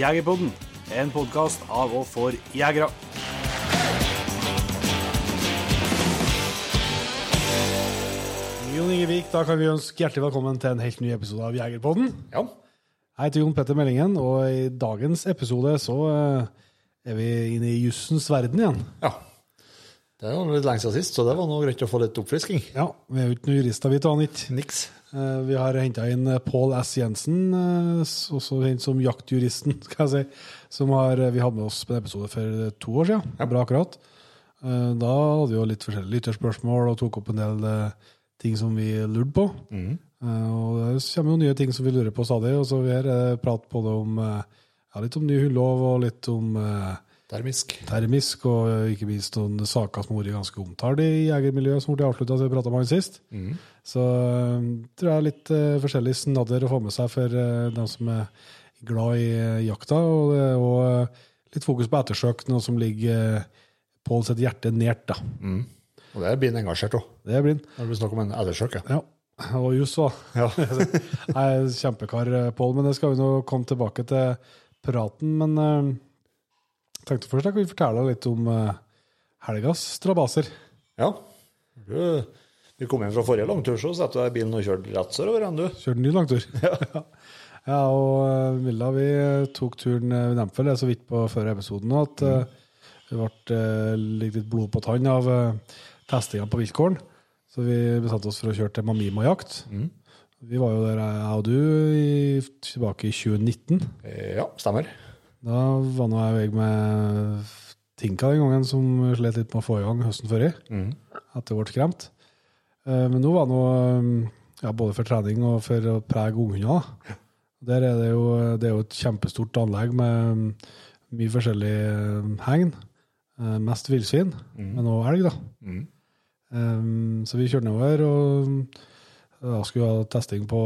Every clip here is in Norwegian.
Jegerpodden, en podkast av og for jegere. Jon Ingevik, da kan vi ønske hjertelig velkommen til en helt ny episode av Jegerpodden. Ja. Jeg heter Jon Petter Meldingen, og i dagens episode så eh, er vi inne i jussens verden igjen. ja. Det er jo litt lenge siden sist, så det var noe greit å få litt oppfrisking. Ja, vi er jo ikke noen jurister, vi to. Niks. Eh, Vi har henta inn Paul Pål S. Jensen, eh, også kjent som Jaktjuristen, skal jeg si. Som har, eh, vi hadde med oss på en episode for eh, to år siden. Bra akkurat. Eh, Da hadde vi jo litt forskjellige lytterspørsmål og tok opp en del eh, ting som vi lurte på. Mm. Og det kommer jo nye ting som vi lurer på stadig. Og så vi har eh, prat både om eh, ja, litt om ny hullov og litt om eh, Termisk. termisk, og eh, ikke minst noen saker som har vært ganske omtalt i jegermiljøet, som ble avslutta da vi prata med han sist. Så eh, tror jeg er litt eh, forskjellig snadder å få med seg for eh, dem som er glad i jakta. Og og litt fokus på ettersøk, noe som ligger uh, Pål sitt hjerte nært. da. Og det blir han engasjert òg, Det er blind. når det blir snakk om en ettersøk. Ja. Ja. Og juss òg. Ja. Jeg er kjempekar, Pål, men det skal vi nå komme tilbake til praten. Men jeg tenkte først jeg kunne fortelle litt om uh, helgas strabaser. ja. Du, vi kom hjem fra forrige langtur, så satte du deg i bilen og kjørte rett sørover igjen, du. Kjørte ny langtur. Ja. ja, og eh, Milla, vi tok turen Vi nevnte vel det så vidt på før episoden at eh, det ble eh, litt blod på tann av testinga på viltkåren. Så vi bestemte oss for å kjøre til Mamima jakt. Vi var jo der, jeg og du, i, tilbake i 2019. Eh, Ja, stemmer. Da var nå jeg vei med Tinka den gangen, som slet litt med å få i gang høsten før i. Etter ble skremt. Eh, Men nå var det noe, ja, både for trening og for å prege unghunder. Der er det jo, det er jo et kjempestort anlegg med mm, mye forskjellig eh, hegn. Eh, Mest villsvin, men også elg, da. Um, så vi kjørte nedover, og mm, da skulle vi ha testing på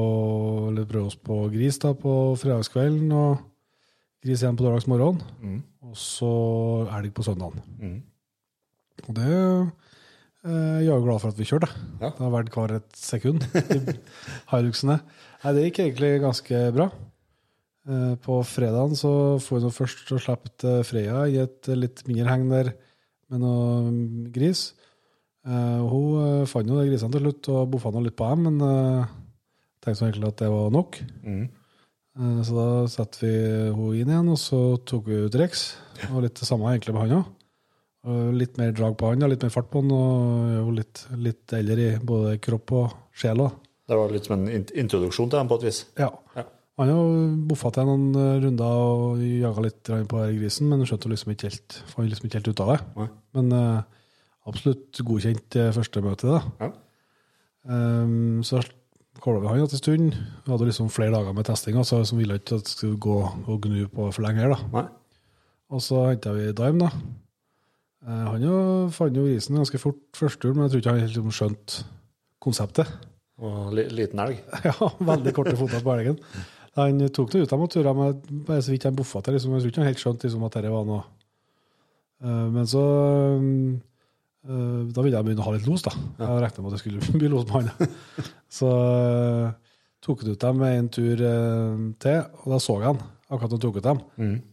Eller prøve oss på gris da, på fredagskvelden, og gris igjen på lørdagsmorgen. Og så elg på søndagen. Og det eh, jeg er jo glad for at vi kjørte. Ja. Det har vært hver et sekund i Hiluxene. Nei, det gikk egentlig ganske bra. Eh, På fredagen så får vi nå først og slapp eh, Freya i et litt mindre heng der med noe mm, gris. Eh, hun eh, fant jo grisene til slutt og boffa litt på dem, men eh, tenkte egentlig at det var nok. Eh, Så da satte vi henne inn igjen, og så tok vi ut Rex. Og litt det samme egentlig med han òg. Litt mer drag på han, litt mer fart på han, og er jo litt, litt eldre i både kropp og sjel. Det var litt som en introduksjon til dem på et vis. Ja. Ja. Han har boffa til noen eh, runder og jaga litt på grisen, men skjønte liksom ikke helt, fant liksom ikke helt ut av det. Nei. Men uh, absolutt godkjent eh, første møte, da. Ja. Um, så kåla vi han etter en stund. Vi hadde liksom flere dager med testing, altså, som ville ikke at det skulle gå og gnu på for lenge her. da. Nei. Og så henta vi Dime, da. Eh, han jo fant jo isen ganske fort første tur, men jeg tror ikke han helt liksom skjønte konseptet. Og liten elg. ja, veldig korte føtter på elgen. Han tok det ut av turer med bare så vidt han boffa til. Liksom. Jeg tror ikke han helt skjønte liksom, at dette var noe. Eh, men så eh, Da ville jeg begynne å ha litt los, da. Jeg regna med at det skulle bli los på han. så tok han ut dem en tur til, og da så jeg han akkurat da han tok ut dem.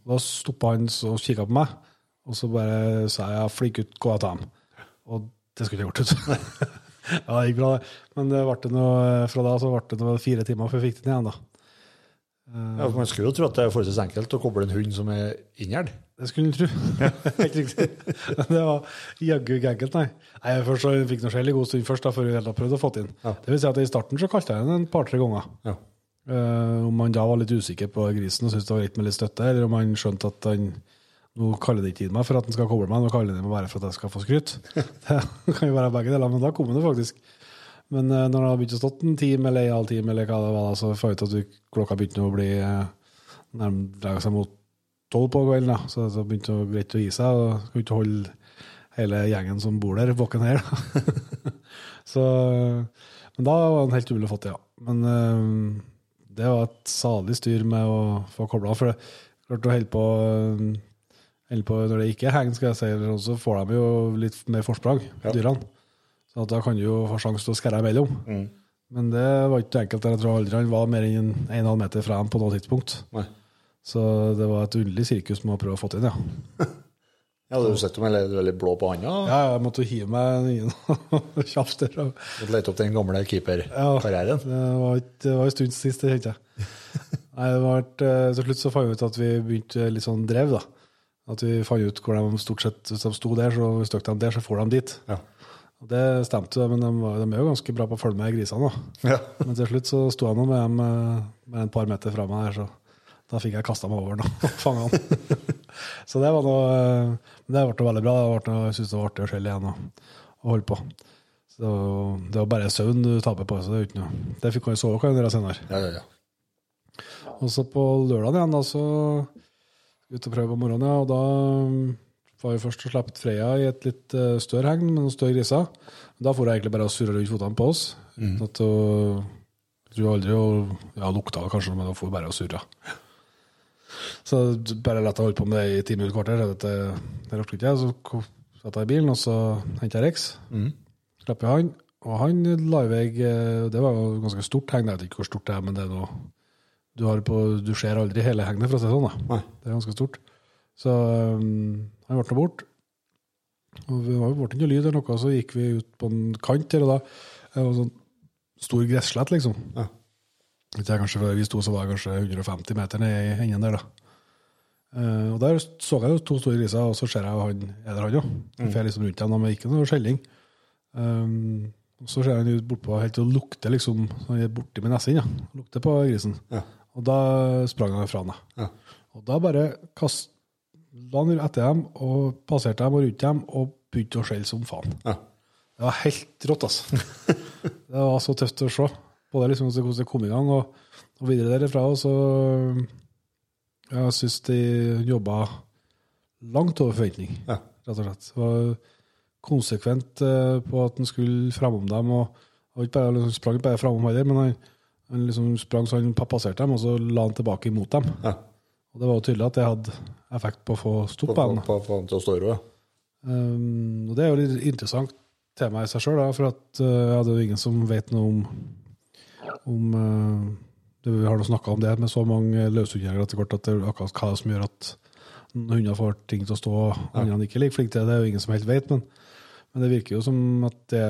Da stoppa han og kikka på meg, og så bare sa jeg 'flink ut, gå og ta ham'. Og det skulle jeg gjort. ut. ja, det gikk bra. Men det ble noe, fra da så ble det noe fire timer før vi fikk den igjen. da. Ja, for man skulle jo tro at det er forholdsvis enkelt å koble en hund som er inngjerd. Det skulle en tro. Helt riktig. Det var jaggu ikke enkelt, nei. nei først så fikk noe skjell i god stund først, da, før vi hadde prøvd å få det inn. Ja. Det vil si at I starten så kalte jeg den en par-tre ganger. Ja. Uh, om han da var litt usikker på grisen og syntes det var greit med litt støtte, eller om han skjønte at han nå kaller det ikke inn meg for at han skal koble meg, nå kaller de meg bare for at jeg skal få skryt. Det kan jo være begge deler, men da kom det faktisk. Men eh, når det har begynt å stått en time eller en halv time, eller hva det var, så får jeg ut at du- klokka begynte å bli eh, nærmere seg mot tolv på kvelden. Da. Så det begynte å greit å gi seg. og Skulle ikke holde hele gjengen som bor der, våken her. Så, men da var han helt umulig å få til, ja. Men eh, det var et salig styr med å få kobla. For det klart å holde på, holde på når det ikke er heng, skal jeg si, eller så får de jo litt mer forsprang, dyrene. Så at da kan du jo få sjanse til å skære imellom. Men det var ikke enkelt. Jeg tror aldri han var mer enn en en halv meter fra dem på noe tidspunkt. Nei. Så det var et underlig sirkus med å prøve å få til ja. Ja, du sett dem eller veldig blå på handa Ja, jeg måtte jo hive meg inn kjapt der. og lete opp den gamle keeperkarrieren. Det var, det var en stund sist, det kjente jeg. Nei, det var, eh, til slutt så fant vi ut at vi begynte litt sånn drev, da. At vi fant ut hvor de stort sett, hvis de sto der, så hvis de der, så for de dit. Ja. Og det stemte, men de, de er jo ganske bra på å følge med grisene. Ja. Men til slutt så sto jeg nå med dem eh, med en par meter fra meg der, så da fikk jeg kasta meg over den og fanga den. så det var noe eh, det ble veldig bra. Det ble noe, jeg syns det var artig å skjelle igjen og, og holde på. Så det var bare søvn du taper på. så Det er uten noe. Det fikk jo sove kan jeg gjøre senere. Ja, ja, ja. Og så på lørdag igjen, da, så ut og prøve på morgenen, ja, og da mm, var vi først og slapp Freya i et litt eh, større hegn med noen større griser. Da får jeg egentlig bare surre rundt fotene på oss. Mm. At hun jeg tror aldri hun ja, lukta kanskje, men hun får bare og surra. Så bare la jeg holde på med det i ti minutter, kvarter. Det, det, rakk ikke jeg. Så satt jeg i bilen, og så henta jeg Rex. Slapp jeg han. Og han la i vei eh, Det var jo ganske stort hegn. Jeg vet ikke hvor stort det er, men det er noe du, har på, du ser aldri hele hegnet, for å si det sånn. da. Nei. Det er ganske stort. Så um, han ble nå bort. Og vi var jo borte ikke noe lyd eller noe, så gikk vi ut på en kant her, og da det var sånn stor gresslett, liksom. Ja. Jeg, kanskje vi sto, så var jeg kanskje 150 meter ned i enden der, da. Uh, og der så jeg jo to store griser, og så ser jeg han er der, han òg. Mm. Jeg liksom rundt dem, men ikke noe skjelling. Um, og så ser han bortpå helt og lukter liksom han er borti med nesen. Ja. Lukter på grisen. Ja. Og da sprang han fra henne. Ja. Og da bare kast, la han etter dem og passerte dem og rundt dem og begynte å skjelle som faen. Ja. Det var helt rått, altså. det var så tøft å se. Både liksom hvordan det kom i gang, og, og videre derifra. Og så Jeg syns de jobba langt over forventning, Ja. rett og slett. Det var konsekvent eh, på at han skulle framom dem. og ikke bare, liksom, sprang ikke bare framom heller, men han, han liksom sprang så han passerte dem, og så la han tilbake imot dem. Ja. Og det var jo tydelig at det hadde effekt på å få stopp På, på, til å stå i ro, ja. Um, og det er jo litt interessant tema i seg sjøl, for at, uh, ja, det er jo ingen som vet noe om, om uh, det, Vi har nå snakka om det med så mange løshundjegere etter hvert at det er akkurat hva som gjør at hunder får ting til å stå og andre ikke er like flinke til det. Det er jo ingen som helt vet, men, men det virker jo som at det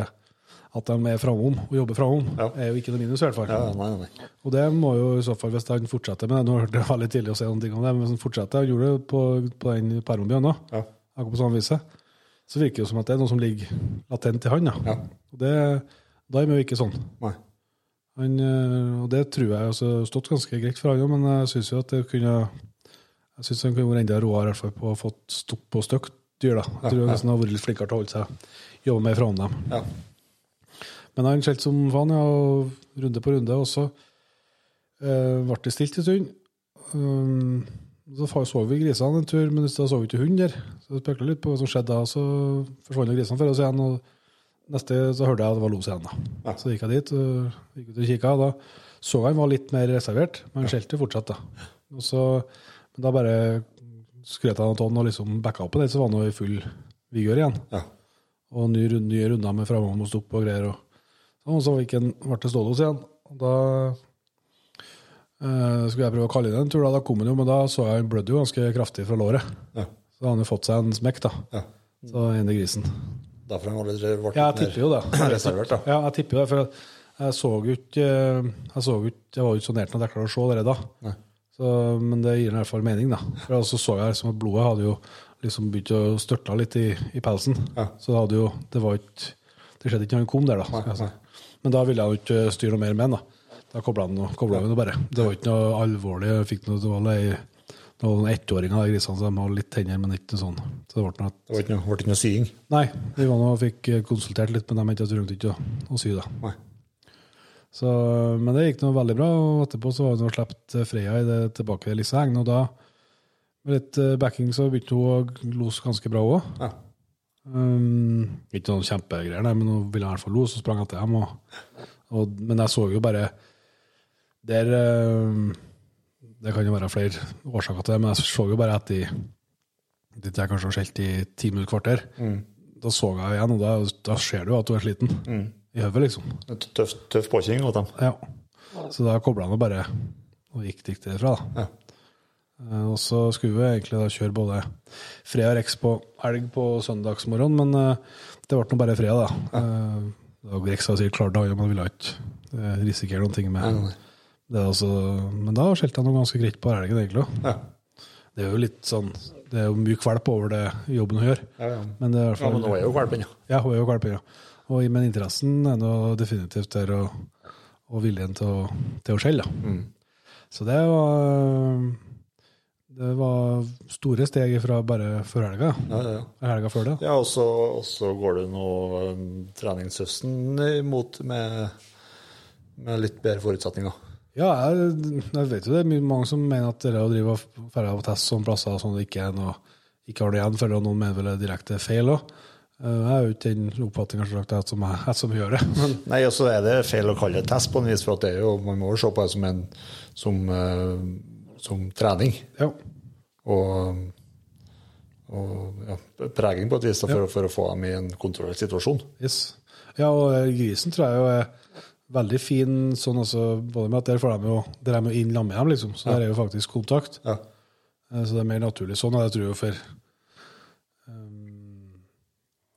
at de er framom og jobber framom, Ja. er jo ikke noe minus, i hvert fall. ja nei, nei. Og det må jo i så fall, hvis han fortsetter med det Nå hørte jeg veldig tidlig å si noen ting om det, men hvis han fortsetter, han gjorde det på, på den òg, Ja. akkurat på samme viset, så virker det jo som at det er noe som ligger latent i han. Ja. Og det, da er vi jo ikke sånn. nei. Han, eh, og det tror jeg har stått ganske greit for han òg, men jeg syns jo at det kunne jeg synes han kunne vært enda råere i hvert fall på å fått stopp på stygt dyr. da. Jeg tror ja. ja. han har vært litt flinkere til å holde seg, jobbe mer fra dem. Ja. Men han skjelte som faen, ja, og runde på runde. Og så eh, ble det stilt en stund. Um, så så vi grisene en tur, men da så vi ikke hund der. Så jeg spekla litt på hva som skjedde da. Så forsvant grisene for oss igjen. Og neste så hørte jeg at det var los igjen. da. Ja. Så gikk jeg dit og gikk ut og kikka. Da så jeg han var litt mer reservert, men han skjelte fortsatt. da. Og så, men da bare skrøt han av Anton og liksom backa opp på det, så var han i full vigør igjen. Ja. Og nye, nye runder med framom og stopp og greier. Og, og så gikk han, ble det stående hos igjen. Og da eh, skulle jeg prøve å kalle inn en tur, da, da kom han jo, men da så jeg han blødde jo ganske kraftig fra låret. Ja. Så han hadde fått seg en smekk, da. Ja. Så i grisen. Derfor han var litt, ble Ja, jeg tipper jo det. reservert, da. Ja, jeg tipper jo det, for jeg, jeg så jo ikke eh, Jeg så ut, jeg var jo ikke så nært når jeg klarte å se det da. Nei. Så, men det gir i hvert fall mening, da. For så så jeg liksom at blodet hadde jo liksom begynt å størte litt i, i pelsen. Ja. Så det hadde jo Det var ikke Det skjedde ikke når han kom der, da. skal jeg si. Men da ville jeg jo ikke styre noe mer med han, da. Da kobla han han jo bare. Det var ikke noe alvorlig. Jeg fikk noe, det var lei det var noen ettåringer av grisene, så de hadde litt tenner, men ikke sånn. Så det ble Det var ikke noe, ble noe sying. Nei, vi var nå og fikk konsultert litt, men de vi trengte ikke å, sy det. Nei. Så, men det gikk noe veldig bra, og etterpå så var hun nå sluppet Freya i det tilbake i Lisehengen. Og da, med litt eh, backing, så begynte hun å lose ganske bra òg. Ja. Um, ikke noen kjempegreier, men hun ville i hvert fall lo, så sprang etter dem. Og, og, men jeg så jo bare Der um, Det kan jo være flere årsaker til det, men jeg så jo bare at de Ditt jeg kanskje har skjelt i ti minutter, kvarter. Da så jeg igjen, og da, da ser du at hun er sliten i hodet, liksom. Tøff, tøff påkjenning dem. Ja. Så da kobla han og bare og gikk, gikk derfra. da. Ja. Eh, Og så skulle vi egentlig da kjøre både fred og Rex på elg på søndagsmorgen, men eh, det ble nå bare fred, da. Ja. Da Rex var sikkert klar da, men ville ikke eh, risikere noen ting med nei. det. er Altså, men da skjelte jeg noe ganske greit på elgen, egentlig. Ja. Det er jo litt sånn Det er jo mye kvalp over det jobben hun gjør. Ja, ja. Men det er ja, fall men nå er jo kvalpen, ja. Ja, hun er jo kvalp, ja. Og, men interessen er nå definitivt der, og, og viljen til å, til å skjelle. da. Mm. Så det var Det var store steg fra bare før helga. Ja, ja, ja. Helga før det. Ja, og så, går det nå um, treningshøsten imot med, med litt bedre forutsetninger. Ja, jeg, jeg vet jo det er mange som mener at det å drive ferde på test sånne plasser sånn det ikke er noe ikke har det igjen, for noen mener vel er direkte feil òg. Jeg er jo ikke den oppfatninga som, jeg, jeg som gjør det. Men Nei, og så er det feil å kalle det test på en vis, for at det er jo, man må jo se på det som, en, som, eh, som trening. ja, Og, og ja, preging på et vis for, for å få dem i en kontrollert situasjon. yes. ja, og grisen tror jeg jo er veldig fin sånn også, både med at der får de jo der er de inn sammen med dem, liksom. Så der er jo faktisk kontakt. Ja. Eh, Så det er mer naturlig sånn. og Jeg tror jo for um,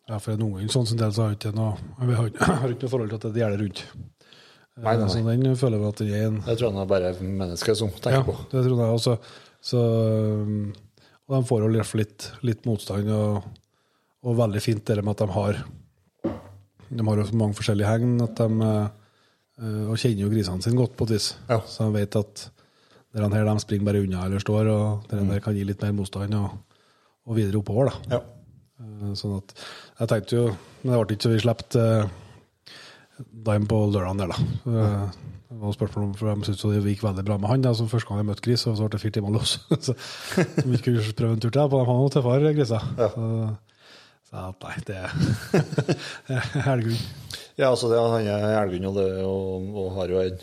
ja, for en unge sånn som del så har jeg ikke noe jeg har ikke noe forhold til at det gjelder rundt. Nei, nei, nei. Så den føler jeg at det er en Det tror jeg er bare mennesker som tenker Ja, på. det tror jeg også. Så, um, og de får jo litt, litt motstand, og, og veldig fint det med at de har De har jo så mange forskjellige hegn at de eh, eh, Og kjenner jo grisene sine godt, på et vis. Ja. Så de vet at der her de springer bare unna eller står, og der, Mm. der kan gi litt mer motstand, og, og videre oppover. da. Ja. Eh, Sånn at Jeg tenkte jo Men det ble ikke så vi slapp Dime på lørdagen der, da. Eh, Det var spørsmål om for De syntes det gikk veldig bra med han. da, som Første gang jeg møtte gris, så ble det fire timer los. så vi kunne prøve en tur til på De han var noe tøffere griser. Ja. Så at nei, det er helgrunn. Ja, altså det, han er elghund og, det- og, og har jo en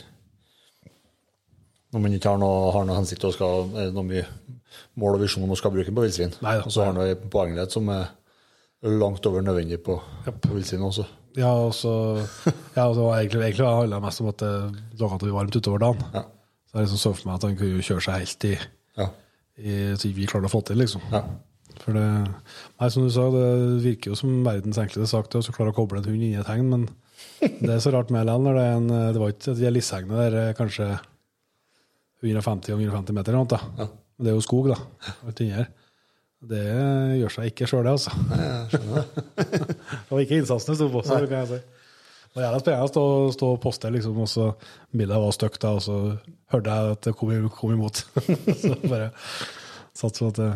Når man ikke har noe, har noe hensikt og skal, noe mye mål og visjon om å skal bruke på villsvin. Og så har han en poenglighet som er langt over nødvendig på, på villsvin også. Ja, og så ja, og så var egentlig, egentlig handla det mest om at det laga til varmt utover dagen. Ja. Så jeg liksom så for meg at han kunne jo kjøre seg helt i, Ja. i så vi klarte å få til, liksom. ja. For det, nei, som du sa, det virker jo som verdens enkleste sak det å klare å koble en hund inn i et hegn, men det er så rart med når det er en Det var ikke de lisshegnet der er kanskje 150 ganger 150 meter, eller noe, da. Ja. Men det er jo skog, da. Alt inni her. Det gjør seg ikke sjøl, det, altså. Nei, det. Var ikke innsatsen det sto på, så kan jeg si. Det var jævla spennende å stå, stå og poste, liksom, og så bildet var stygt, og så hørte jeg at det kom, kom imot. så bare satt sånn at det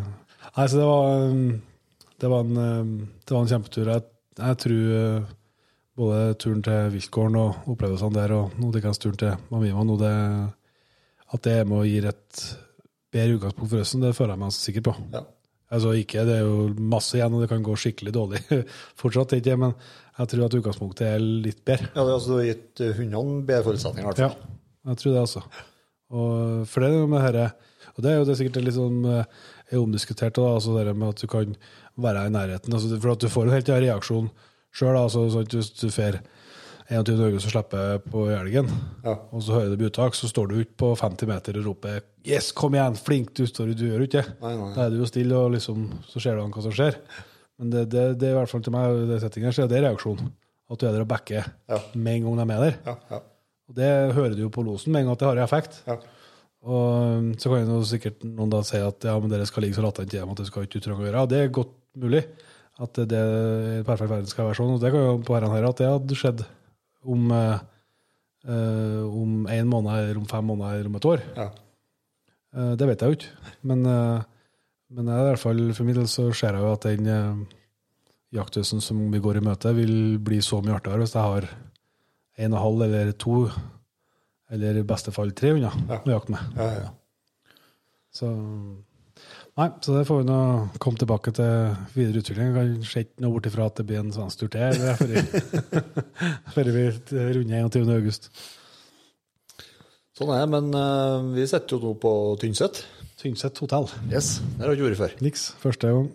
Nei, så det var um, Det var en, um, det var en kjempetur. Jeg, jeg tror uh, både turen til viltgården og opplevelsene der, og nå Dickens turen til Mamima, nå det, at det er med å gi et bedre utgangspunkt for høsten, det føler jeg meg sikker på. Ja. Altså ikke, Det er jo masse igjen, og det kan gå skikkelig dårlig fortsatt, ikke, men jeg tror at utgangspunktet er litt bedre. Ja, det, altså, du har gitt eh, hundene bedre forutsetninger, Ja, jeg tror det, altså. Og for det er jo med herre Og det er jo det er sikkert litt sånn eh, er omdiskutert, da, altså det med at du kan være i nærheten. Altså, for at du får jo helt den reaksjon sjøl. Altså, sånn hvis du får 21 august så slipper på elgen, Ja. og så hører du uttak, så står du ikke på 50 meter og roper 'Yes, kom igjen, flink du står, du gjør ikke det'. Da er du jo stille, og liksom, så ser du an hva som skjer. Men det, det, det er i hvert fall til meg, det settingen, så er det reaksjon. At du er der og backer Ja. med en gang de er med der. Ja, ja, Og det hører du jo på losen med en gang at det har effekt. ja. Og så kan jo sikkert noen da si at ja, men dere skal ligge så latent i dem at det skal ikke utrang å gjøre. Ja, det er godt mulig at det, i perfekt verden skal være sånn. Og det kan jo på herren her at det hadde skjedd om, eh, eh, om en måned, eller om fem måneder, eller om et år. ja. Eh, det vet jeg jo ikke. Men, eh, men jeg, i hvert fall for min del så ser jeg jo at den uh, jakthøsten som vi går i møte, vil bli så mye artigere hvis jeg har en og halv eller to, eller i beste fall tre hunder Ja. å jakte med. ja, ja. Så Nei, så det får vi nå komme tilbake til videre utvikling. Kanskje ikke noe bort ifra at det blir en svensk tur til før vi- runder 21. august. Sånn er det, men uh, vi sitter jo nå på Tynset. Tynset hotell. Yes, det har vi ikke vært før. Niks. Første gang.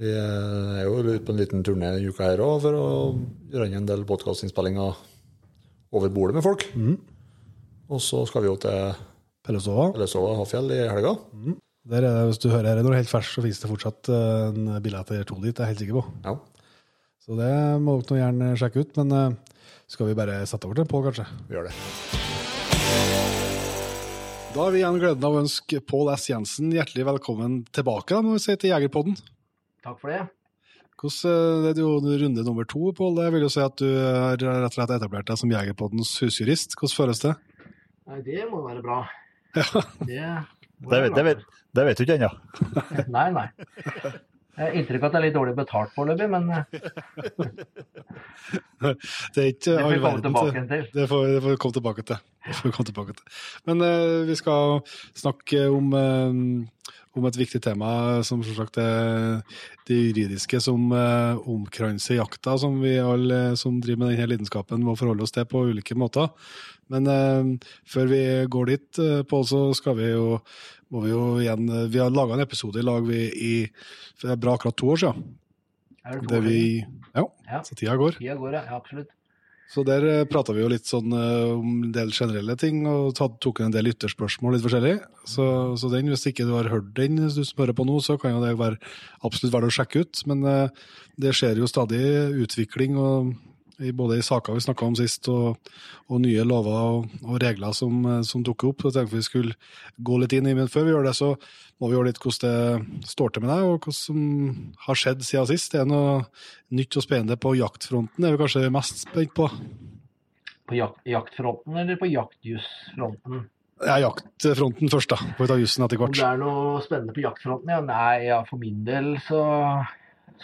Vi eh, er jo ute på en liten turné denne uka her òg for å gjøre en del podkastinnspillinger over bordet med folk. Og så skal vi jo til Pellesova, Pellesova Hafjell i helga. Der er det, Hvis du hører her når det er helt fersk, så finnes det fortsatt eh, en billett eller to dit, det er jeg helt sikker på. Ja. Så det må dere gjerne sjekke ut. Men eh, skal vi bare sette over til Pål, kanskje? Vi gjør det. Da har vi igjen gleden av å ønske Pål S. Jensen hjertelig velkommen tilbake må vi si, til Jegerpodden. Takk for det. Hvordan, er det er jo runde nummer to, Pål. Jeg vil jo si at du har rett og slett etablert deg som Jegerpoddens husjurist. Hvordan føles det? Nei, det må være bra. Ja. Det, Det vet, det vet, det vet du ikke ennå. Nei, nei. Jeg har inntrykk av at det er litt dårlig betalt foreløpig, men eh, Det er ikke får all verden til. Det får, vi komme tilbake til. Komme tilbake til. Men uh, vi skal snakke om, eh, om et viktig tema, som selvsagt er det juridiske som uh, omkranser jakta, som vi alle som driver med denne lidenskapen må forholde oss til på ulike måter. Men eh, før vi går dit, uh, Pål, så skal vi jo må vi jo igjen eh, Vi har laga en episode i lag vi, i for det er bra akkurat to år siden. Er det to år vi, siden? ja, Ja. så tida går. Tida går, ja. Absolutt. Så der uh, prata vi jo litt sånn eh, om en del generelle ting, og tatt, tok en del lytterspørsmål litt forskjellig. Så, så den, hvis ikke du har hørt den, hvis du spør på nå, så kan jo det være absolutt være å sjekke ut. Men eh, det skjer jo stadig utvikling, og, både i saker vi snakka om sist, og, og nye lover og, og regler som, eh, som dukker opp. Så tenkte vi skulle gå litt inn i, men før vi gjør det, så må vi gjøre litt hvordan det står til med deg, og hva som har skjedd siden sist. Det er noe nytt og spennende på jaktfronten, det er vi kanskje mest spent på. På jak jaktfronten eller på jaktjusfronten? Ja, jaktfronten først, da. Får vi ta jussen etter Om hvert. det er noe spennende på jaktfronten? Ja, nei, ja, for min del så,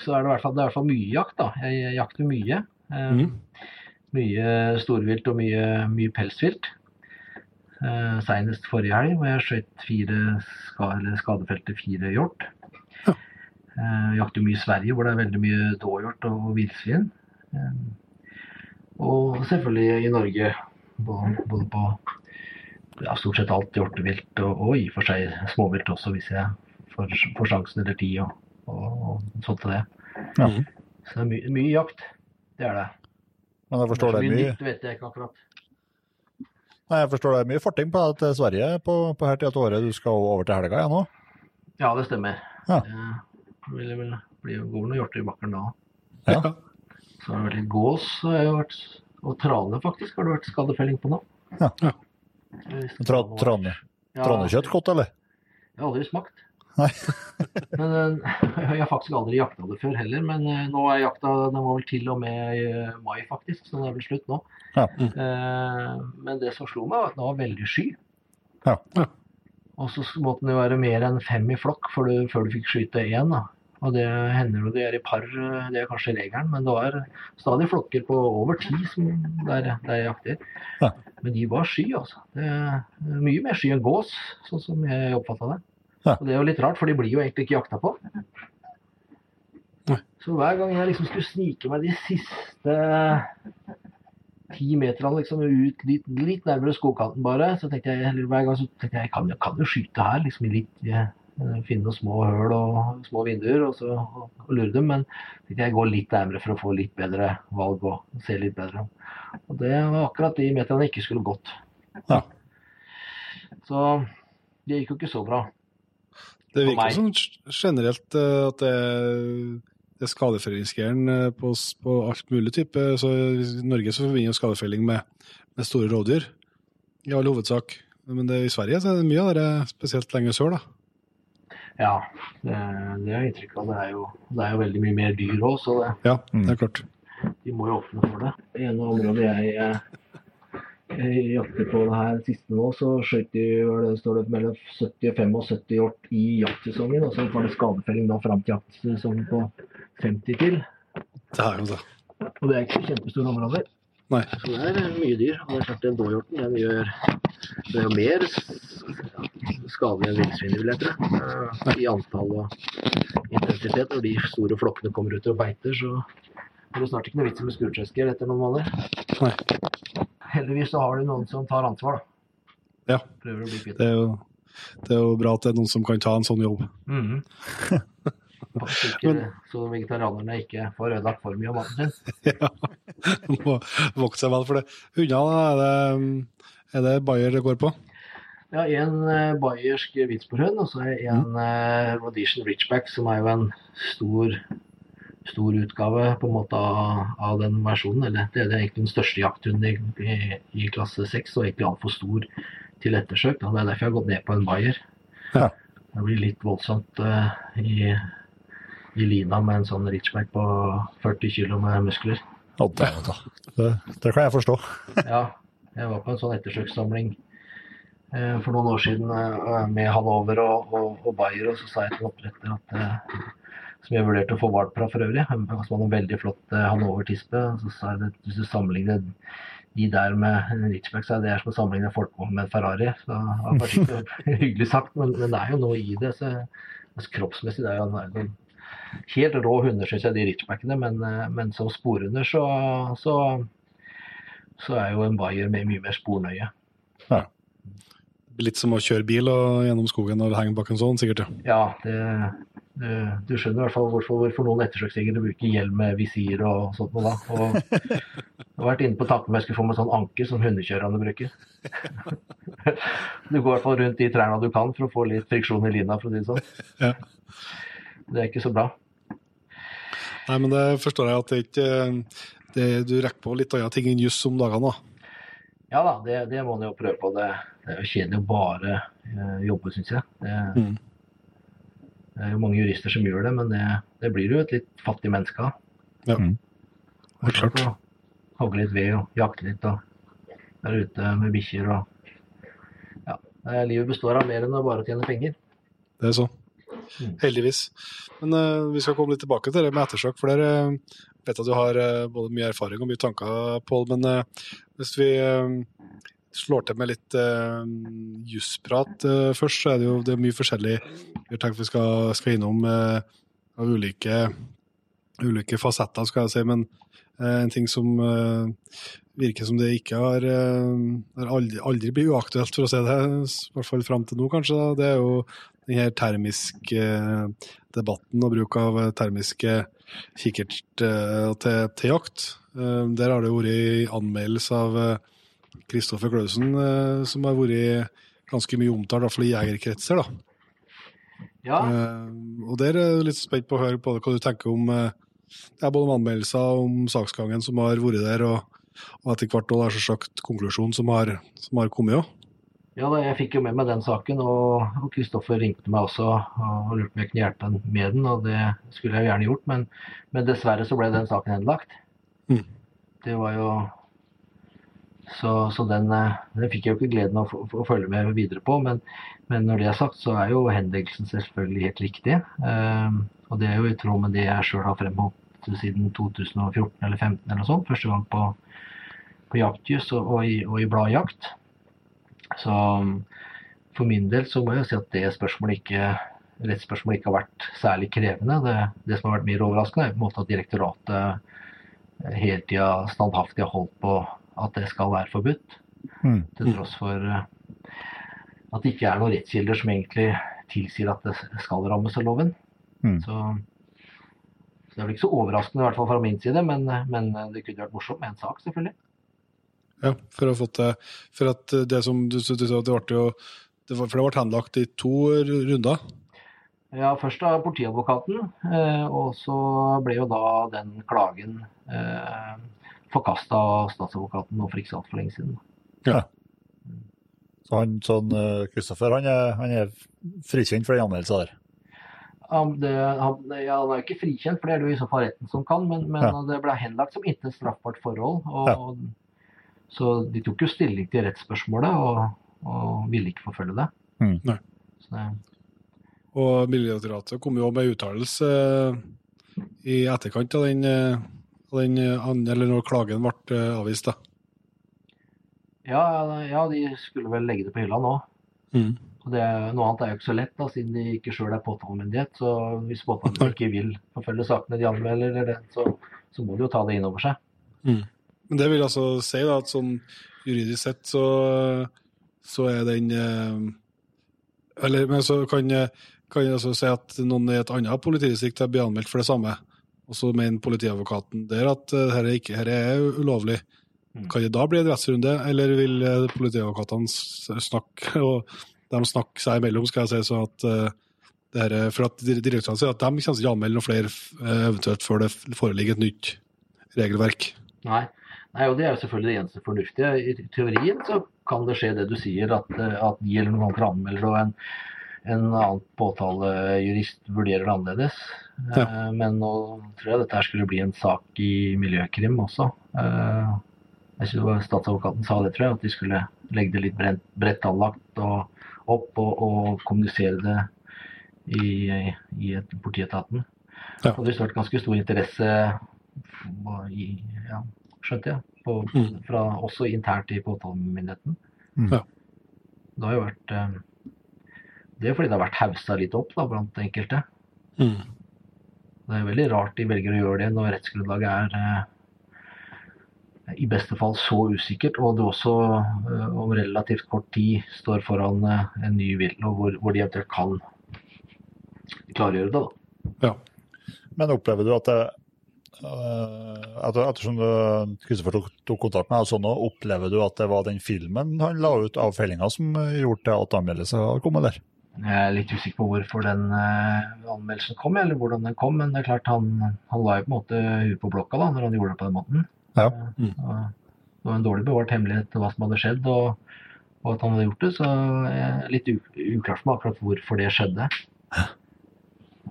så er det i hvert fall, det er i hvert fall mye jakt, da. Jeg jakter mye. Eh, Mhm. Mye storvilt og mye, mye pelsvilt. Eh, Senest forrige helg hvor jeg skjøt fire skadefelte fire hjort. Ja. Eh, jakter mye i Sverige hvor det er veldig mye dåhjort og villsvin. Og selvfølgelig i Norge både, både på ja, stort sett alt hjortevilt og, og i og for seg småvilt også, hvis jeg får, får sjansen eller tid og, og, og sånt til det. Ja. Så det er mye, mye jakt. Det er det. Men jeg forstår det er mye mye, nytt vet jeg ikke akkurat. nei, jeg forstår det er mye farting på til Sverige på, på her tida av året. Du skal over til helga igjen nå? Ja, det stemmer. Ja. Det vil vel bli går noen hjorter i bakken da. Ja. Så har det vært litt gås og, vært, og trane faktisk har det vært skadefelling på nå. Ja. Ja. Tra, trane tranekjøtt godt, eller? Jeg har aldri smakt. Men eh, jeg har faktisk aldri jakta det før heller. Men eh, nå er jakta Den var vel til og med i eh, mai, faktisk. Så den er vel slutt nå. Ja. Eh, men det som slo meg, var at den var veldig sky. Ja. Ja. Og så måtte den jo være mer enn fem i flokk før du, før du fikk skyte én. da. Og det hender jo de er i par, det er kanskje regelen, men det var stadig flokker på over ti som der, der jeg jakter. Ja. Men de var sky, altså. Det er mye mer sky enn gås, sånn som jeg oppfatta det. Ja. Og det er jo litt rart, for de blir jo egentlig ikke jakta på. Nei. Så hver gang jeg liksom skulle snike meg de siste ti meterne liksom ut litt, litt nærmere skogkanten bare, så tenkte jeg eller hver gang så tenkte jeg jeg kan, jeg kan jo skyte her, liksom i litt eh, Finne noen små høl og små vinduer og så og lure dem, men tenkte jeg går litt nærmere for å få litt bedre valg og se litt bedre. Og det var akkurat de meterne jeg ikke skulle gått. Ja. Så det gikk jo ikke så bra. Det virker meg. som generelt eh, at det, det er skadefellingsgæren eh, på, på alt mulig type. Så I Norge så forbinder skadefelling med, med store rovdyr, i all hovedsak. Men det, i Sverige så er det mye av det, spesielt lenger sør. da. Ja, det, det har jeg inntrykk av. Det er, jo, det er jo veldig mye mer dyr òg, så det, Ja, Mm. det er klart. de må jo åpne for det. Ene området jeg, eh, jeg jakter på det her siste nå, så skjøt de det, står det mellom 70 og 75 hjort i jaktsesongen. Og så var det skadefelling da fram til jaktsesongen på 50 til. Det er jo det. Og det er ikke kjempestore områder. Nei. Så det er eh, mye dyr. Og det er klart den dåhjorten den gjør det er mer skade enn villsvinet, vil jeg tro. Eh, I antall og intensitet. Når de store flokkene kommer ut og beiter, så er det snart ikke noe vits med skurtresker etter noen måneder. Nei. Heldigvis så har du noen som tar ansvar, da. Ja. Prøver å bli kvitt Det er, jo, det er jo bra at det er noen som kan ta en sånn jobb. Mhm. Så ikke- Så vegetarianerne ikke får ødelagt for mye av maten sin. ja. Må vokte seg vel for det. Hundene, er det, er det Bayer det går på? Ja, en uh, bayersk hvitsporhund, og så en uh, Rhodesian Ridgeback, som er jo en stor, stor utgave på en måte av, av den versjonen. Eller det er egentlig den største jakthunden i, i, i klasse 6, og egentlig altfor stor til ettersøk. Da. Det er derfor jeg har gått ned på en bayer. Ja. Det blir litt voldsomt uh, i, i lina med en sånn Ridgeback på 40 kg med muskler. Ja, det, det, det kan jeg forstå. Ja, jeg var på en sånn ettersøkssamling uh, for noen år siden uh, med Hanover og, og, og Bayer, og så sa jeg til oppretter at som jeg vurderte å få valp fra for øvrig. Han hadde en veldig flott eh, Hanover-tispe. Så sa jeg at hvis du sammenligner de der med en Richback, så er det som å sammenligne folkevogn med en Ferrari. Så det var ikke hyggelig sagt, men, men det er jo noe i det. Så, altså, kroppsmessig det er jo en, helt rå hunder, syns jeg, de Richbackene. Men, eh, men som sporhunder så, så, så er jo en Bayer med mye mer spornøye. Litt som å kjøre bil og gjennom skogen og henge bak en sånn, sikkert. ja. Ja, det, du, du skjønner i hvert fall hvorfor, hvorfor noen ettersøksjegere bruker hjelm med visir og sånt noe da. Og jeg har vært inne på tanken om jeg skulle få meg sånn anker som hundekjørerne bruker. Du går i hvert fall rundt de trærne du kan for å få litt friksjon i lina, for å si det sånn. Ja. Det er ikke så bra. Nei, men det forstår jeg at det ikke det, Du rekker på litt andre ting enn juss om dagene, da. Ja da, det, det må en jo prøve på. Det, det er jo kjedelig å bare eh, jobbe, syns jeg. Det, Mm. det er jo mange jurister som gjør det, men det, det blir jo et litt fattig menneske av. Ja. Mm. Det er klart. Og Hogge litt ved og jakte litt og være ute med bikkjer og Ja. det er- Livet består av mer enn å bare tjene penger. Det er sånn. Heldigvis. Men uh, vi skal komme litt tilbake til det med ettersøk, for dere uh, vet at du har eh, både mye erfaring og mye tanker, Pål. Men eh, hvis vi eh, slår til med litt uh, jussprat uh, først, så er det jo det er mye forskjellig vi har tenkt vi skal, skal innom uh, av ulike, ulike fasetter, skal jeg si. Men en ting som virker som det ikke har, har aldri, aldri blir uaktuelt, for å si det, i hvert fall fram til nå, kanskje, da, det er jo den her termiske debatten og bruk av termiske kikkert eh, til, til jakt. Eh, der har det vært anmeldelse av Kristoffer Klausen, eh, som har vært ganske mye omtalt, i hvert fall i jegerkretser. da. Ja, og der er jeg litt spent på å høre på hva du tenker om ja, både om anmeldelser, om saksgangen som har vært der, og, og etter hvert også, selvsagt konklusjonen som har, som har kommet òg. Ja da, jeg fikk jo med meg den saken, og Kristoffer ringte meg også og lurte på om jeg kunne hjelpe ham med den, og det skulle jeg jo gjerne gjort, men, men dessverre så ble den saken henlagt. Mm. Det var jo Så, så den, eh, den fikk jeg jo ikke gleden av å, å følge med videre på, men, men når det er sagt, så er jo henleggelsen selvfølgelig helt riktig. Um, og det er jo i tråd med det jeg sjøl har fremholdt siden 2014 eller 2015 eller sånt. Første gang på, på Jaktjus og, og, i, og i bladet Jakt. Så um, for min del så må jeg si at det spørsmålet ikke rettsspørsmålet ikke har vært særlig krevende. Det, det som har vært mer overraskende, er på en måte at direktoratet eh, hele tida standhaftig har holdt på at det skal være forbudt. Mm. Til tross for eh, at det ikke er noen rettskilder som egentlig tilsier at det skal rammes av loven. Mm. Så, så det er vel ikke så overraskende, i hvert fall fra min side, men, men det kunne vært morsomt med en sak, selvfølgelig. Ja, for det For at det som du, du sa, det ble jo det var, For det ble henlagt i to runder. Ja, først av politiadvokaten, eh, og så ble jo da den klagen eh, forkasta av statsadvokaten nå for ikke altfor lenge siden. Ja. Så han, sånn, Kristoffer han er, han er frikjent for den anmeldelsen der. Han, det, han, ja, han er jo ikke frikjent, for det er det jo i så fall retten som kan, men, men Ja. det ble henlagt som ikke straffbart forhold. Og, Så de tok jo stilling til rettsspørsmålet og, og ville ikke forfølge det. Mm. Nei. Så det Og Miljødirektoratet kom jo med uttalelse eh, i etterkant av den, eh, av den eh, eller når klagen ble avvist. da. ja, ja, de skulle vel legge det på hylla nå. Mm. Og det, noe annet er jo ikke så lett, da, siden de ikke sjøl er påtalemyndighet. Så hvis påtalemyndigheten ikke vil forfølge sakene de anmelder, eller det, så, så må de jo ta det inn over seg. Men det vil altså si da, at sånn juridisk sett så, så er den eh, Eller men så kan, kan jeg altså si at noen i et annet politidistrikt blir anmeldt for det samme. Og så mener politiadvokaten der at eh, dette ikke, dette er ulovlig. Kan det da bli en rettsrunde, eller vil eh, politiadvokatene snakke og de snakke seg imellom, skal jeg si, så at det her, er- For at dir- direktøren sier at de kommer ikke til å anmelde noe flere eventuelt før det foreligger et nytt regelverk. Nei. Nei, og det er jo selvfølgelig det eneste fornuftige. I teorien så kan det skje det du sier, at, eh, at de eller noen andre anmelder og en, en annen påtalejurist vurderer det annerledes. Ja. Men nå tror jeg dette her skulle bli en sak i Miljøkrim også. Eh, Jeg synes Statsadvokaten sa det, tror jeg, at de skulle legge det litt bredt, bredt anlagt og opp og, og kommunisere det i, i et, politietaten. Ja. Og det har vært ganske stor interesse i, ja, skjønte jeg, på, Mm. fra, også internt i påtalemyndigheten. Mm. Ja. Det har jo vært eh, Det er fordi det har vært haussa litt opp da, blant enkelte. Mm. Det er veldig rart de velger å gjøre det når rettsgrunnlaget er eh, i beste fall så usikkert, og det også eh, om relativt kort tid står foran en ny viltlov hvor, hvor de eventuelt kan klargjøre det. da. Men opplever du at det etter, Ettersom du Kristoffer tok, tok kontakt med deg, sånn, opplever du at det var den filmen han la ut av fellinga som eh, gjorde til at anmeldelse har kommet der? Jeg er litt usikker på hvorfor den eh, anmeldelsen kom, eller hvordan den kom, men det er klart han, han la jo på en måte huet på blokka da, når han gjorde det på den måten. Ja. Mm. Og Det var en dårlig bevart hemmelighet hva som hadde skjedd, og, og at han hadde gjort det, så jeg er litt u uklart for meg akkurat hvorfor det skjedde.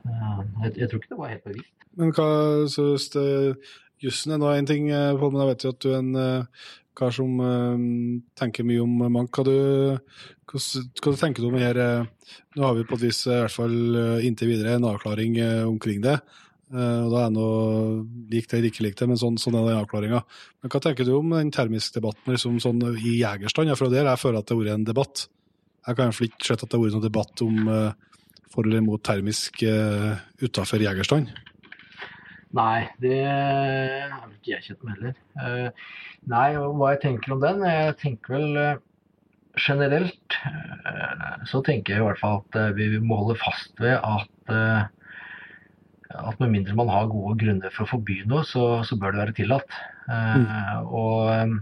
Jeg, jeg tror ikke det var helt bevisst. Men hva synes du, Jussen er nå en ting, eh, Pål, men jeg vet jo at du er en eh, kar som eh, tenker mye om mangt. Hva, hva, tenker du om her Nå har vi på et vis, i hvert fall inntil videre, en avklaring omkring det. Og da er nå lik det eller ikke lik det, men sånn, sånn er den avklaringa. Men hva tenker du om den termiske debatten liksom sånn i jegerstand? Ja, fra er der jeg føler at det har vært en debatt. Jeg kan ikke se at det har vært noen debatt om eh, for eller imot termisk uh, utafor jegerstand. Nei, det har vel ikke jeg kjent med heller. Uh, nei, og hva jeg tenker om den? Jeg tenker vel uh, generelt uh, så tenker jeg i hvert fall at vi må holde fast ved at at med mindre man har gode grunner for å forby noe, så, så bør det være tillatt. Eh, og,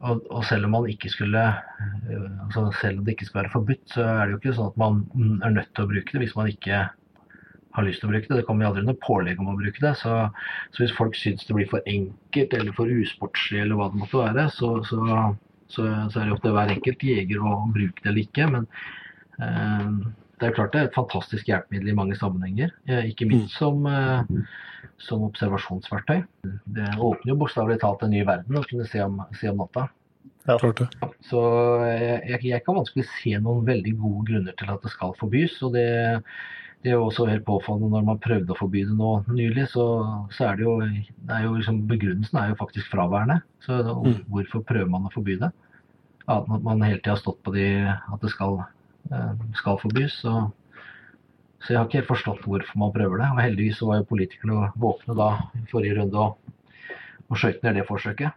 og, og selv om skulle eh, altså selv om det ikke skal være forbudt, så er det jo ikke sånn at man mm, er nødt til å bruke det hvis man ikke har lyst til å bruke det. Det kommer jo aldri noe pålegg om å bruke det. Så, så hvis folk syns det blir for enkelt eller for usportslig eller hva det måtte være, så, så, så, er det opp til hver enkelt jeger å bruke det eller ikke. Men eh, det er klart det er et fantastisk hjelpemiddel i mange sammenhenger. Eh, ikke minst som, eh, som observasjonsverktøy. Det åpner jo bokstavelig talt en ny verden å kunne se om, se om natta. Det. Så jeg, jeg, jeg kan vanskelig se noen veldig gode grunner til at det skal forbys. og det, det er jo også helt påfallende når man prøvde å forby det nå nylig, så, så er det jo, det er jo liksom, Begrunnelsen er jo faktisk fraværende. Så Mm. hvorfor prøver man å forby det? Annet enn at man hele tida har stått på de, at det skal, eh, skal forbys. Så, så jeg har ikke helt forstått hvorfor man prøver det. Og heldigvis så var jo politikerne våkne da i forrige runde og, og skjøt ned det forsøket.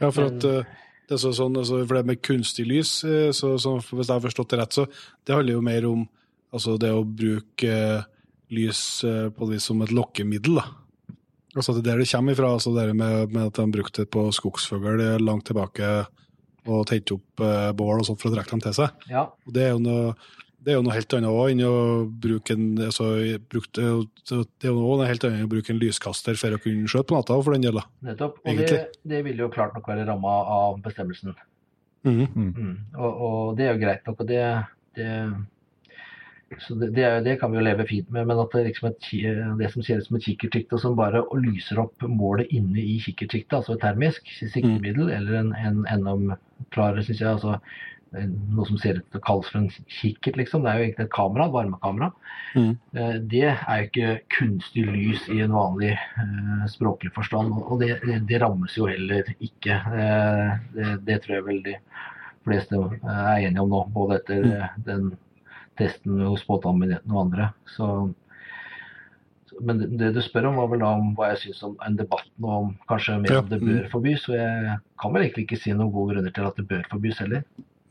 Ja, for at eh, det er så, sånn, altså, for det med kunstig lys, eh, så, så hvis jeg har forstått det rett, så det handler jo mer om altså, det å bruke eh, lys eh, på det vis som et lokkemiddel. da. Altså det er der det kommer ifra, altså det med, med at de brukte det på skogsfugl eh, langt tilbake og tente opp eh, bål og sånt for å trekke dem til seg. Ja, Og det er jo noe, det er jo noe helt annet også enn å bruke en altså, brukt, det er jo- noe helt annet enn å bruke en lyskaster for å kunne skjøte på natta, for den del. nettopp. Og det, det vil jo klart nok være ramma av bestemmelsen. Mm. Mm. Og, og det er jo greit nok, og det, det så det, det, det kan vi jo leve fint med, men at det, liksom et, det som ser ut som et kikkertsikte, og som bare lyser opp målet inne i kikkertsiktet, altså et termisk siktemiddel, eller en, en enda klarere, syns jeg, altså noe som ser ut til å kalles for en kikkert, liksom. Det er jo egentlig et kamera, et varmekamera. Mhm. Eh, Det er jo ikke kunstig lys i en vanlig eh, språklig forstand, og det, det, rammes jo heller ikke. Eh, det, det tror jeg vel de fleste er enige om nå, både etter eh, den testen hos påtalemyndigheten og andre. Så, men det, du spør om, var vel da om hva jeg syns om en debatt nå om kanskje mer om det mm. bør forbys. Og jeg kan vel egentlig ikke si noen gode grunner til at det bør forbys heller.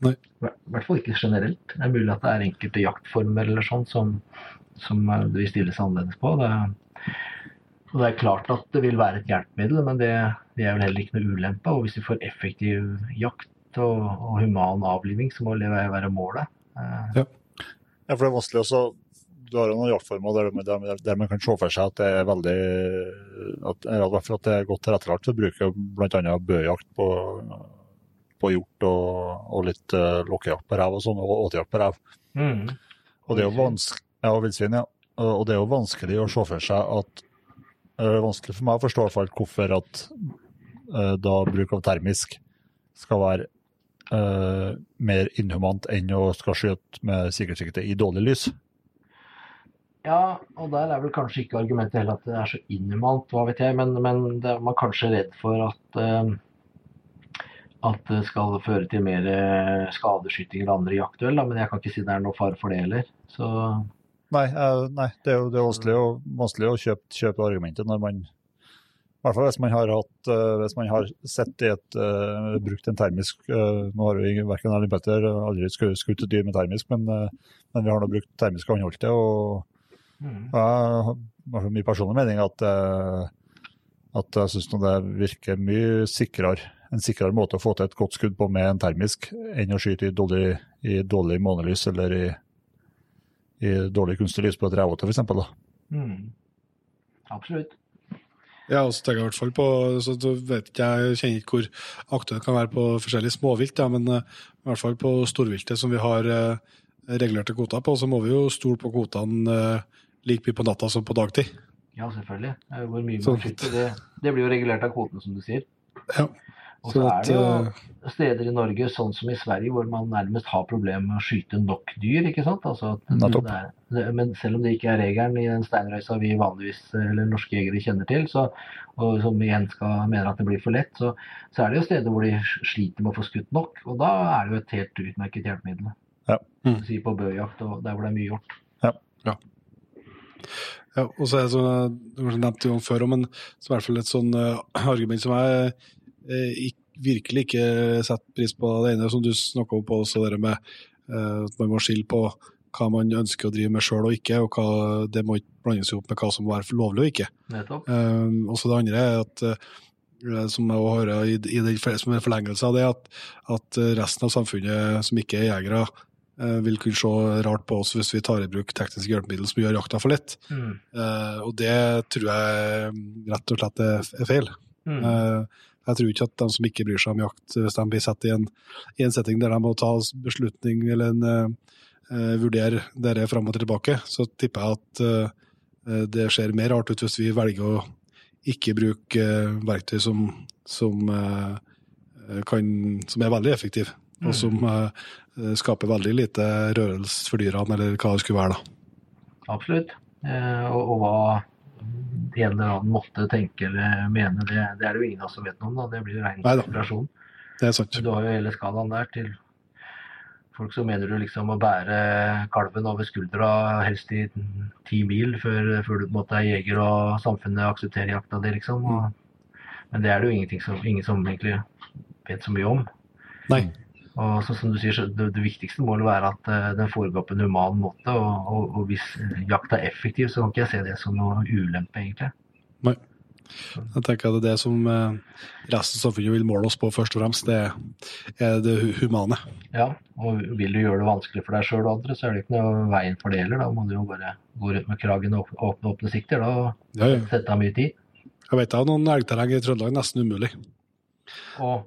Nei. I hvert- fall ikke generelt. Det er mulig at det er enkelte jaktformer eller sånn som, som eh, det vil stilles annerledes på. Det, Og det er klart at det vil være et hjelpemiddel, men det, det er vel heller ikke noe ulempe. Og hvis vi får effektiv jakt og, og human avliving, så må det være, være målet. Ja. Ja, for det er vanskelig også Du har jo noen jaktformer der, der, der man kan se for seg at det er veldig at, at det er godt tilrettelagt for å bruke bl.a. bøjakt på, på hjort og, og litt uh, på rev og sånn, og åtejakt på rev. mm. Og det er jo vanskelig, ja, og villsvin, ja. Og det er jo vanskelig å se for seg at Det er vanskelig for meg å forstå i hvert fall hvorfor at uh, da bruk av termisk skal være Uh, mer inhumant enn å skal skyte med sikkerhetssikte i dårlig lys. Ja, og der er vel kanskje ikke argumentet heller at det er så inhumant, hva vet jeg, men, men det er man kanskje redd for at eh, at det skal føre til mer eh, skadeskyting eller andre jaktduell, men jeg kan ikke si det er noe fare for det heller. Så Nei, eh, nei det er jo det er vanskelig, å, vanskelig å kjøpe, kjøpe argumentet når man i hvert fall hvis man har hatt, eh, hvis man har sett i et, uh, brukt en termisk uh, Nå har vi verken Erling Petter aldri sku- skutt et dyr med termisk, men, uh, men vi har nå brukt termisk og mm. og Jeg har mye personlig mening at, at jeg syns det virker mye sikrere en sikrere måte å få til et godt skudd på med en termisk enn å skyte i dårlig, i dårlig månelys eller i, i dårlig kunstig lys på et revåte, f.eks. Mm. Absolutt. Ja, og så tenker jeg i hvert fall på så vet ikke jeg, kjenner ikke hvor aktuelt det kan være på forskjellige småvilt, ja, men eh, i hvert fall på storviltet som vi har eh, regulerte kvoter på, så må vi jo stole på kvotene eh, like mye på natta som på dagtid. Ja, selvfølgelig. Hvor mye man skyter, det, det blir jo regulert av kvoten, som du sier. Ja. Og Så så er det jo eh, steder i Norge, sånn som i Sverige, hvor man nærmest har problemer med å skyte nok dyr. ikke sant? Altså det er, men selv om det ikke er regelen i den steinrøysa vi vanligvis, eller norske jegere kjenner til, så, og som igjen skal mener at det blir for lett, så, så er det jo steder hvor de sliter med å få skutt nok. Og da er det jo et helt utmerket hjelpemiddel. Ja. Mm. Si på bøjakt og der hvor det er mye hjort. Ja, ja. og så er det sånn, Du nevnte jo før, men så i hvert fall et sånn uh, argument som jeg virkelig ikke setter pris på. Det ene som du snakka om på, også det med eh, at man må skille på hva man ønsker å drive med sjøl og ikke, og hva, det må ikke blandes opp med hva som må være lovlig og ikke. Um, og så det andre er at eh, som jeg hører i, i den, som en forlengelse av det, at, at resten av samfunnet som ikke er jegere, eh, vil kunne se rart på oss hvis vi tar i bruk tekniske hjelpemidler som gjør jakta for lett. Mm. Uh, og det tror jeg rett og slett er, er feil. Mm. Eh, jeg tror ikke at de som ikke bryr seg om jakt, hvis de blir satt i en, i en setting der de må ta beslutning eller en, uh, vurdere dette fram og tilbake, så tipper jeg at uh, det ser mer rart ut hvis vi velger å ikke bruke uh, verktøy som, som, kan, som er veldig effektive, og Mm. som skaper veldig lite rørelse for dyrene, eller hva det skulle være. da. Absolutt. Og, og hva en eller annen måte tenke eller mene, det, det er det jo ingen av oss som vet noe om. Da. Det blir jo ren inspirasjon. Det er sant. Du har jo hele skalaen der til folk som mener du liksom å bære kalven over skuldra helst i ti mil før, før du på en måte er jeger og samfunnet aksepterer jakta di, liksom. Og, men det er det jo ingenting som, ingen som egentlig vet så mye om. Nei. Og så, som du sier, så det, det viktigste må være at uh, den foregår på en human måte. Og, og, og hvis jakta er effektiv, så kan ikke jeg se det som noe ulempe, egentlig. Jeg tenker at det er det som eh, resten av samfunnet vil måle oss på først og fremst, det er det humane. Ja, og vil du gjøre det vanskelig for deg sjøl og andre, så er det ikke noe veien for det heller. Da må du jo bare gå rundt med kragen og åpne åpne sikter da, og Ja, ja. sette av mye tid. Jeg vet av noen elgterreng i Trøndelag nesten umulig Og,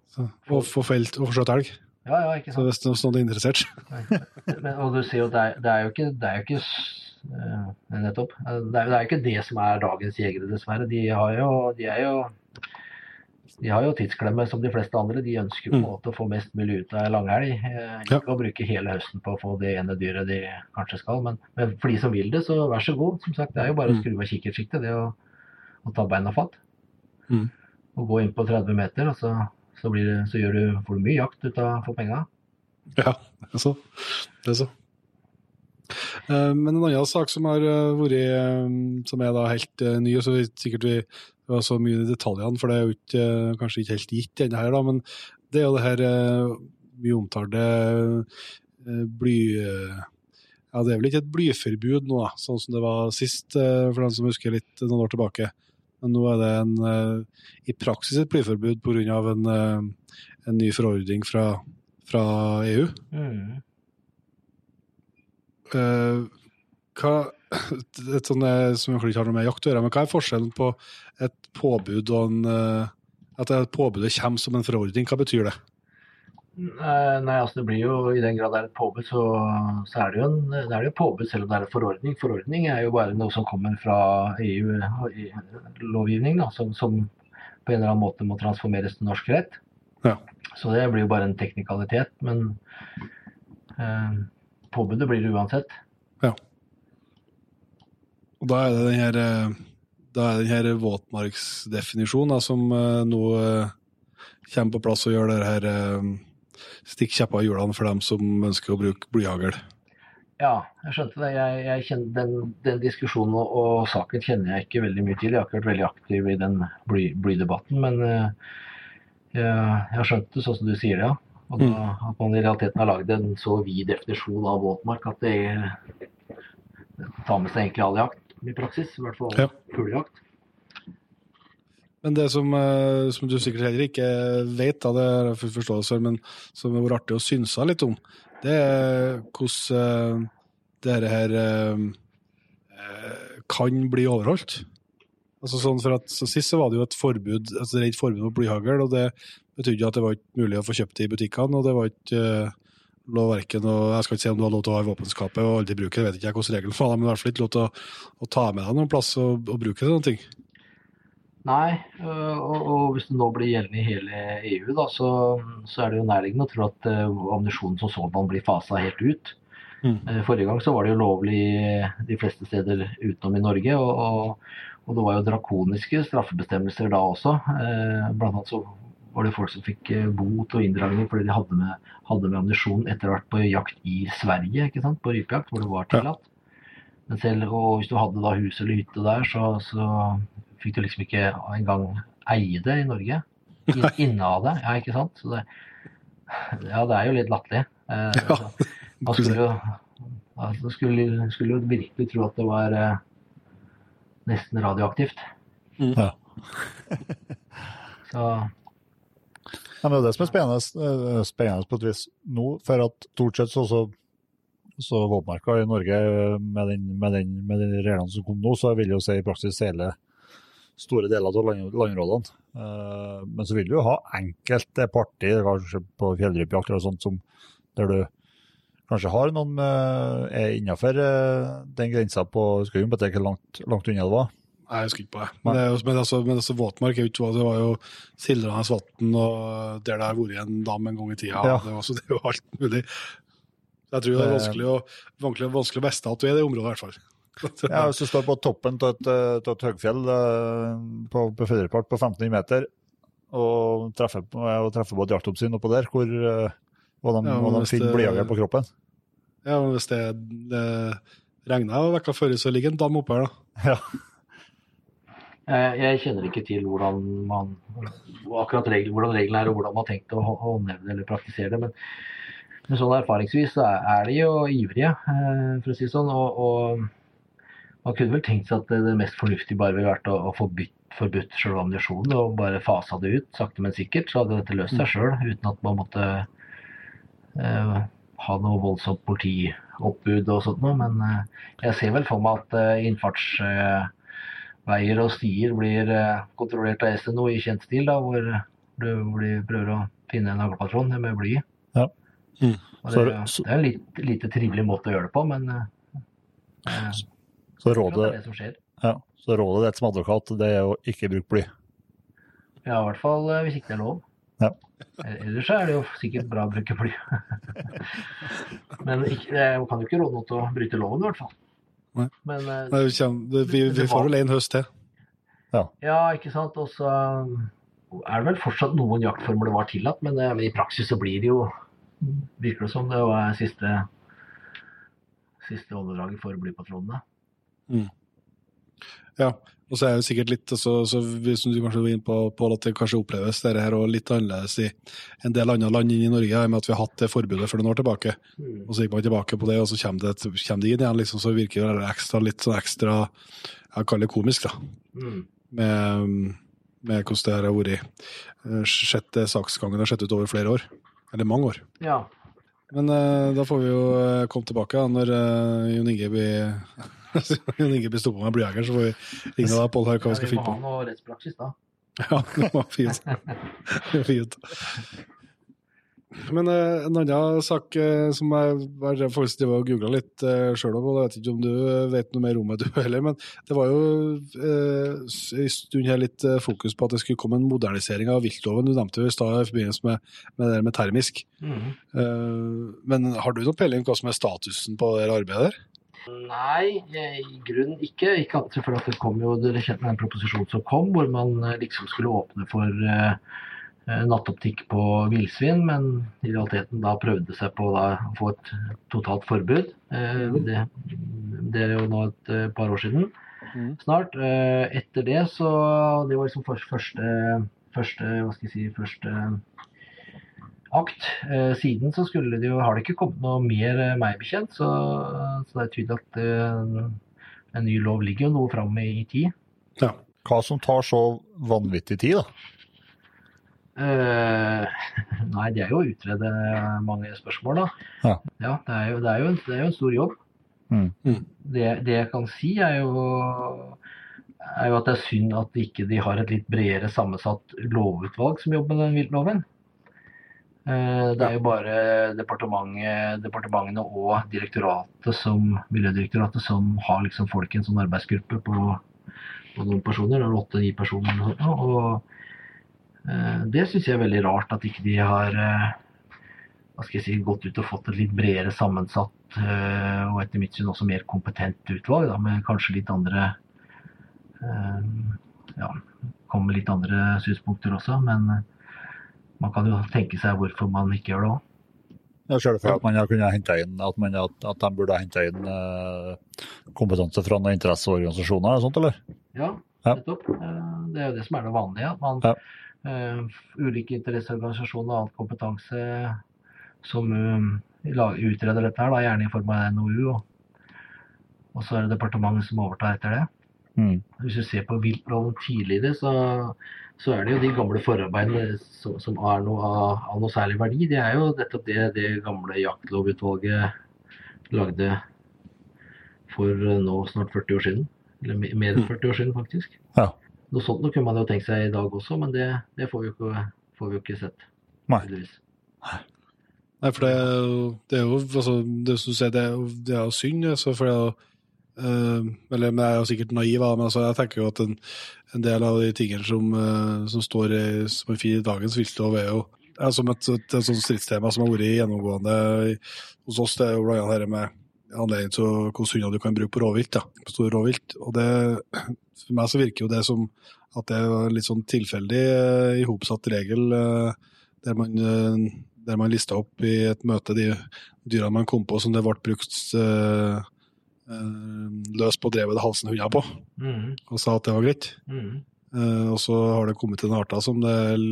å få felt og få skjøtt elg. Ja, ja, ikke Så hvis det er er interessert Men, og du sier jo det er, det er jo ikke, det er jo ikke eh, Nettopp. Det er, det er jo ikke det som er dagens jegere, dessverre. De har jo, de er jo de har jo tidsklemme som de fleste andre. De ønsker på en Mm. måte å få mest mulig ut av ei langhelg. Ikke Ja. Å bruke hele høsten på å få det ene dyret de kanskje skal. Men, men for de som vil det, så vær så god. Som sagt, Det er jo bare å Mm. skru av kikkertsiktet, det å, å ta beina fatt. Mm. Og gå inn på 30 meter, og så, så, blir det, så du, får du mye jakt ut av for penga. Ja, det er så. Det er så. Eh, Men en annen sak som har eh, vært eh, som er da helt ny, og så sikkert vi var så mye i detaljene, for det er jo ikke, kanskje ikke helt gitt ennå her, da, men det er jo det her mye omtalte bly... Ja, det er vel ikke et blyforbud nå, sånn som det var sist, for den som husker litt noen år tilbake. Men nå er det en, eh, i praksis et blyforbud pga. En, eh, en ny forordning fra, fra EU. Mm. Eh, hva, et sånt, som ikke har noe med jakt å gjøre, men hva er forskjellen på et påbud og en At det påbudet kommer som en forordning, hva betyr det? Eh, Nei, altså det blir jo, I den grad det er et påbud, så, så er det jo en, det er jo påbud selv om det er en forordning. Forordning er jo bare noe som kommer fra EU-lovgivning, som, som på en eller annen måte må transformeres til norsk rett. Ja. Så det blir jo bare en teknikalitet. Men eh, påbudet blir det uansett. Ja. Og da er det den her, eh, da er den her våtmarksdefinisjonen da, som eh, nå eh, kommer på plass og gjør det her eh, Stikk kjepper i hjulene for dem som ønsker å bruke blyhagl. Ja, jeg skjønte det. Jeg, jeg kjenner, den, den diskusjonen og, og saken kjenner jeg ikke veldig mye til. Jeg har ikke vært veldig aktiv i den bly, blydebatten, men uh, jeg, jeg har skjønt det sånn som du sier det, ja. Og da, at man i realiteten har lagd en så vid definisjon av våtmark at det, det tar med seg egentlig all jakt i praksis. I hvert fall Ja. fuglejakt. Men det som, eh, som du sikkert heller ikke vet, da, det jeg full forståelse for, men som har vært artig å synse litt om, det er hvordan det dette her eh, eh, kan bli overholdt. Altså sånn for at så Sist så var det jo et forbud altså rent forbud mot blyhagl, og det betydde at det var ikke mulig å få kjøpt det i butikkene. og det var ikke eh, lov verken å, Jeg skal ikke si om du har lov til å ha i våpenskapet og aldri bruke det, vet ikke jeg hvordan regelen var, men i hvert fall ikke lov til å, å ta med deg noen plass og, og bruke det noen ting. Nei, øh, og, og hvis det nå blir gjeldende i hele EU, da, så, så er det jo nærliggende å tro at uh, ammunisjonen som sådan blir fasa helt ut. Mm. Eh, Forrige gang så var det jo lovlig de fleste steder utenom i Norge, og, og, det var jo drakoniske straffebestemmelser da også. Eh, Blant annet så var det folk som fikk bot og inndragning fordi de hadde med, hadde med ammunisjon etter vært på jakt i Sverige, ikke sant? på rypejakt, hvor det var tillatt. Men selv og hvis du hadde da hus eller hytte der, så, så fikk du liksom ikke engang eie det i Norge. Inne av det, ja, ikke sant? Så det, ja, det er jo litt latterlig. Eh, Ja, man skulle jo altså, skulle, skulle virkelig tro at det var eh, nesten radioaktivt. Ja. Så Ja, men det er det som er spennende, eh, spennende på et vis nå, for at stort sett så, så, så våtmarka i Norge eh, med, den, med, den, med de reglene som kom nå, så vil jo si i praksis hele store deler av land, landområdene. Eh, men så vil du jo ha enkelte partier, kanskje på fjellrypejakt eller sånt, som, der du kanskje har noen er innenfor eh, den grensa på Skal jo ikke hvor langt, langt unna det var. Nei, jeg husker ikke på det. Men, det er jo, men, altså, men altså, våtmark er jo Det var jo Sildranes vann, og der det har vært en dam en gang i tida. Ja. Det, var, så det er jo alt mulig. Jeg tror det er vanskelig å, vanskelig, vanskelig å vite at du er i det området, i hvert fall. Ja, Hvis du står på toppen av et, eh, et høgfjell eh, på, på Førerpark på 1500 meter og treffer, og treffer på et jaktoppsyn oppå der, hvor eh, og de, Ja, og de finner blyhagl på kroppen. Ja, men hvis det, det regner vekka før, så ligger en dam oppe her, da. Ja. eh, jeg kjenner ikke til hvordan man akkurat regler, hvordan reglene er og hvordan man har tenkt å hå- håndheve det eller praktisere det. Men, men sånn erfaringsvis så er, de jo ivrige, eh, for å si det sånn. Og, og man kunne vel tenkt seg at det, mest fornuftige bare ville vært å, å forbytt, forbudt selve ammunisjonen og bare fasa det ut sakte, men sikkert. Så hadde dette løst seg sjøl uten at man måtte eh, ha noe voldsomt politioppbud og sånt noe. Men eh, jeg ser vel for meg at eh, innfartsveier og stier blir eh, kontrollert av SNO i kjent stil, da, hvor du blir, prøver å finne en haglpatron med bly. Ja. Mm. Det, det er en litt, lite trivelig måte å gjøre det på, men eh, rådet, Så det er det som skjer. ja, så rådet ditt som advokat det er å ikke bruke bly. Ja, i hvert fall eh, hvis ikke det er lov. Ja. Eh, Ellers så er det jo sikkert bra å bruke bly. Men ikke, jeg kan jo ikke råde noe til å bryte loven, i hvert fall. Nei. Men eh, Nei, vi, vi, vi får vel en høst til. ja, ikke sant. Og så er det vel fortsatt noen jaktformer det var tillatt, men, men i praksis så blir det jo Virker det som det var siste siste åndedraget for blypatronene. Ja, og så er det sikkert litt så, så vi- som du kanskje var inne på, Pål, at det kanskje oppleves dette her og litt annerledes i en del andre land enn i Norge, med at vi har hatt det forbudet for noen år tilbake. Mm. Og så gikk man tilbake på det, og så kommer det, kommer det inn igjen, liksom, så virker det ekstra, litt sånn ekstra Jeg kaller det komisk, da. Mm. med, med hvordan det her har vært. Sjette Sett det saksgangen har sett ut over flere år. Eller mange år. Ja. Men uh, da får vi jo eh, komme tilbake da, når uh, Jon Inge blir Jon ingen blir stoppa med blyhagl, så får vi ringe deg, Pål, hva vi skal vi må ha noe rettspraksis, da. Ja, det var fint. Fint. Men eh, en annen sak eh, som jeg har faktisk og googla litt uh, sjøl om, og jeg vet ikke om du vet noe mer om det du heller, men det var jo eh, en stund her litt eh, fokus på at det skulle komme en modernisering av viltloven. Du nevnte jo i stad i forbindelse med, med det med termisk. Eh, men har du noen peiling på hva som er statusen på det arbeidet der? Nei, i grunnen ikke. Ikke annet selvfølgelig at det kom jo dere kjente med den proposisjonen som kom, hvor man eh, liksom skulle åpne for eh, eh, nattoptikk på villsvin, men i realiteten da prøvde seg på da, å få et totalt forbud. Uh, det, det er jo nå et uh, par år siden Mhm. snart. Etter det så Det var liksom første, første Hva skal jeg si første akt. Eh, siden så skulle det jo, har det ikke kommet noe mer eh, meg bekjent, så, så det er tydelig at eh, en ny lov ligger jo noe fram i, tid. Ja. Hva som tar så vanvittig tid, da? Uh, nei, det er jo å utrede mange spørsmål, da. Ja. det, er jo, det, er jo en, det er jo en stor jobb. Mm. Mm. Det, det jeg kan si, er jo, er jo at det er synd at ikke de har et litt bredere sammensatt lovutvalg som jobber med den viltloven. Eh, Det er jo bare departementet, departementene og direktoratet som, Miljødirektoratet som har liksom folk i en sånn arbeidsgruppe på, på noen personer, eller åtte-ni personer. Og eh, det syns jeg er veldig rart at ikke de har eh, hva skal jeg si, gått ut og fått et litt bredere sammensatt og etter mitt syn også mer kompetent utvalg, da, med kanskje litt andre ja, kommer med litt andre synspunkter også, men man kan jo tenke seg hvorfor man ikke gjør det òg. Jeg ser det for at man kunne kunnet hente inn, at, man, at, at de burde hente henta inn eh, kompetanse fra noen interesseorganisasjoner og sånt, eller? Ja, Ja. nettopp. Ja. Det er jo det som er det vanlige. At man Ja. uh, ulike interesseorganisasjoner og annen kompetanse som eh, utreder dette her, da, gjerne i form av NOU. Og, og så er det departementet som overtar etter det. Mm. Hvis du ser på viltloven tidligere, så, så er det jo de gamle forarbeidene som, som er noe av, av noe særlig verdi. Det er jo nettopp det det gamle jaktlovutvalget lagde for eh, nå snart 40 år siden. Eller mer enn 40 år siden, faktisk. Ja. Noe sånt noe kunne man jo tenkt seg i dag også, men det, det får, vi jo ikke, får vi jo ikke sett. Nei. Nei, for det, er jo- det er jo altså, det som du sier, det er jo, det er jo synd. Altså, for det er jo, eller, men jeg er jo sikkert naiv, men altså, jeg tenker jo at en, en del av de tingene som, eh, som står i, som i dagens viltlov, er jo er som et, et, et sånt stridstema som har vært gjennomgående hos oss. Det er jo blant annet med anledning til hvilke hunder du kan bruke på rovvilt. På store rovvilt. Og det, for meg så virker jo det som at det er litt sånn tilfeldig eh, ihopsatt regel eh, der man, eh, der man lista opp i et møte de dyrene man kom på som det ble brukt eh, eh, løs på drevet det halsen hunder på, mm. og sa at det var greit. Mm. Uh, og så har det kommet til en arter som det er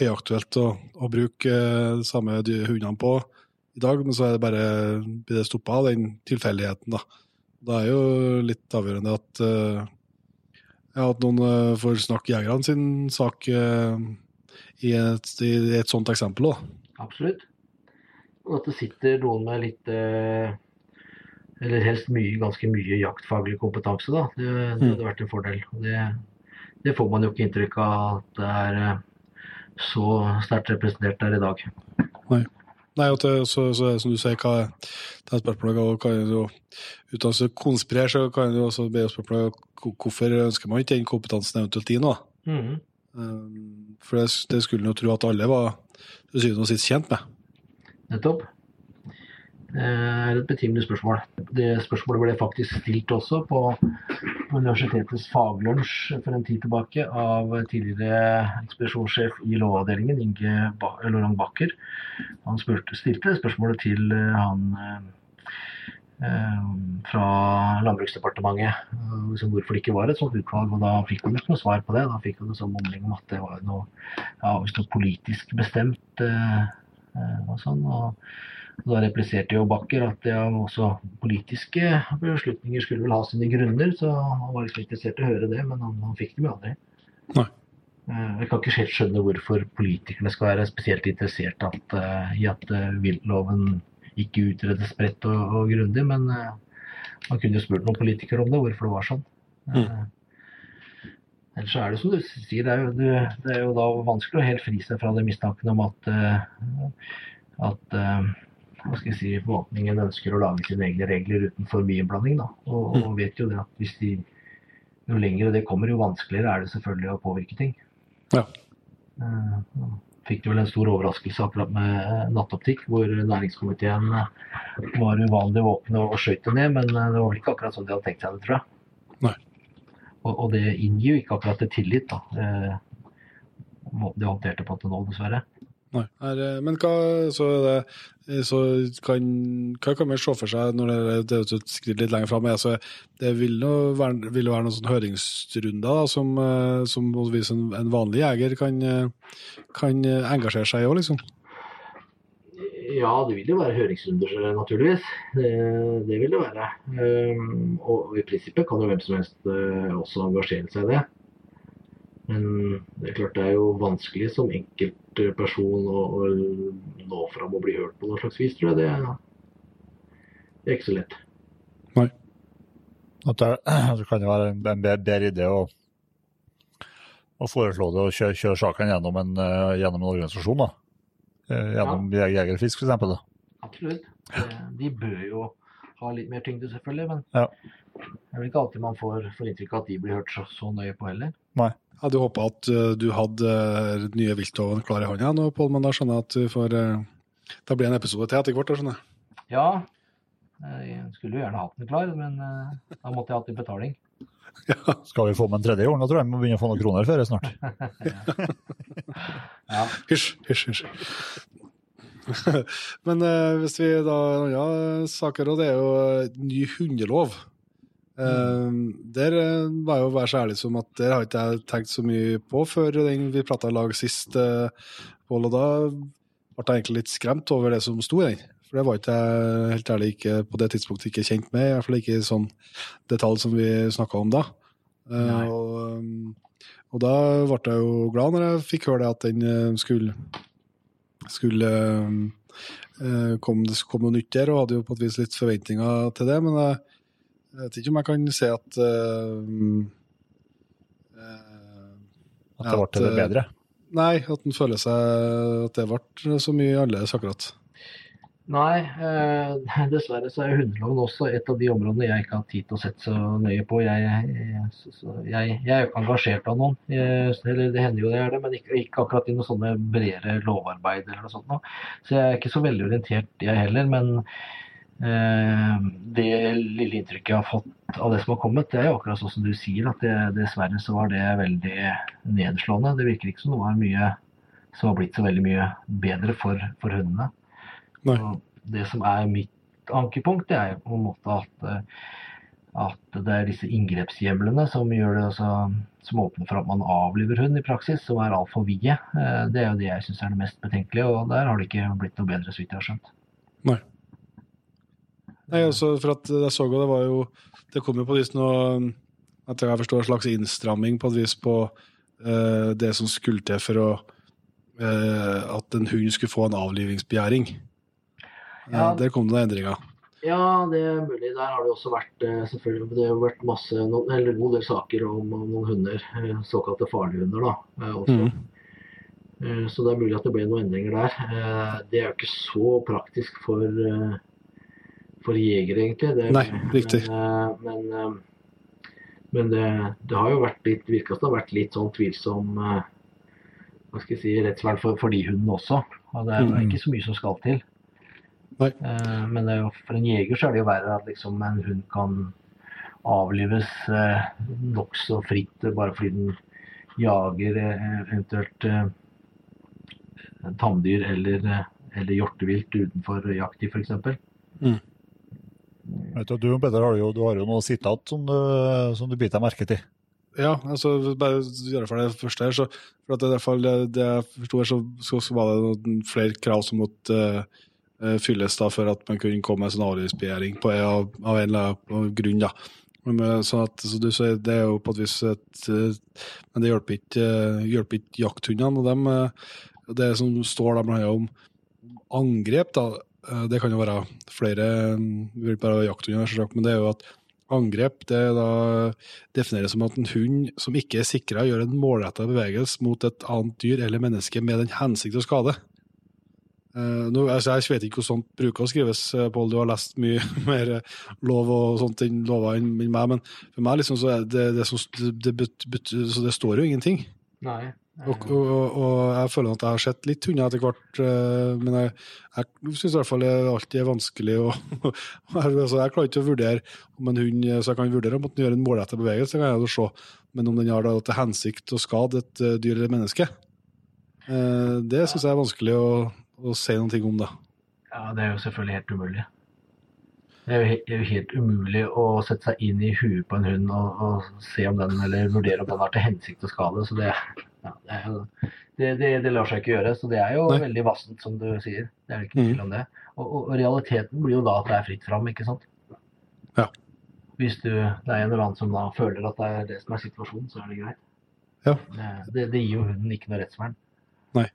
høyaktuelt å, å bruke eh, de samme hundene på i dag, men så er det bare blir det stoppa av den tilfeldigheten, da. Da er jo litt avgjørende at, uh, ja, at noen uh, får snakke jegerne sin sak eh, i, et, i et sånt eksempel. Da. Absolutt. Og at det sitter noen med litt eh, Eller helst mye, ganske mye jaktfaglig kompetanse, da. Det, det hadde vært en fordel. Det, det får man jo ikke inntrykk av at det er eh, så sterkt representert der i dag. Nei, at det, så, så, som du sier, hva det er spørsmålet, kan jo, uten å konspirere, så kan du også be spørsmålet hvor- hvorfor ønsker man ikke den kompetansen eventuelt inn? da? Mm. Um, For det, det skulle en jo tro at alle var til syvende og sist kjent med. Nettopp. Det er et betimelig spørsmål. Det spørsmålet ble faktisk stilt også på universitetets faglunsj for en tid tilbake av tidligere ekspedisjonssjef i Lovavdelingen, Inge Lorang Bakker. Han spurte, stilte spørsmålet til eh, han eh, eh, fra Landbruksdepartementet eh, liksom hvorfor det ikke var et sånt utvalg. og Da fikk han ikke noe svar på det. Da fikk han en sånn mumling om at det var noe, ja, noe politisk bestemt. eh, eh, og sånn, og Da repliserte jo Bakker at ja, også politiske beslutninger skulle vel ha sine grunner, så han var litt interessert i å høre det, men han, han fikk dem jo aldri. Nei. Eh, Jeg kan ikke helt skjønne hvorfor politikerne skal være spesielt interessert at, eh, i at eh, viltloven ikke utredes bredt og, og grundig, men eh, man kunne jo spurt noen politikere om det, hvorfor det var sånn. Mm. Ellers er det som du sier, det er, jo, det er jo da vanskelig å helt fri seg fra det mistanken om at, eh, at eh, hva skal jeg si, forvaltningen ønsker å lage sine egne regler uten for mye innblanding. Da. Og, og vet jo det at hvis de, jo lenger det kommer, jo vanskeligere er det selvfølgelig å påvirke ting. Ja. Eh, Fikk du vel en stor overraskelse akkurat med eh, nattoptikk, hvor næringskomiteen eh, var uvanlig våkne og skjøt det ned, men det var vel ikke akkurat sånn de hadde tenkt seg det, tror jeg. Nei. Og, og det inngir jo ikke akkurat til tillit, da. Måten de håndterte på til nå, dessverre. Nei. Er, eh, men hva, så er det, eh, så kan, hva kan man se for seg når det, det er et skritt litt lenger fram? Altså, det vil jo være, vil jo være noen sånne høringsrunder da, som, eh, som en, en vanlig jeger kan, kan engasjere seg i òg, liksom? Ja, det vil jo være høringsrunder, naturligvis. Det, det vil det være. Um, og i prinsippet kan jo hvem som helst også engasjere seg i det. Men det er klart det er jo vanskelig som enkeltperson å, å nå fram og bli hørt på noe slags vis, tror jeg. Det, er- det er ikke så lett. At det, det kan jo være en, bedre, idé å, å foreslå det og kjøre, kjøre saken gjennom en, eh, gjennom en organisasjon. da. Eh, Gjennom ja. Jegerfisk. Da. Absolutt. De bør jo ha litt mer tyngde, selvfølgelig. Men Ja. Det er vel ikke alltid man får, får inntrykk av at de blir hørt så, så nøye på heller. Nei. Jeg hadde håpa at uh, du hadde uh, nye viltloven klar i hånda nå, Pål, men da skjønner jeg at du får uh, Det blir en episode til etter hvert, da skjønner jeg. Ja, jeg skulle jo gjerne hatt den klar, men da måtte jeg hatt i betaling. Skal vi få med en tredje gang, da tror jeg vi må begynne å få noen kroner før snart. Ja. Hysj, hysj, hysj. Men hvis vi da Ja, saker, og det er jo ny hundelov. Eh, Der eh, var jeg jo være så ærlig som at der har ikke jeg tenkt så mye på før vi prata i lag sist, Pål, og da ble jeg egentlig litt skremt over det som sto i den. For det var ikke jeg helt ærlig ikke på det tidspunktet ikke kjent med, i hvert fall ikke i sånn detalj som vi snakka om da. Uh, og, um, og da ble jeg jo glad når jeg fikk høre det at den skulle, skulle uh, det skulle komme noe nytt der, og hadde jo på et vis litt forventninger til det. Men jeg, jeg vet ikke om jeg kan si at uh, eh, At det ble til det eh, bedre. Nei, at en føler seg at det ble så mye annerledes akkurat. Nei, eh, dessverre så er hundeloven også et av de områdene jeg ikke har tid til å sette så nøye på. Jeg, jeg, så- så jeg, jeg er jo ikke engasjert av noen, jeg, eller det hender jo det er det, men ikke, ikke akkurat i noe sånne bredere lovarbeid eller noe sånt. Nå. Så jeg er ikke så veldig orientert, jeg heller. Men det lille inntrykket jeg har fått av det som har kommet, det er jo akkurat sånn som du sier, at det, dessverre så var det veldig nedslående. Det virker ikke som det var mye som har blitt så veldig mye bedre for, for hundene. Det som er mitt ankepunkt, det er jo på en måte at, eh, at det er disse inngrepshjemlene som gjør det også, som åpner for at man avliver hund i praksis, som er altfor vide. Eh, Det er jo det jeg syns er det mest betenkelige, og der har det ikke blitt noe bedre, så vidt jeg har skjønt. Nei, altså, for at jeg så jo det var jo Det kom jo på et vis noe At jeg forstår en slags innstramming på et vis på uh, det som skulle til for å uh, At en hund skulle få en avlivingsbegjæring. Ja. Uh, Der kom det noen endringer. Ja, det er mulig. Der har det også vært eh, selvfølgelig, det har vært masse, noen, eller god del saker om, om noen hunder, eh, såkalte farlige hunder da, eh, også. Eh, Så det er mulig at det ble noen endringer der. Eh, Det er jo ikke så praktisk for, eh, for jegere, egentlig. Det, Nei, riktig. Men, eh, men, eh, men det, det har jo vært litt, virka som det har vært litt sånn tvilsom eh, hva skal jeg si, rettsvern for, for de hundene også. Og det er Mhm. ikke så mye som skal til. Nei. Men jo, for en jeger så er det jo verre at liksom en hund kan avlives eh, nokså fritt bare fordi den jager eventuelt eh, tamdyr eller, eller hjortevilt utenfor jakttid f.eks. Vet du, du Peter, har jo, du har jo noe sitat som du, som du biter merke til. Ja, altså bare gjøre for det første her, så for at i det, det jeg forsto her, så, så, så var det noen flere krav som måtte uh, fylles da for at man kunne komme med sånn avgiftsbegjæring av, av en eller annen grunn. da. Men, sånn at, så du, sier, det er jo på et vis et eh, Men det hjelper ikke, hjelper ikke jakthundene. og dem, Det som står der annet om angrep, da, det kan jo være flere mm, vil bare jakthunder, men det er jo at angrep det da defineres som at en hund som ikke er sikra, gjør en målretta bevegelse mot et annet dyr eller menneske med den hensikt å skade. Eh, nå, altså jeg vet ikke hvordan sånt bruker å skrives, eh, Pål. Du har lest mye mer eh, lov og sånt enn lover enn meg, men for meg liksom så det, det, som, det, det står jo ingenting. Nei. Og, og, og, jeg føler at jeg har sett litt hunder etter hvert, eh, men jeg, jeg syns i hvert fall det alltid er vanskelig å altså Jeg klarer ikke å vurdere om en hund Så jeg kan vurdere om at den gjør en målrettet bevegelse, kan jeg se, men om den har da til hensikt å skade et eh, dyr eller menneske, eh, det syns jeg er vanskelig å, å si ting om, da. Ja, det er jo selvfølgelig helt umulig. Det jo helt, det er jo helt umulig å sette seg inn i huet på en hund og, og se om den, eller vurdere om den har til hensikt å skade. Så det, ja, det, er jo, det, det, det lar seg ikke gjøre. Så det er jo Nei. veldig vassent, som du sier. Det er ikke Mhm. tvil om det. Og, og, og realiteten blir jo da at det er fritt fram, ikke sant? Ja. Hvis du, det er en eller annen som da føler at det er det som er situasjonen, så er det greit. Ja. Det, det, gir jo hunden ikke noe rettsvern. Nei,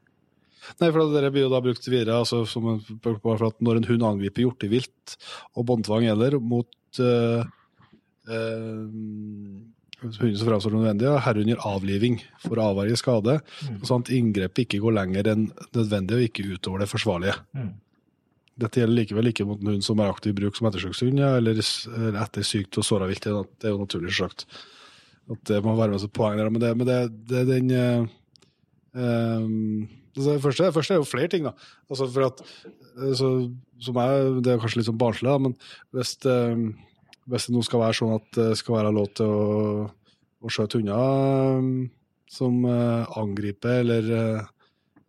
Nei, for det blir jo da brukt videre altså, som en, for at når en hund angriper hjortevilt og båndtvang gjelder mot uh, hunden som framstår som nødvendig, og herunder avliving for å avverge skade, Mm. sånn at inngrepet ikke går lenger enn nødvendig og ikke utover det forsvarlige. Mm. Dette gjelder likevel ikke mot en hund som er aktiv i bruk som ettersøkshund, ja, eller, etter sykt og såra vilt. Det er er jo naturlig sagt. At det må være med som poeng der. Men det, men det, det er den eh, ehm, altså det, første, det første er jo flere ting, da. Altså for at, eh, så, som er, Det er kanskje litt sånn barnslig, men hvis, det- hvis det nå skal være sånn at det skal være lov til å, å skjøte hunder eh, som eh, angriper eller eh,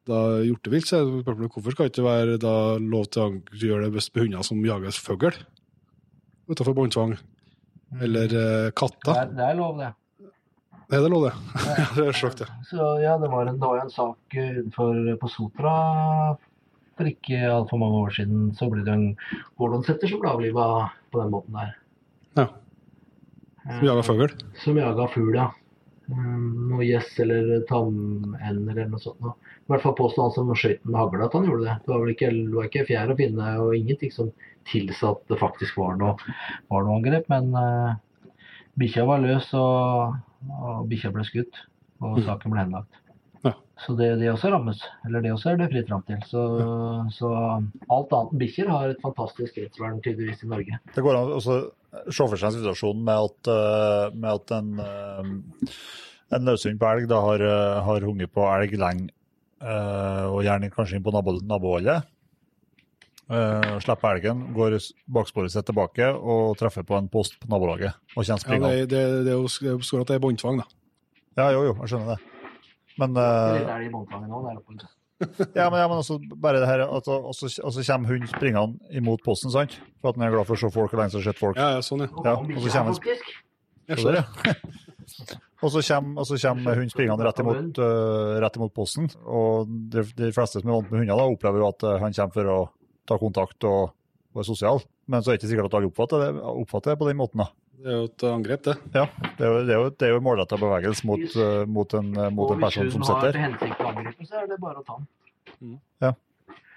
da hjortevilt, så er det spørsmålet hvorfor skal det ikke være da lov til å gjøre det hvis hunder som jager fugl utenfor båndtvang? Eller eh, Det katter? er, det er lov, det. Er det lov, det? Det er slakt, ja. Så ja, det var en, det var en sak utenfor på Sotra for ikke altfor mange år siden. Så ble det en gordonsetter som ble avliva på den måten der. Ja. Som jaga fugl? Som jaga fugl, ja. Um, Noe gjess eller tamender eller noe sånt. I hvert fall påstod han som skøyt med hagle at han gjorde det. Det var vel ikke, det var ikke fjær å finne og ingenting som tilsa at det faktisk var noe, var noe angrep. Men uh, bikkja var løs, og, og bikkja ble skutt. Og Mhm. saken ble henlagt. Så det, det også rammes. Eller det også er det fritt fram til. Så, så alt annet enn bikkjer har et fantastisk rettsvern tydeligvis i Norge. Det går an å se for seg en situasjon med at, eh, med at en, eh, en løshund på elg da har, eh, har hunget på elg lenge, eh, og gjerne kanskje inn på nabo, naboholdet. Uh, slipper elgen, går baksporet sitt tilbake og treffer på en post på nabolaget. og ja det, det, det er jo det jo står at det er båndtvang, da. Ja, jo, jo, jeg skjønner det. Men, Det er det båndtvangen nå. der oppe. ja, men, ja, men også bare det her, at, også, og så kommer hunden springende imot posten, sant? For at han er glad for å se folk og lenge så har sett folk. Ja, ja, sånn, ja. Og Ja, og så kommer-. Og så kommer, og så kommer hunden springende rett imot, uh, rett imot posten. Og de, de fleste som er vant med hunder, da, opplever jo at eh, han kommer for å ta kontakt og, være sosial. Men så er det ikke sikkert at alle oppfatter det, oppfatter det på den måten. da. Det er jo et angrep, det. Ja, Det er jo, det er jo, det er jo målretta bevegelse mot, uh, mot, en, uh, mot en person som sitter. hvis hun har til hensikt å angripe, så er det bare å ta den. Ja,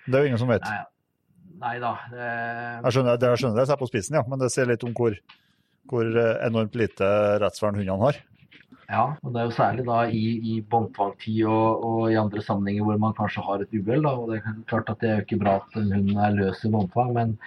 Det er jo ingen som vet. Nei, nei da. Det, Jeg skjønner det, jeg skjønner det, jeg ser på spissen, ja, men det sier litt om hvor, hvor eh, enormt lite rettsvern hundene har. ja, og det er jo særlig da i, i båndtvangtid og, og i andre sammenhenger hvor man kanskje har et uhell. og Det er klart at det er jo ikke bra at en hund er løs i båndtvang, men,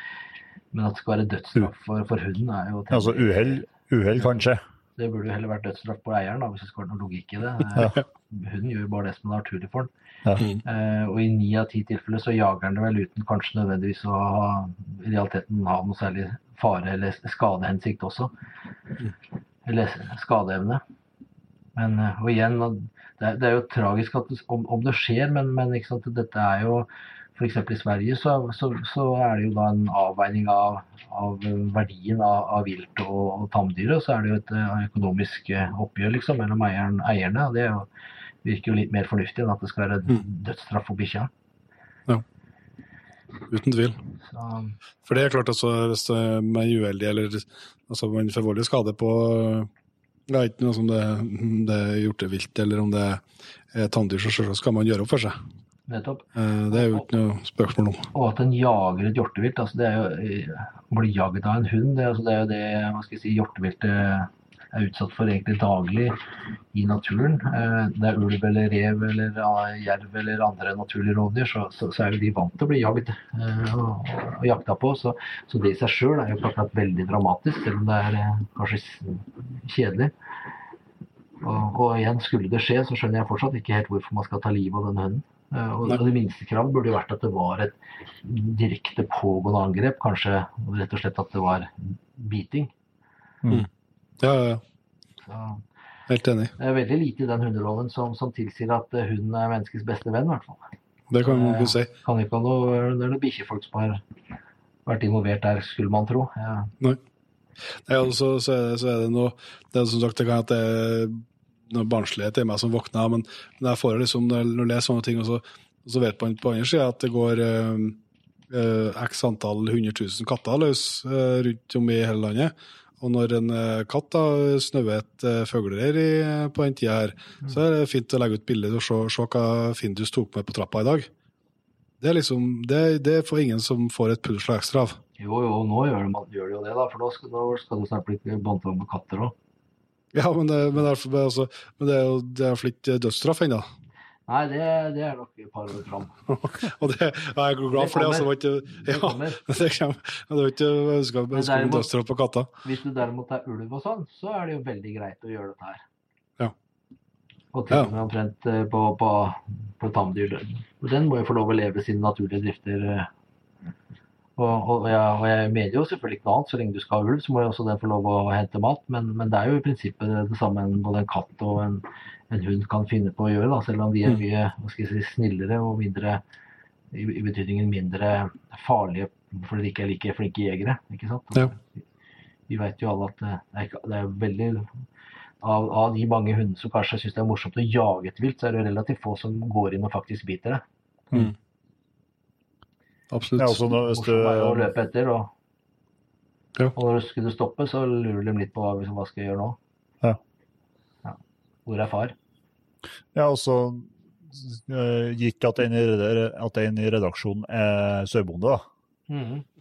men at det skal være dødsstraff for, for hunden er jo Altså uhell, uhell kanskje? Det burde jo heller vært dødsstraff på eieren, da, hvis det skal være noe logikk i det. Hunden gjør jo bare det som er naturlig for den. Ja. Eh, og i ni av ti tilfeller så jager den det vel uten kanskje nødvendigvis å ha i realiteten ha noe særlig fare eller skadehensikt også. Eller skadeevne. Men, eh, og igjen, det er, det er jo tragisk at det, om, om det skjer, men, men ikke sant, dette er jo F.eks. i Sverige så, så, så er det jo da en avveining av, av verdien av, av vilt og, og tamdyret. Så er det jo et eh, økonomisk eh, oppgjør liksom, mellom eieren, eierne. og Det er jo, virker jo litt mer fornuftig enn at det skal være dødsstraff for bikkja. Ja. uten tvil. Så, For det er klart altså, hvis man er uheldig eller altså, man får voldelig skade på Det er ikke noe som det, det er hjortevilt eller om det er tanndyr, så skal man gjøre opp for seg. Nettopp. Eh, Det er jo ikke noe spørsmål om. Og at en jager et hjortevilt, altså det er jo eh, å bli jaget av en hund, det, altså det er jo det hva skal jeg si, hjorteviltet er utsatt for egentlig daglig i naturen. Eh, Det er ulv eller rev eller eh, jerv eller andre naturlige rovdyr, så, så, så er jo de vant til å bli jagd eh, og, og jakta på. Så, så det i seg sjøl er jo faktisk veldig dramatisk, selv om det er eh, kanskje kjedelig. Og, og igjen, skulle det skje, så skjønner jeg fortsatt ikke helt hvorfor man skal ta livet av den hunden. Eh, Og det minste krav burde jo vært at det var et direkte pågående angrep. Kanskje rett og slett at det var biting. Ja, ja, ja. Helt enig. det er veldig lite i den hundeloven som, som tilsier at eh, hunden er menneskets beste venn, i hvert fall. Det kan man ikke si. Kan ikke ha noe, det er noen bikkjefolk som har vært involvert der, skulle man tro. Ja. Nei, altså, så, er det, så er det noe Det er som sagt det kan at det er noe barnslighet i meg som våkner, men, jeg får liksom, når jeg leser sånne ting, og så, og så vet man på andre sida at det går eh, eh, x antall hundre tusen katter løs eh, rundt om i hele landet. Og når en katt da snauer et fuglereir på den tida her, så er det fint å legge ut bilde og se, se hva Findus tok med på trappa i dag. Det er liksom, det, det får ingen som får et puddelsslag ekstra av. Jo, jo, nå gjør, man, gjør de jo det, da, for nå skal, nå skal det snart bli båndtvang på katter òg. Ja, men det, men det, er, altså, men det er jo det er iallfall dødsstraff ennå. Nei, det, det er nok et par år fram. Og det, jeg er glad for det. Altså, det ikke, ja, kommer. det kommer. Det var ikke ønska dødsstraff på katter. Hvis du derimot er ulv og sånn, så er det jo veldig greit å gjøre dette her. Ja. Og til og med omtrent eh, på, på, på tamdyr. Den må jo få lov å leve sine naturlige drifter. Og, og, jeg, og jeg mener jo selvfølgelig ikke noe annet. Så lenge du skal ha ulv, så må jo også den få lov å hente mat. Men, men det er jo i prinsippet det samme en, både en katt og en, en hund kan finne på å gjøre. Da, selv om de er Mm. mye si, snillere og mindre i, i betydningen mindre farlige fordi de ikke er like flinke jegere. ikke sant? Ja. Vi vet jo alle at det er, ikke- det er veldig av, av de mange hundene som kanskje syns det er morsomt å jage et vilt, så er det relativt få som går inn og faktisk biter det. Absolutt. Ja, også nå, hvis du, det å løpe etter. Og, Ja. og når du skulle stoppe, så lurer de litt på hva, hva skal jeg gjøre nå. Ja. Ja. Hvor er far? ja, altså, så at en, i, at en i redaksjonen er sauebonde, da,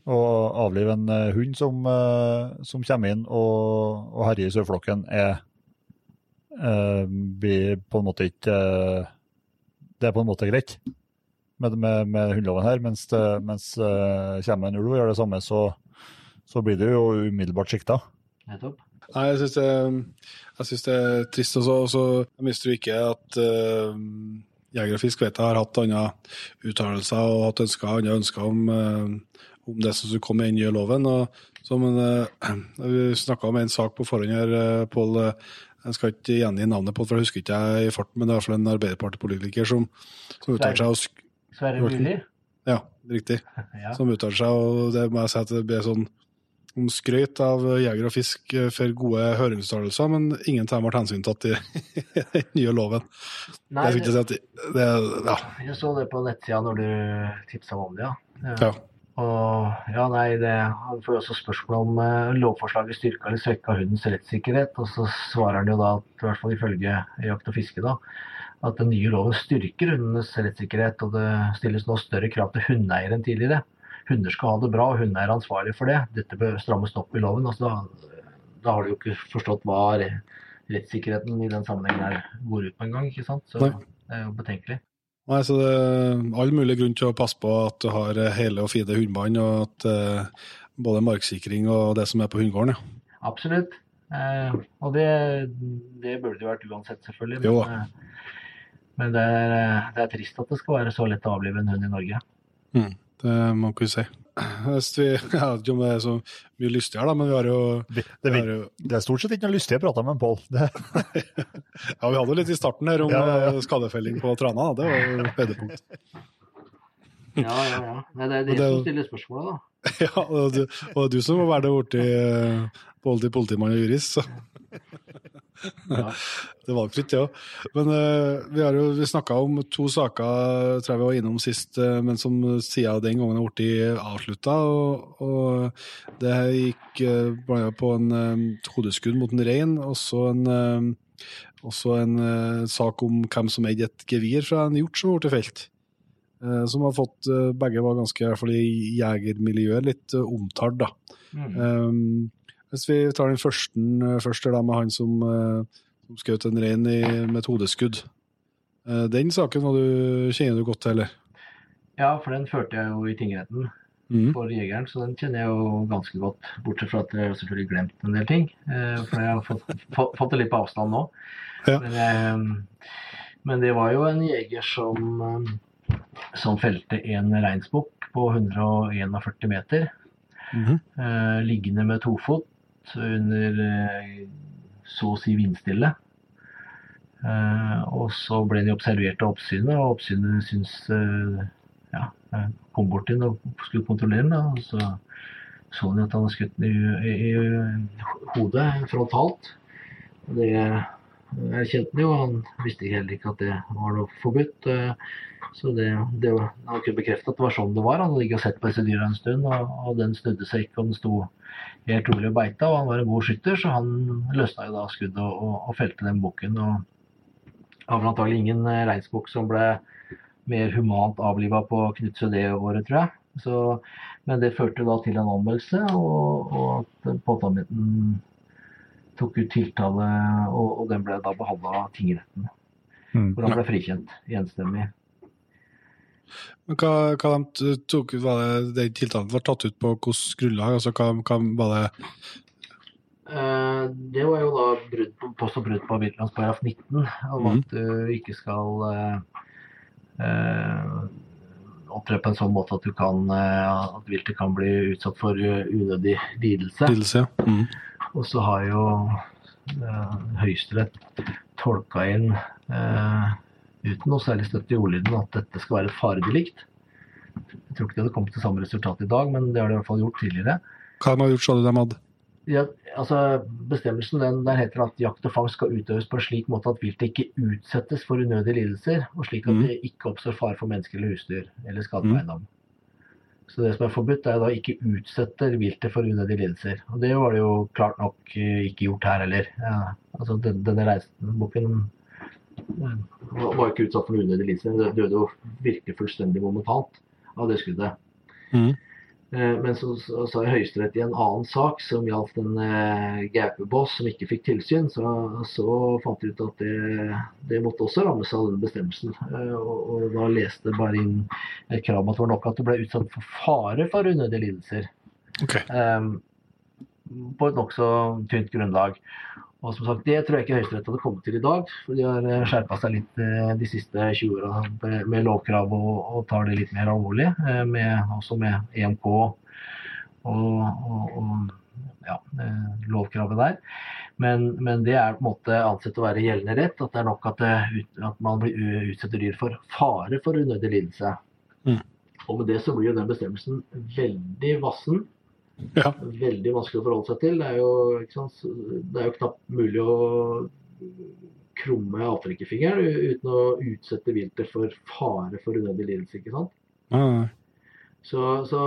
og avlive en eh, hund som, eh, som kommer inn og, og herjer i saueflokken, er eh, blir på en måte ikke eh, Det er på en måte greit med, med, med hundeloven her, mens, det, mens uh, kommer en ulv og gjør det samme, så, så blir det jo umiddelbart sikta. Nettopp. Nei, jeg syns det, synes det er trist. også, og så mister vi ikke at uh, Jeger og Fisk vet jeg har hatt andre uttalelser og hatt ønsker, andre ønsker om, uh, om det som skulle komme inn i nye loven. og som en, uh, Vi snakka om en sak på forhånd her, uh, Pål. jeg skal ikke gjengi navnet på det, for jeg husker ikke jeg i farten, men det er i hvert fall en Arbeiderpartipolitiker som, som uttaler seg. Og, sk- Sverre Myrli? ja, riktig. Ja. Som uttaler seg, og det må jeg si at det blir sånn om skrøyt av jeger og fisk eh, for gode høringsuttalelser, men ingen tar ble hensyntatt i den nye loven. Nei, jeg si det, det ja, jeg så det på nettsida når du tipsa om det, ja. ja. Og ja, nei, det, Han får også spørsmål om eh, lovforslaget styrka eller svekka hundens rettssikkerhet. Og så svarer han jo da, at, i hvert fall ifølge Jakt og fiske, da, at den nye loven styrker hundenes rettssikkerhet. Og det stilles nå større krav til hundeeier enn tidligere. Hunder skal ha det bra, og hundeeier er ansvarlig for det. Dette bør strammes opp i loven. Altså, da, da har du jo ikke forstått hva rettssikkerheten i den sammenhengen her går ut på engang. ikke sant? Så Nei. det er jo betenkelig. Nei, så det er all mulig grunn til å passe på at du har hele og fine hundebånd, og at eh, både marksikring og det som er på hundegården. Ja. Absolutt. Eh, og det, det burde det jo vært uansett, selvfølgelig. Jo Men, eh, men det, er, eh, det er trist at det skal være så lett å avlive en hund i Norge. Det må man kunne si. Hvis vi, jeg vet ikke om det er så mye lystigere, da, men vi har jo, Det, vi det, har jo det er stort sett ikke noe lystig å prate med en Pål. Ja, vi hadde jo litt i starten her om Ja, ja, ja. eh, skadefelling på Trana. da. Det var jo punkt. høydepunkt. Ja, ja, ja. Nei, det er de som stiller spørsmålet, da. Ja, og du, og du som må være der borti eh, både til politimann og jurist, så. Det er valgfritt, det òg. Men uh, vi har jo vi snakka om to saker tror jeg vi var innom sist, uh, men som siden den gangen har blitt avslutta. Og, og det her gikk uh, blant på en eh, hodeskudd mot en rein, og så en, eh, også en uh, sak om hvem som eide et gevir fra en hjort som ble felt. Eh, som har fått eh, Begge var ganske, i hvert fall i jegermiljøet, litt eh, omtalt, da. Mm. Um, hvis vi tar den første, først, da, med han som, eh, som skjøt en rein i, med et hodeskudd. Eh, den saken du, kjenner du godt til, eller? ja, for den førte jeg jo i tingretten mm. for jegeren, så den kjenner jeg jo ganske godt. Bortsett fra at jeg har selvfølgelig glemt en del ting. eh, For jeg har fått, fått, det litt på avstand nå. Ja. Men, eh, men det var jo en jeger som, eh, som felte en reinsbukk på 141 meter. Mhm. eh, liggende med tofot under eh, så å si vindstille. Eh, og så ble de observert av oppsynet, og oppsynet syns eh, ja, kom bort til den og skulle kontrollere den. Og Så så han at han hadde skutt den i, i, i hodet frontalt. Og det erkjente han jo, han visste heller ikke at det var noe forbudt. eh, Så det, det var, han kunne bekrefte at det var sånn det var. Han hadde ikke sett på disse dyra en stund, og, og den snudde seg ikke, og den sto helt rolig og beita. Og han var en god skytter, så han løsna jo da skuddet og, og, og felte den bukken. Og har vel antagelig ingen eh, reinsbukk som ble mer humant avliva på Knutsø det året, tror jeg. Så, men det førte da til en anmeldelse, og, og at påtalemyndigheten tok ut tiltale, og, og den ble da behandla av tingretten. Mm. Hvor han ble frikjent enstemmig. Men hva, hva de tok ut, var det den tiltalen var tatt ut på hvilket grunnlag? Altså, hva, hva var det Eh, det var jo da brudd på, påstått brudd på paragraf 19, om mm. at du ikke skal eh, eh, opptre på en sånn måte at du kan eh, at viltet kan bli utsatt for eh, unødig lidelse. lidelse? Ja. Og så har jo eh, Høyesterett tolka inn eh, uten noe særlig støtte i ordlyden at dette skal være et faredelikt. Jeg tror ikke de hadde kommet til samme resultat i dag, men det har de i hvert fall gjort tidligere. Hva de har gjort, sa du de hadde? Ja, altså Bestemmelsen den, der heter at jakt og fangst skal utøves på en slik måte at viltet ikke utsettes for unødige lidelser, og slik at Mhm. det ikke oppstår fare for mennesker eller husdyr eller skade på Mhm. eiendom. Så det som er forbudt, er da ikke utsette viltet for unødige lidelser. Og det var det jo klart nok eh, ikke gjort her heller. Ja, altså den, Denne reisebukken eh, var ikke utsatt for unødige lidelser. Den døde jo virkelig fullstendig momentant av det skuddet. Mhm. Eh, Men så så- sa Høyesterett i en annen sak som gjaldt en eh, gaupeboss som ikke fikk tilsyn, så, så fant de ut at det, det måtte også rammes av denne bestemmelsen. Eh, Og, og da leste det bare inn et krav om at det var nok at det ble utsatt for fare for unødige lidelser. Okay. eh, på et nokså tynt grunnlag. Og som sagt, Det tror jeg ikke Høyesterett hadde kommet til i dag, for de har skjerpa seg litt eh, de siste 20 åra med- lovkrav og, og tar det litt mer alvorlig. eh, Med, også med EMK og, og, og ja, eh, lovkravet der. Men, men det er på en måte ansett å være gjeldende rett. At det er nok at, det, at man blir utsetter dyr for fare for unødig lidelse. Mm. Og med det så blir jo den bestemmelsen veldig vassen Ja. veldig vanskelig å forholde seg til. Det er jo, det er jo knapt mulig å krumme avtrykkefingeren uten å utsette viltet for fare for unødig lidelse. ikke sant? Nei. Så, så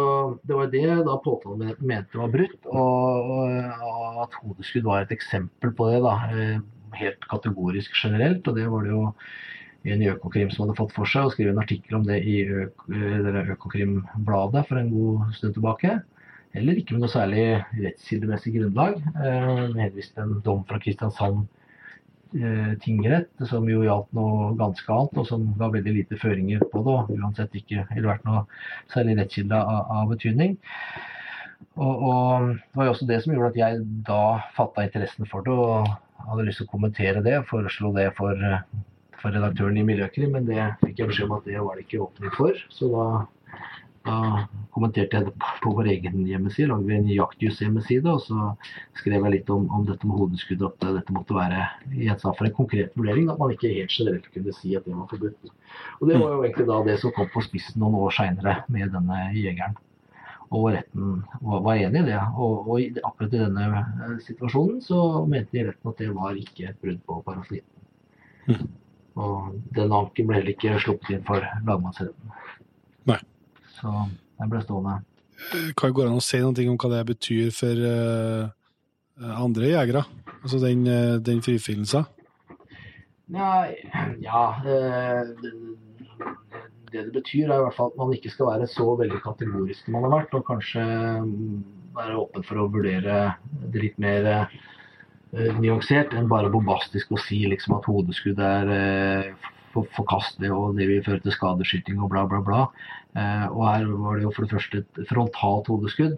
det var det da påtalen mente var brutt, og, og, at hodeskudd var et eksempel på det. da, eh, Helt kategorisk generelt. Og det var det jo en i Økokrim som hadde fått for seg, og skrev en artikkel om det i Øk Økokrim-bladet for en god stund tilbake. Heller ikke med noe særlig rettskildemessig grunnlag. Eh, henvist en dom fra Kristiansand eh, tingrett, som jo gjaldt noe ganske annet, og som ga veldig lite føringer på det, og uansett ikke eller vært noe særlig rettskilde av, av betydning. Og, og det var jo også det som gjorde at jeg da fatta interessen for det, og hadde lyst til å kommentere det, foreslo det for, eh, for redaktøren i Miljøkrim, men det fikk jeg beskjed om at det var det ikke åpning for. Så da, da kommenterte jeg det på, vår egen hjemmeside, lagde vi en jaktjus-hjemmeside, og så skrev jeg litt om, om dette med hodeskudd, at dette måtte være gjenstand for en konkret vurdering, at man ikke helt generelt kunne si at det var forbudt. Og det var jo egentlig da det som kom på spissen noen år seinere med denne jegeren. og retten var, var enig i det. Og, og akkurat i denne eh, situasjonen så mente de retten at det var ikke et brudd på parafin. Og den anken ble heller ikke sluppet inn for lagmannsretten. Nei. Så den ble stående. Kan det gå an å si noe om hva det betyr for uh, andre jegere? Altså den, uh, den frifinnelsen? Ja, ja det, det det betyr, er i hvert fall at man ikke skal være så veldig kategorisk som man har vært, og kanskje mm, være åpen for å vurdere det litt mer uh, nyansert enn bare bombastisk å si liksom, at hodeskudd er for, forkastelig og det vil føre til skadeskyting og bla, bla, bla. Eh, og her var det jo for det første et frontalt hodeskudd.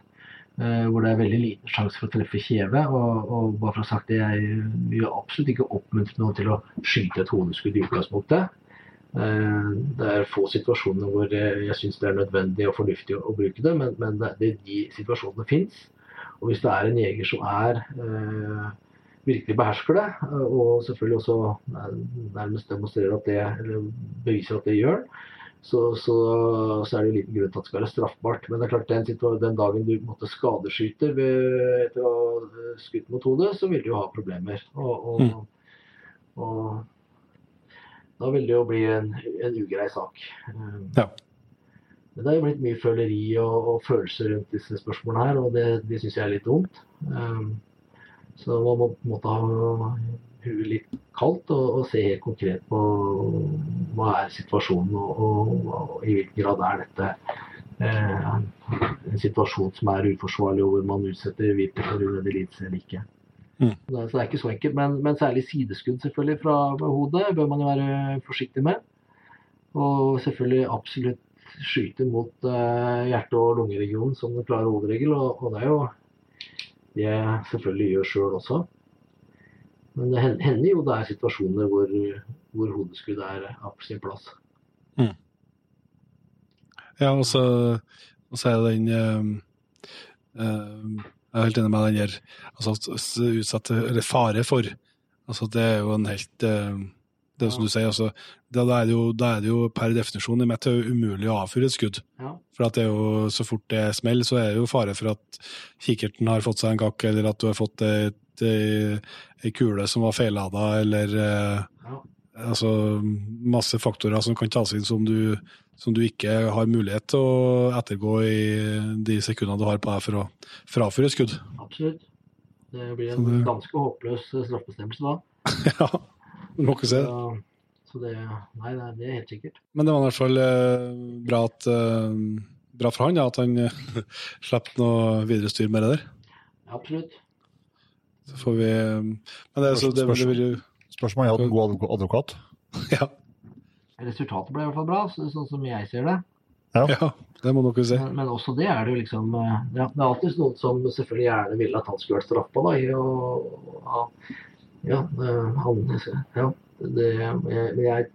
eh, hvor det er veldig liten sjanse for å treffe kjeve. Og, og bare for å ha sagt det, jeg vil absolutt ikke oppmuntre noen til å skyte et hodeskudd i utgangspunktet. Eh, Det er få situasjoner hvor jeg syns det er nødvendig og fornuftig å, bruke det, men, men det, de situasjonene fins. Og hvis det er en jeger som er virkelig behersker det, og selvfølgelig også eh, nærmest demonstrerer at det, eller beviser at det gjør så, så, så er det jo liten grunn til at det skal være straffbart. Men det er klart den, den dagen du måtte skadeskyte ved, etter å ha skutt mot hodet, så vil du jo ha problemer. Og, og, og da vil det jo bli en, en ugrei sak. Ja. Men det er jo blitt mye føleri og, og følelser rundt disse spørsmålene her, og det, det syns jeg er litt dumt. Um, så man må på en måte ha huet litt kaldt og, og se helt konkret på hva er situasjonen, og, og, og i hvilken grad er dette eh, en situasjon som er uforsvarlig, og hvor man utsetter Viper for unødig lidelse eller ikke. Mm. Så det, er ikke så enkelt, men, men særlig sideskudd selvfølgelig fra hodet bør man jo være forsiktig med. Og selvfølgelig absolutt skyte mot eh, hjerte- og lungeregionen som en klar hovedregel. Og, og det er jo jeg selvfølgelig gjør sjøl også. Men det hender jo det er situasjoner hvor, hvor hodeskudd er på sin plass. Ja, og så, er den eh, eh, Jeg er helt enig med den der altså, s- Eller fare for. Altså, det er jo en helt eh, Det er ja. som du sier, altså, da, da, er det jo, da er det jo per definisjon i mitt hode umulig å avfyre et skudd. Ja. For at det er jo, så fort det smeller, så er det jo fare for at kikkerten har fått seg en kakk, eller at du har fått ei kule som var feillada, eller eh, Ja. altså, masse faktorer som kan tas inn som du, som du ikke har mulighet til å ettergå i de sekundene du har på deg for å fraføre et skudd. Absolutt. Det blir en ganske håpløs straffebestemmelse da. ja, du må ikke se det. Så, så det Nei, det er- det er helt sikkert. Men det var i hvert fall eh, bra, at, eh, bra for han ja, at han eh, slapp noe videre styr med det der. Ja, Absolutt. Så får vi Men det, er så, det, det vil jo Spørsmålet er om han hadde en god advokat. ja, Resultatet ble i hvert fall bra, så, sånn som jeg ser det. ja, det må dere si. Men, men også det er det jo liksom ja, Det er alltid noen som selvfølgelig gjerne ville at han skulle vært straffa, da. i å- Ja, han, ja det, jeg, jeg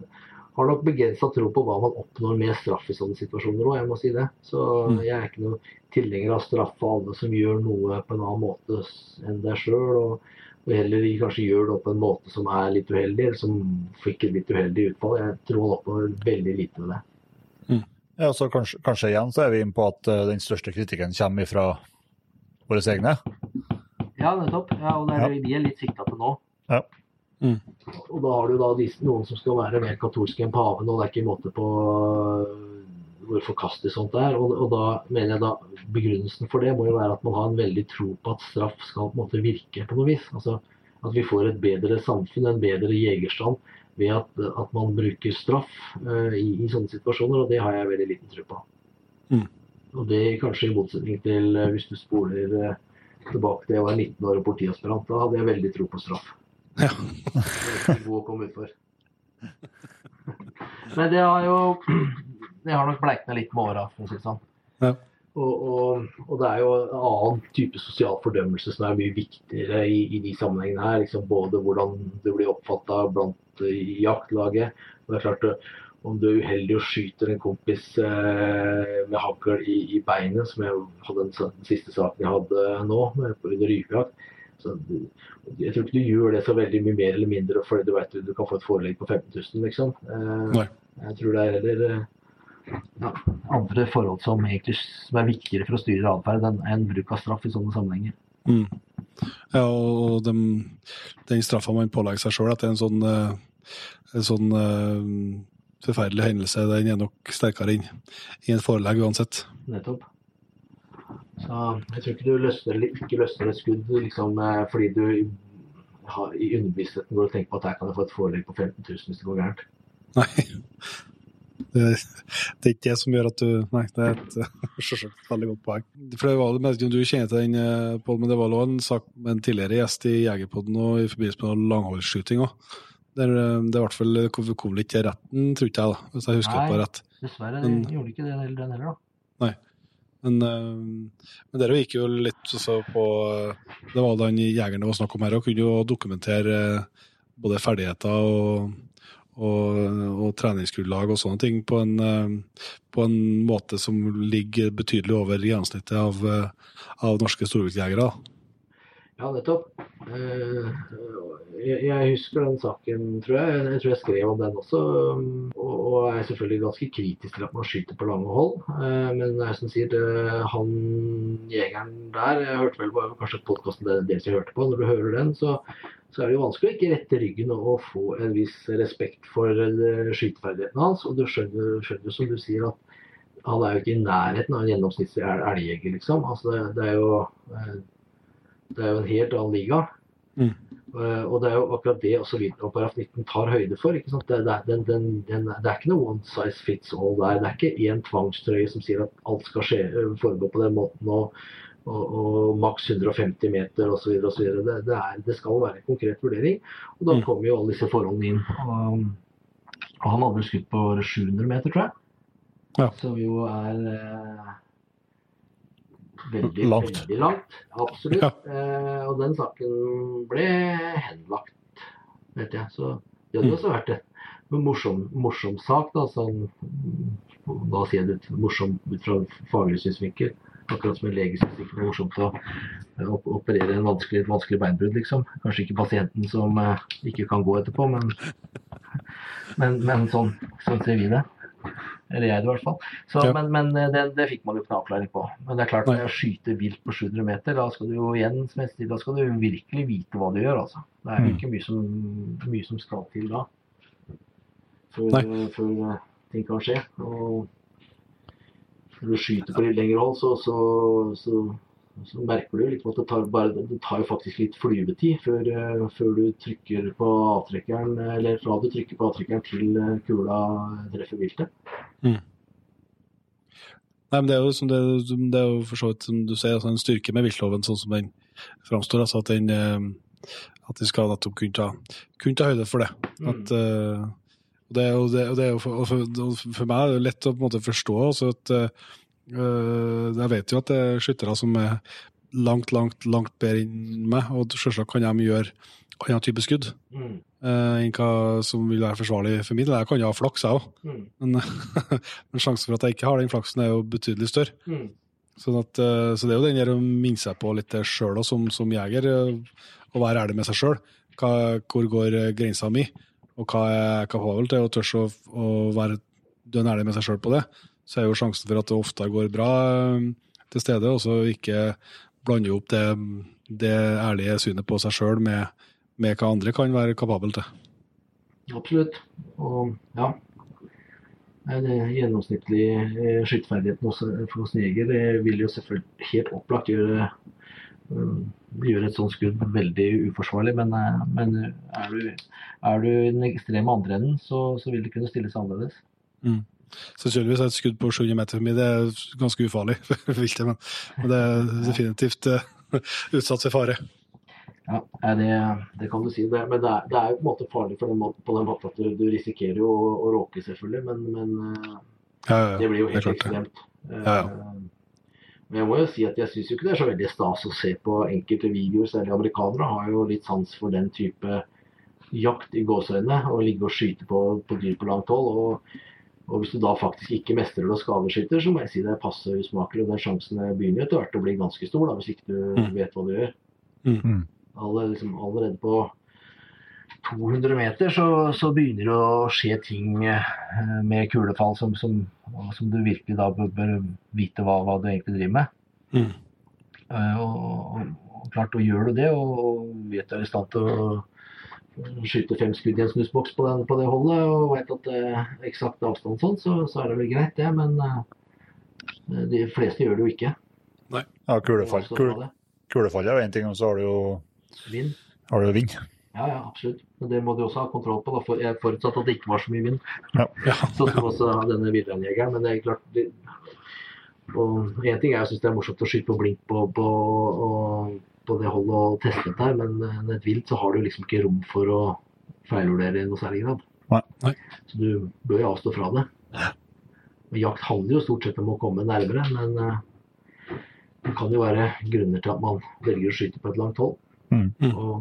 har nok begrensa tro på hva man oppnår med straff i sånne situasjoner òg, jeg må si det. Så Mm. jeg er ikke noen tilhenger av straff for alle som gjør noe på en annen måte enn deg sjøl. Og, og heller kanskje gjør det på en måte som er litt uheldig, eller som fikk et litt uheldig utfall. Jeg tror man oppnår veldig lite med det. Ja, så kanskje, kanskje igjen så er vi inne på at eh, den største kritikken kommer fra våre egne. Ja, nettopp. Ja, og det er Ja. det vi er litt sikta til nå. Ja. Mm. Og da har du da disse, noen som skal være mer katolske enn paven, og det er ikke måte på øh, hvor forkastelig sånt er. Og, og da mener jeg da begrunnelsen for det må jo være at man har en veldig tro på at straff skal på en måte virke på noe vis. Altså at vi får et bedre samfunn, en bedre jegerstand ved at, at man bruker straff uh, i, i sånne situasjoner, og det har jeg veldig liten tro på. Mm. Og det kanskje i motsetning til uh, hvis du spoler uh, tilbake til jeg var 19 år og politiaspirant. Da hadde jeg veldig tro på straff. Ja. God å komme utfor. Men det har jo Det har nok bleikna litt med åra, for å si det sånn. Ja. Og, og, og det er jo en annen type sosial fordømmelse som er mye viktigere i, i de sammenhengene her. Liksom både hvordan du blir oppfatta blant i jaktlaget. Og det er klart, om du er uheldig og skyter en kompis eh, med hagl i, i beinet, som jeg hadde den, den siste saken jeg hadde nå, under rypejakt så du- Jeg tror ikke du gjør det så veldig mye mer eller mindre fordi du vet du, du kan få et forelegg på 15 000, liksom. Eh, Nei. jeg tror det er heller eh, ja, andre forhold som egentlig som er viktigere for å styre atferd enn enn bruk av straff i sånne sammenhenger. Mm. Ja, og den, den straffa man pålegger seg sjøl etter en sånn, eh, en sånn forferdelig hendelse, den er nok sterkere inn i en forelegg uansett. Nettopp. Så jeg tror ikke du løsner, eller ikke løsner et skudd liksom, eh, fordi du har, i underbevisstheten går og tenker på at her kan jeg få et forelegg på 15 000 hvis det går gærent. Nei. Det, det er ikke det som gjør at du Nei, det er et selvsagt veldig godt poeng. For det var, jeg vet om du kjenner til den, eh, Pål, men det var også en sak med en tidligere gjest i Jegerpodden og i forbindelse med langholdsskyting òg. Det, eh, det i hvert fall kom kom ikke til retten, tror ikke jeg, da, hvis jeg husker Nei. det på rett. Dessverre Men- gjorde ikke det den heller, da. Men, eh, men dere gikk jo litt på eh, Det var han jegeren det var snakk om her, og kunne jo dokumentere eh, både ferdigheter og, og, og treningsgrunnlag og sånne ting på en, på en måte som ligger betydelig over gjennomsnittet av, av norske storviltjegere. Ja, nettopp. Eh, Jeg, jeg husker den saken, tror jeg. Jeg tror jeg skrev om den også. um, Og, jeg er selvfølgelig ganske kritisk til at man skyter på lange hold. Eh, Men det er som sier, det, han jegeren der Jeg hørte vel på kanskje podkasten deres jeg hørte på. Når du hører den, så, så er det jo vanskelig å ikke rette ryggen og, få en viss respekt for skyteferdighetene skyteferdigheten hans. Og du skjønner, skjønner som du sier, at han er jo ikke i nærheten av en gjennomsnittlig elgjeger, liksom. Altså det, det er jo eh, det er jo en helt annen liga. Mm. Eh, og det er jo akkurat det også viltlovparagraf 19 tar høyde for. ikke sant? Det, det, den, den, den, det er ikke noe one size fits all der. Det er ikke én tvangstrøye som sier at alt skal skje, eh, foregå på den måten. og, og, og maks 150 meter osv. Det, det, er- det skal være en konkret vurdering. Og da Mm. kommer jo alle disse forholdene inn. Og, og han hadde vel skutt på 700 meter, tror jeg. Ja. Som jo er eh, veldig, Langt. veldig langt. Absolutt. Ja. Eh, og den saken ble henlagt, vet jeg. Så det hadde Mm. også vært en morsom, morsom sak. Da, sånn, da sier jeg det morsom ut fra faglig synsvinkel. Akkurat som en lege syns det er morsomt å eh, operere en vanskelig, et vanskelig beinbrudd, liksom. Kanskje ikke pasienten som eh, ikke kan gå etterpå, men, men, men sånn, sånn ser vi det. Eller jeg i hvert fall. Så, Ja. Men, men eh, det, det fikk man jo ikke noen avklaring på. Men det er klart, når jeg skyter vilt på 700 meter, da skal du jo igjen som jeg da skal du virkelig vite hva du gjør, altså. Det er jo Mm. ikke mye som, mye som skal til da. Før, før eh, ting kan skje. Og når du skyter på litt lengre hold, så, så, så, så merker du liksom at det tar, bare, det tar jo faktisk litt flyvetid før, eh, før du trykker på avtrekkeren, eller fra du trykker på avtrekkeren til eh, kula treffer viltet. Nei, men det er jo, som det, det er jo for så vidt som du sier, altså en styrke med viltloven sånn som den framstår. Altså at den, eh, at den skal nettopp kunne ta, kunne ta høyde for det. At, uh, og det er jo, det, og det er jo for, for, for meg er det lett å på en måte forstå også at eh, eh, Jeg vet jo at det er skyttere som er langt, langt, langt bedre enn meg, og selvsagt kan de gjøre annen type skudd Mm. eh, enn hva som vil være forsvarlig for min del. Jeg kan jo ha flaks, jeg òg, Mm. men, men sjansen for at jeg ikke har den flaksen, er jo betydelig større. Mm. Sånn at, eh, så det er jo den der å minne seg på litt sjøl òg, som, som jeger, eh, å være ærlig med seg sjøl. Hvor går eh, grensa mi, og hva er jeg kapabel til, og tørs å, å være dønn ærlig med seg sjøl på det. Så er jo sjansen for at det ofte går bra eh, til stede, og så ikke blande opp det, det ærlige synet på seg sjøl med, med hva andre kan være kapabel til. Absolutt. Og ja. Den det Gjennomsnittlig eh, for oss det vil jo selvfølgelig helt opplagt gjøre, eh, gjøre et sånt skudd veldig uforsvarlig. Men, eh, men er, du, er du i den ekstreme andre enden, så, så vil det kunne stilles annerledes. Sannsynligvis er et skudd på 700 meter for meg det er ganske ufarlig, viltet, men, men det er definitivt eh, utsatt for fare. Ja, det, det kan du si. Det, men det er, det er jo på en måte farlig den måten, på den måten at du, du risikerer å, å råke, selvfølgelig. Men, men eh, Ja, ja. Det blir jo helt ekstremt. Ja, Eh, Men jeg må jo si at jeg syns ikke det er så veldig stas å se på enkelte videoer. Særlig amerikanere har jo litt sans for den type jakt i gåseøynene. Å ligge og skyte på, på dyr på langt hold. Og, og hvis du da faktisk ikke mestrer det og skadeskyter, så må jeg si det er passe usmakelig. Og den sjansen begynner etter hvert å bli ganske stor, da, hvis ikke du Mm. vet hva du gjør. Mm. Mm. Alle, liksom, allerede på 200 meter så, så begynner det å skje ting eh, med kulefall som, som, som du virkelig da bør, bør vite hva, hva du egentlig driver med. Mm. Eh, Og, og, og klart, og gjør du det, og, og vet du er i stand til å skyte fem skudd i en snusboks på, den, på det holdet, og vet at det er eksakt avstand sånn, så, så er det vel greit, det. Men uh, de fleste gjør det jo ikke. Nei. Ja, kulefall, kule, kulefall er jo én ting, og så har du jo, Vind. har du jo vind. Ja, ja, absolutt. Men det må du også ha kontroll på. Da. For jeg forutsatte at det ikke var så mye vind. Ja. du må også ha denne villreinjegeren. Men det er klart det, og En ting er jeg syns det er morsomt å skyte på blink på, på, og, på det holdet og testet der, men eh, et vilt så har du liksom ikke rom for å feilvurdere i noe særlig grad. Nei. Så du bør jo avstå fra det. Og jakt handler jo stort sett om å komme nærmere, men eh, det kan jo være grunner til at man velger å skyte på et langt hold. Mm. Mm. Og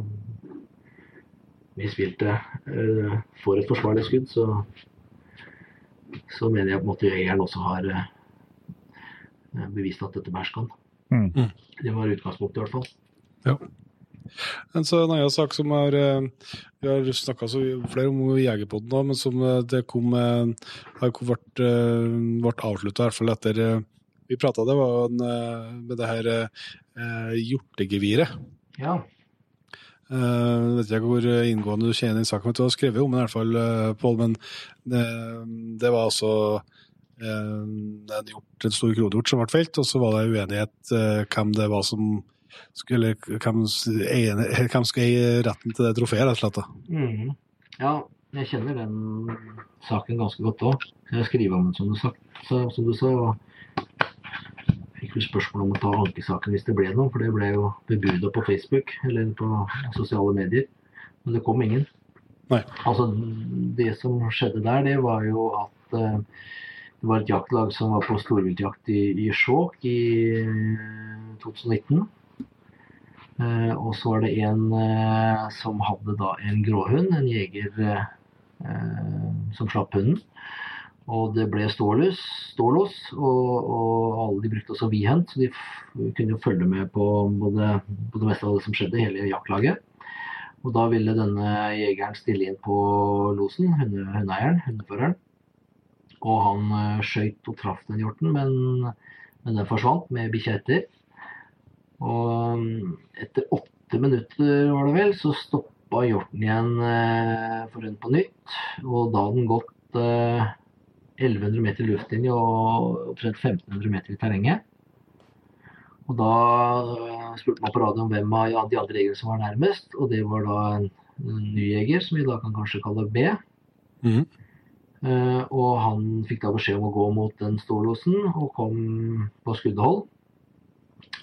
hvis viltet eh, får et forsvarlig skudd, så, så mener jeg på en måte jegeren også har bevist at dette bæsj kan. Mm. Mm. Det var utgangspunktet i hvert fall. En så en annen sak som har eh, Vi har snakka flere om Jegerpodden, da, men som eh, det kom eh, har vært ble avslutta, i hvert fall etter eh, vi prata, det var en, eh, med det her eh, hjortegeviret. Ja. Uh, vet ikke hvor inngående du kjenner den saken, du har skrevet om den i hvert fall, eh, Pål. Men det, det var altså eh, en, hjort, en stor kronhjort som ble felt, og så var det uenighet eh, hvem det var som skulle, hvem, hvem skulle eie retten til det trofeet, rett og slett. Mhm. ja, jeg kjenner den saken ganske godt òg. Jeg skriver om den, som du, sagt, så, som du sa. Fikk jo spørsmål om å ta ankesaken hvis det ble noe, for det ble jo bebuda på Facebook eller på sosiale medier. Men det kom ingen. Nei. Altså, det som skjedde der, det var jo at uh, det var et jaktlag som var på storviltjakt i, i Skjåk i eh, 2019. Eh, og så var det en eh, som hadde da en gråhund, en jeger eh, som slapp hunden. Og det ble ståløs, stålås, og, og alle de brukte også vihunt, så de kunne jo følge med på både, på det meste av det som skjedde, hele jaktlaget. Og da ville denne jegeren stille inn på losen, hunde, hundeeieren, hundeføreren. Og han skøyt og traff den hjorten, men, men den forsvant med bikkja etter. Og etter åtte minutter, var det vel, så stoppa hjorten igjen eh, for en på nytt. Og da hadde den gått eh, 1100 meter i luftlinje og omtrent 1500 meter i terrenget. Og da eh, spurte man på radioen hvem av de andre jegerne som var nærmest, og det var da en, en ny jeger, som vi da kan kanskje kalle B. Mm. Uh, og han fikk da beskjed om å gå mot den stålåsen, og kom på skuddehold.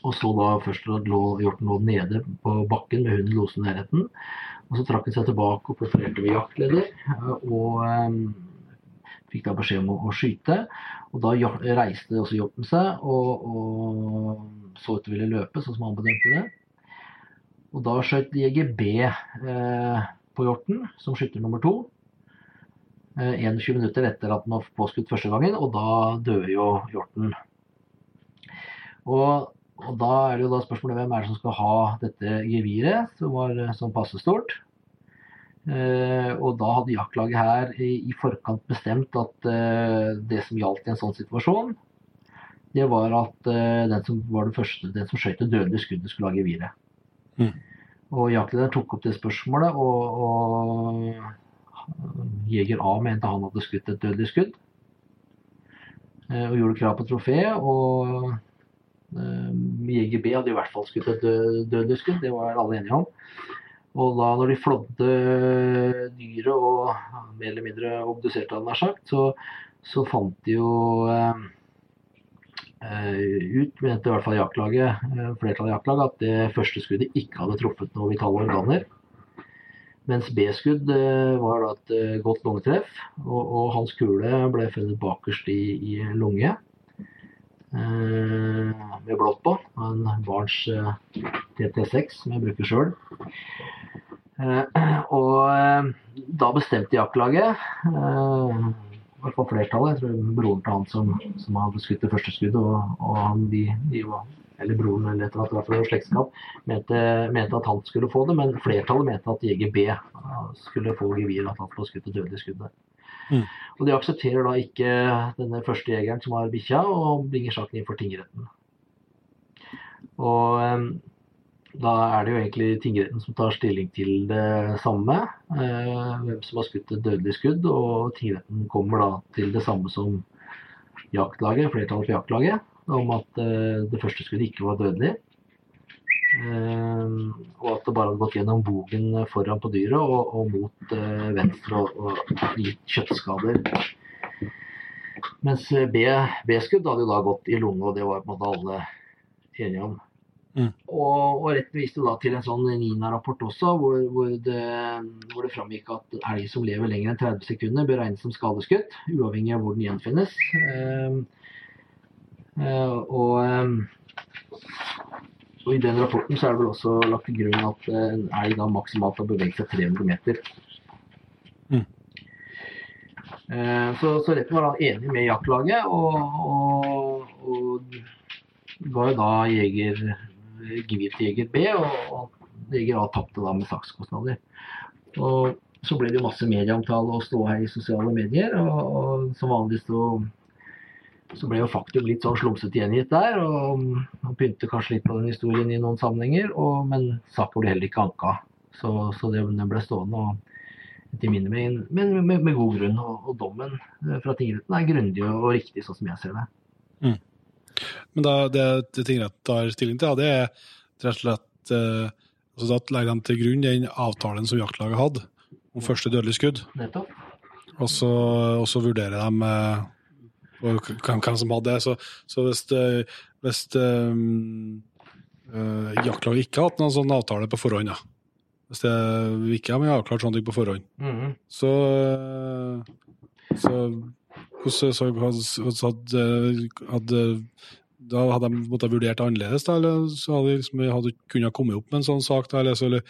Og så da først lå, hjorten lå nede på bakken med hunden losende i nærheten. Og så trakk han seg tilbake og profilerte ved jaktleder. eh, Og eh, fikk da beskjed om å, å skyte. Og da reiste også hjorten seg og, og så ut til å ville løpe, sånn som han bedømte det. Og da skjøt jeger B eh, på hjorten, som skytter nummer to. Eh, 21 minutter etter at den var påskutt første gangen, og da døde jo hjorten. Og, og da er det jo da spørsmålet hvem er det som skal ha dette geviret, som var eh, sånn passe stort. Eh, og da hadde jaktlaget her i, i forkant bestemt at eh, det som gjaldt i en sånn situasjon, det var at eh, den som var det første, den som skøyt det dødelige skuddet, skulle ha geviret. Mm. Og jaktlederen tok opp det spørsmålet, og, og jeger A mente han hadde skutt et dødelig skudd. Eh, og gjorde krav på trofé. Og eh, jeger B hadde i hvert fall skutt et dø- dødelig skudd, det var alle enige om. Og da når de flådde dyret og mer eller mindre obduserte han nær sagt, så, så fant de jo eh, eh, ut, mente i hvert fall jaktlaget, eh, flertallet i jaktlaget, at det første skuddet ikke hadde truffet noen vitale organer. Mens B-skudd eh, var da et eh, godt lungetreff, og, og hans kule ble funnet bakerst i, i lunge. Eh, med blått på. En Barents eh, TT6 som jeg bruker sjøl. Eh, og da bestemte jaktlaget, i hvert fall flertallet, jeg tror broren til han som, som hadde skutt det første skuddet, og, og han, de, de var eller broren eller et eller annet, slektskap, mente, mente at han skulle få det, men flertallet mente at jeger B skulle få geviret, at han skulle skutt det dødelige skuddet. Mm. Og De aksepterer da ikke denne første jegeren som har bikkja, og bringer saken inn for tingretten. Og um, da er det jo egentlig tingretten som tar stilling til det samme. Eh, hvem som har skutt et dødelig skudd. Og tingretten kommer da til det samme som jaktlaget, flertallet for jaktlaget. Om at eh, det første skuddet ikke var dødelig. Eh, og at det bare hadde gått gjennom bogen foran på dyret og, og mot eh, venstre og, og gitt kjøttskader. Mens B-skudd hadde jo da gått i lunge, og det var på en måte alle enige om. Mm. Og, og retten viste da til en sånn NINA-rapport også, hvor, hvor, det, hvor det framgikk at elg som lever lenger enn 30 sekunder, bør regnes som skadeskutt, uavhengig av hvor den gjenfinnes. Eh, eh, og, eh, og i den rapporten så er det vel også lagt til grunn at eh, en elg da maksimalt har beveget seg 300 meter. Mm. Eh, så, så retten var da enig med jaktlaget, og, og, og ga jo da jeger gevir til jeger B, og, og jeger A tapte da med sakskostnader. Og så ble det jo masse medieomtale og ståhei i sosiale medier, og, og som vanlig så, så ble jo faktum litt sånn slumsete gjengitt der, og man pynte kanskje litt på den historien i noen sammenhenger, og, men saken ble heller ikke anka. Så, så det, den ble stående. og etter min mening, men med, med, god grunn. Og, og dommen fra tingretten er grundig og riktig, sånn som jeg ser det. Men da, det, det tingretten tar stilling til, ja, det er rett og slett eh, altså Da legger de til grunn den avtalen som jaktlaget hadde om første dødelig skudd. Nettopp. Og så vurderer de eh, hvem, hvem som hadde det. Så, så hvis, hvis um, uh, jaktlaget ikke har hatt noen sånn avtale på forhånd, da. hvis det ikke har avklart sånne ting på forhånd, mm. så, så hvordan så, hadde, hadde, hadde da hadde de måttet vurdert det annerledes, da, eller så hadde de liksom, hadde kunnet komme opp med en sånn sak? Da, eller, så, eller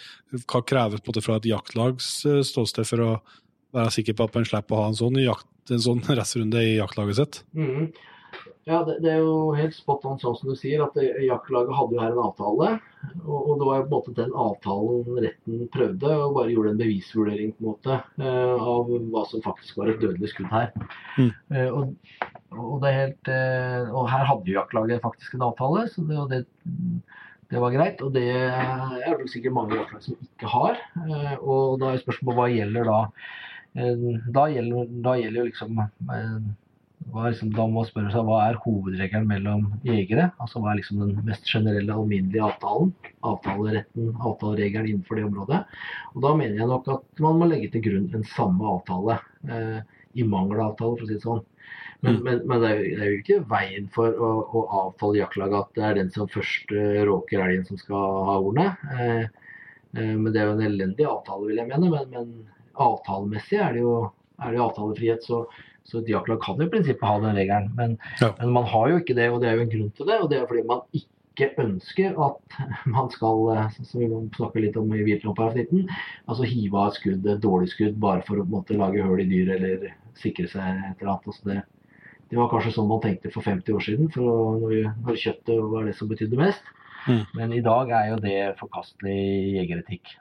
hva kreves på en måte fra et jaktlags eh, ståsted for å være sikker på at man slipper å ha en sånn, jakt, en sånn restrunde i jaktlaget sitt? Mhm. Ja, det, det er jo helt spot on sånn som du sier, at jaktlaget hadde jo her en avtale. Og, og det var på en måte den avtalen retten prøvde, og bare gjorde en bevisvurdering på en måte eh, av hva som faktisk var et dødelig skudd her. Mm. Eh, og, og, det helt, eh, og her hadde jo jaktlaget faktisk en avtale, så det, og det, det var greit. Og det er det sikkert mange jaktlag som ikke har. Eh, og da er spørsmålet hva gjelder da? Eh, Da gjelder, da gjelder jo liksom eh, liksom, da må man spørre seg hva er hovedregelen mellom jegere? Altså hva er liksom den mest generelle, alminnelige avtalen? Avtaleretten, avtaleregelen innenfor det området. Og da mener jeg nok at man må legge til grunn en samme avtale. Eh, I mangel av avtale, for å si det sånn. Men, Mm. men, men det, er jo, det er jo ikke veien for å, å avtale jaktlaget at det er den som først eh, råker elgen som skal ha hornet. Eh, eh, men det er jo en elendig avtale, vil jeg mene. Men, men avtalemessig er det jo, er det jo avtalefrihet. så så et kan jo i prinsippet ha den regelen, men, Ja. men man har jo ikke det, og det er jo en grunn til det. Og det er fordi man ikke ønsker at man skal, eh, som vi snakker litt om i Viltloven § 19, altså hive av et skudd, et dårlig skudd, bare for å måte, lage høl i dyr eller sikre seg et eller annet. Altså det, det var kanskje sånn man tenkte for 50 år siden, for når, når kjøttet var det som betydde mest. Mm. Men i dag er jo det forkastelig jegeretikk.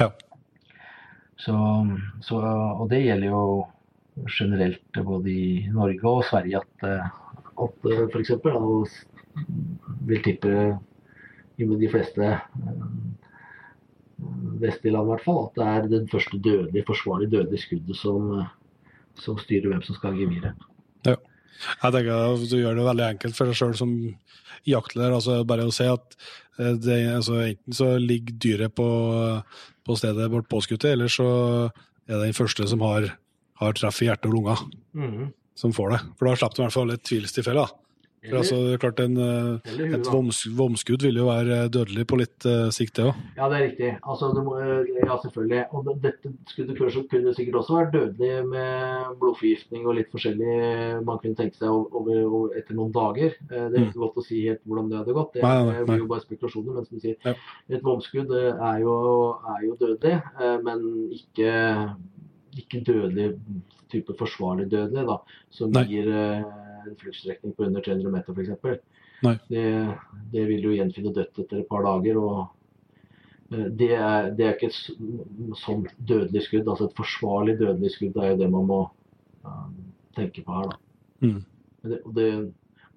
Ja. Så, så, og det gjelder jo generelt både i Norge og Sverige at, eh, at f.eks. for eksempel, vil tippe i de fleste eh, vestlige land i hvert fall, at det er den første dødelige, forsvarlig dødelige skuddet som, eh, som styrer hvem som skal ha geviret. Jeg tenker Du gjør det veldig enkelt for deg sjøl som jaktleder. altså Bare å si at eh, det, altså, enten så ligger dyret på, på stedet vårt påskutt, eller så er det den første som har, har treff i hjerte og lunger, som får det. For da slipper du i hvert fall et tvilstilfelle. For altså, det er klart en, eh, huet, Et voms, vomskudd vil jo være dødelig på litt uh, sikt, det òg. Ja, det er riktig. Altså, det må, ja, selvfølgelig. Og det, dette skuddet kunne, sikkert også vært dødelig med blodforgiftning og litt forskjellig man kunne tenke seg over, over, etter noen dager. Eh, Det er ikke godt å si helt hvordan det hadde gått. Det Nei, nei, nei. blir jo bare spekulasjoner. Men som du sier, Ja. et vomskudd eh, er jo, er jo dødelig, eh, men ikke, ikke dødelig type forsvarlig dødelig, da, som Nei. gir eh, en fluktstrekning på under 300 meter f.eks. Det, det vil du gjenfinne dødt etter et par dager. og eh, det er, det er ikke et sånt dødelig skudd. altså Et forsvarlig dødelig skudd er jo det man må um, tenke på her. da. Mm. Det, det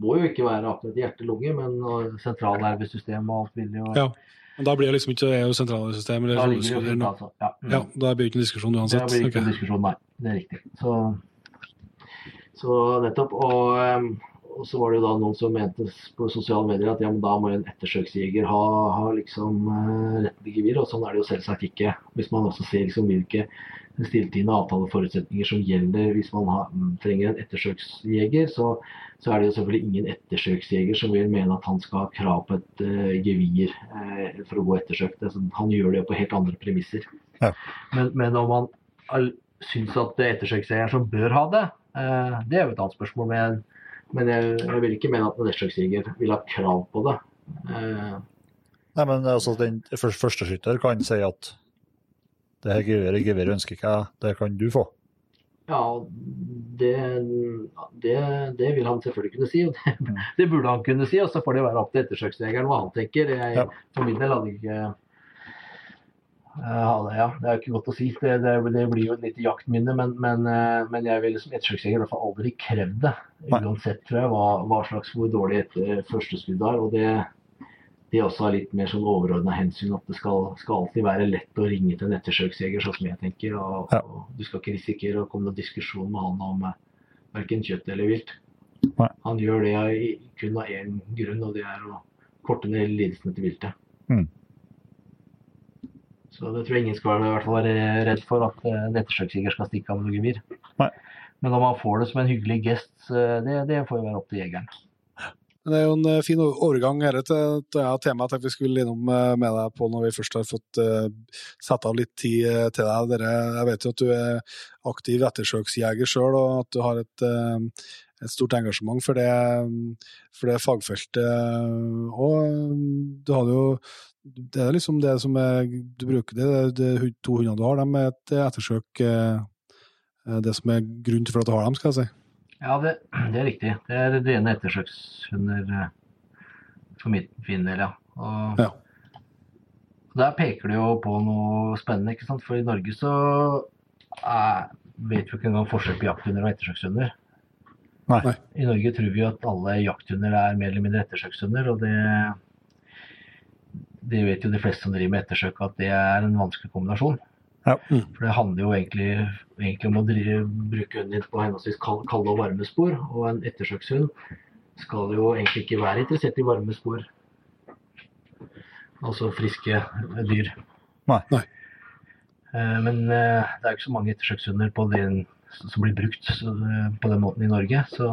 må jo ikke være akkurat hjerte-lunge, men sentralnervesystem og alt vil jo Ja. Men da blir det liksom ikke det er jo sentralsystemet eller det jo fint, altså. Ja. Mm. Ja, da blir det ikke en diskusjon Det uansett. blir ikke Ok. en diskusjon, nei. Det er riktig. Så, så nettopp. Og, og så var det jo da noen som mente på sosiale medier at ja, men da må jo en ettersøksjeger ha, ha liksom uh, retten til gevir. Og sånn er det jo selvsagt ikke. Hvis man også ser liksom hvilke stilltiende avtaleforutsetninger som gjelder hvis man har, mm, trenger en ettersøksjeger, så, så er det jo selvfølgelig ingen ettersøksjeger som vil mene at han skal ha krav på et uh, gevir uh, for å gå ettersøkt. Altså, han gjør det på helt andre premisser. Ja. Men, men om man all- syns at det er ettersøksjegeren som bør ha det, eh, det er jo et annet spørsmål. Men, men jeg, jeg vil ikke mene at en ettersøksjeger vil ha krav på det. Eh, Nei, men altså, den første førsteskytter kan si at det her geværet geværet ønsker ikke jeg, det kan du få. Ja, det, det, det vil han selvfølgelig kunne si, og det, det burde han kunne si. Og så får det være opp til ettersøksjegeren hva han tenker. Jeg, Ja. For min del hadde ikke Ja, det- ja, det er jo ikke godt å si. Det, det, det blir jo et lite jaktminne, men, men, eh, men jeg ville som ettersøksjeger i hvert fall aldri krevd det. Uansett tror jeg hva, hva slags hvor dårlig etter førsteskudd er. Og det, det også er litt mer sånn overordna hensyn at det skal, skal alltid være lett å ringe til en ettersøksjeger, sånn som jeg tenker. Og, Ja. og du skal ikke risikere å komme noen diskusjon med han om eh, verken kjøtt eller vilt. Nei. Han gjør det kun av én grunn, og det er å korte ned lidelsene til viltet. Mm. Så det tror jeg ingen skal være, i hvert fall være redd for, at eh, en ettersøksjeger skal stikke av med noe gevir. Men om han får det som en hyggelig gest, det, det får jo være opp til jegeren. Det er jo en eh, fin overgang her til et annet tema jeg tenkte vi skulle innom eh, med deg på når vi først har fått uh, satt av litt tid til deg. Dere, jeg vet jo at du er aktiv ettersøksjeger sjøl, og at du har et, uh, et stort engasjement for det, for det fagfeltet. Og du hadde jo Det er liksom det som er du bruker det, det, det to hundene du har, de er et ettersøk eh, det som er grunnen til at du har dem, skal jeg si. Ja, det, det er riktig. Det er rene ettersøkshunder eh, for min min del, ja. Og Ja. Der peker du jo på noe spennende, ikke sant. For i Norge så er, vet vi ikke engang forskjell på jakthunder og ettersøkshunder. Nei. Nei. I Norge tror vi jo at alle jakthunder er mer eller mindre ettersøkshunder, og det, det vet jo de fleste som driver med ettersøk at det er en vanskelig kombinasjon. Ja. For det handler jo egentlig, egentlig om å drive, bruke hunden din på henholdsvis kald- kalde og varme spor. Og en ettersøkshund skal jo egentlig ikke være interessert i varme spor. Altså friske dyr. Nei. Nei. Eh, Men eh, det er jo ikke så mange ettersøkshunder på den, som blir brukt eh, på den måten i Norge. Så,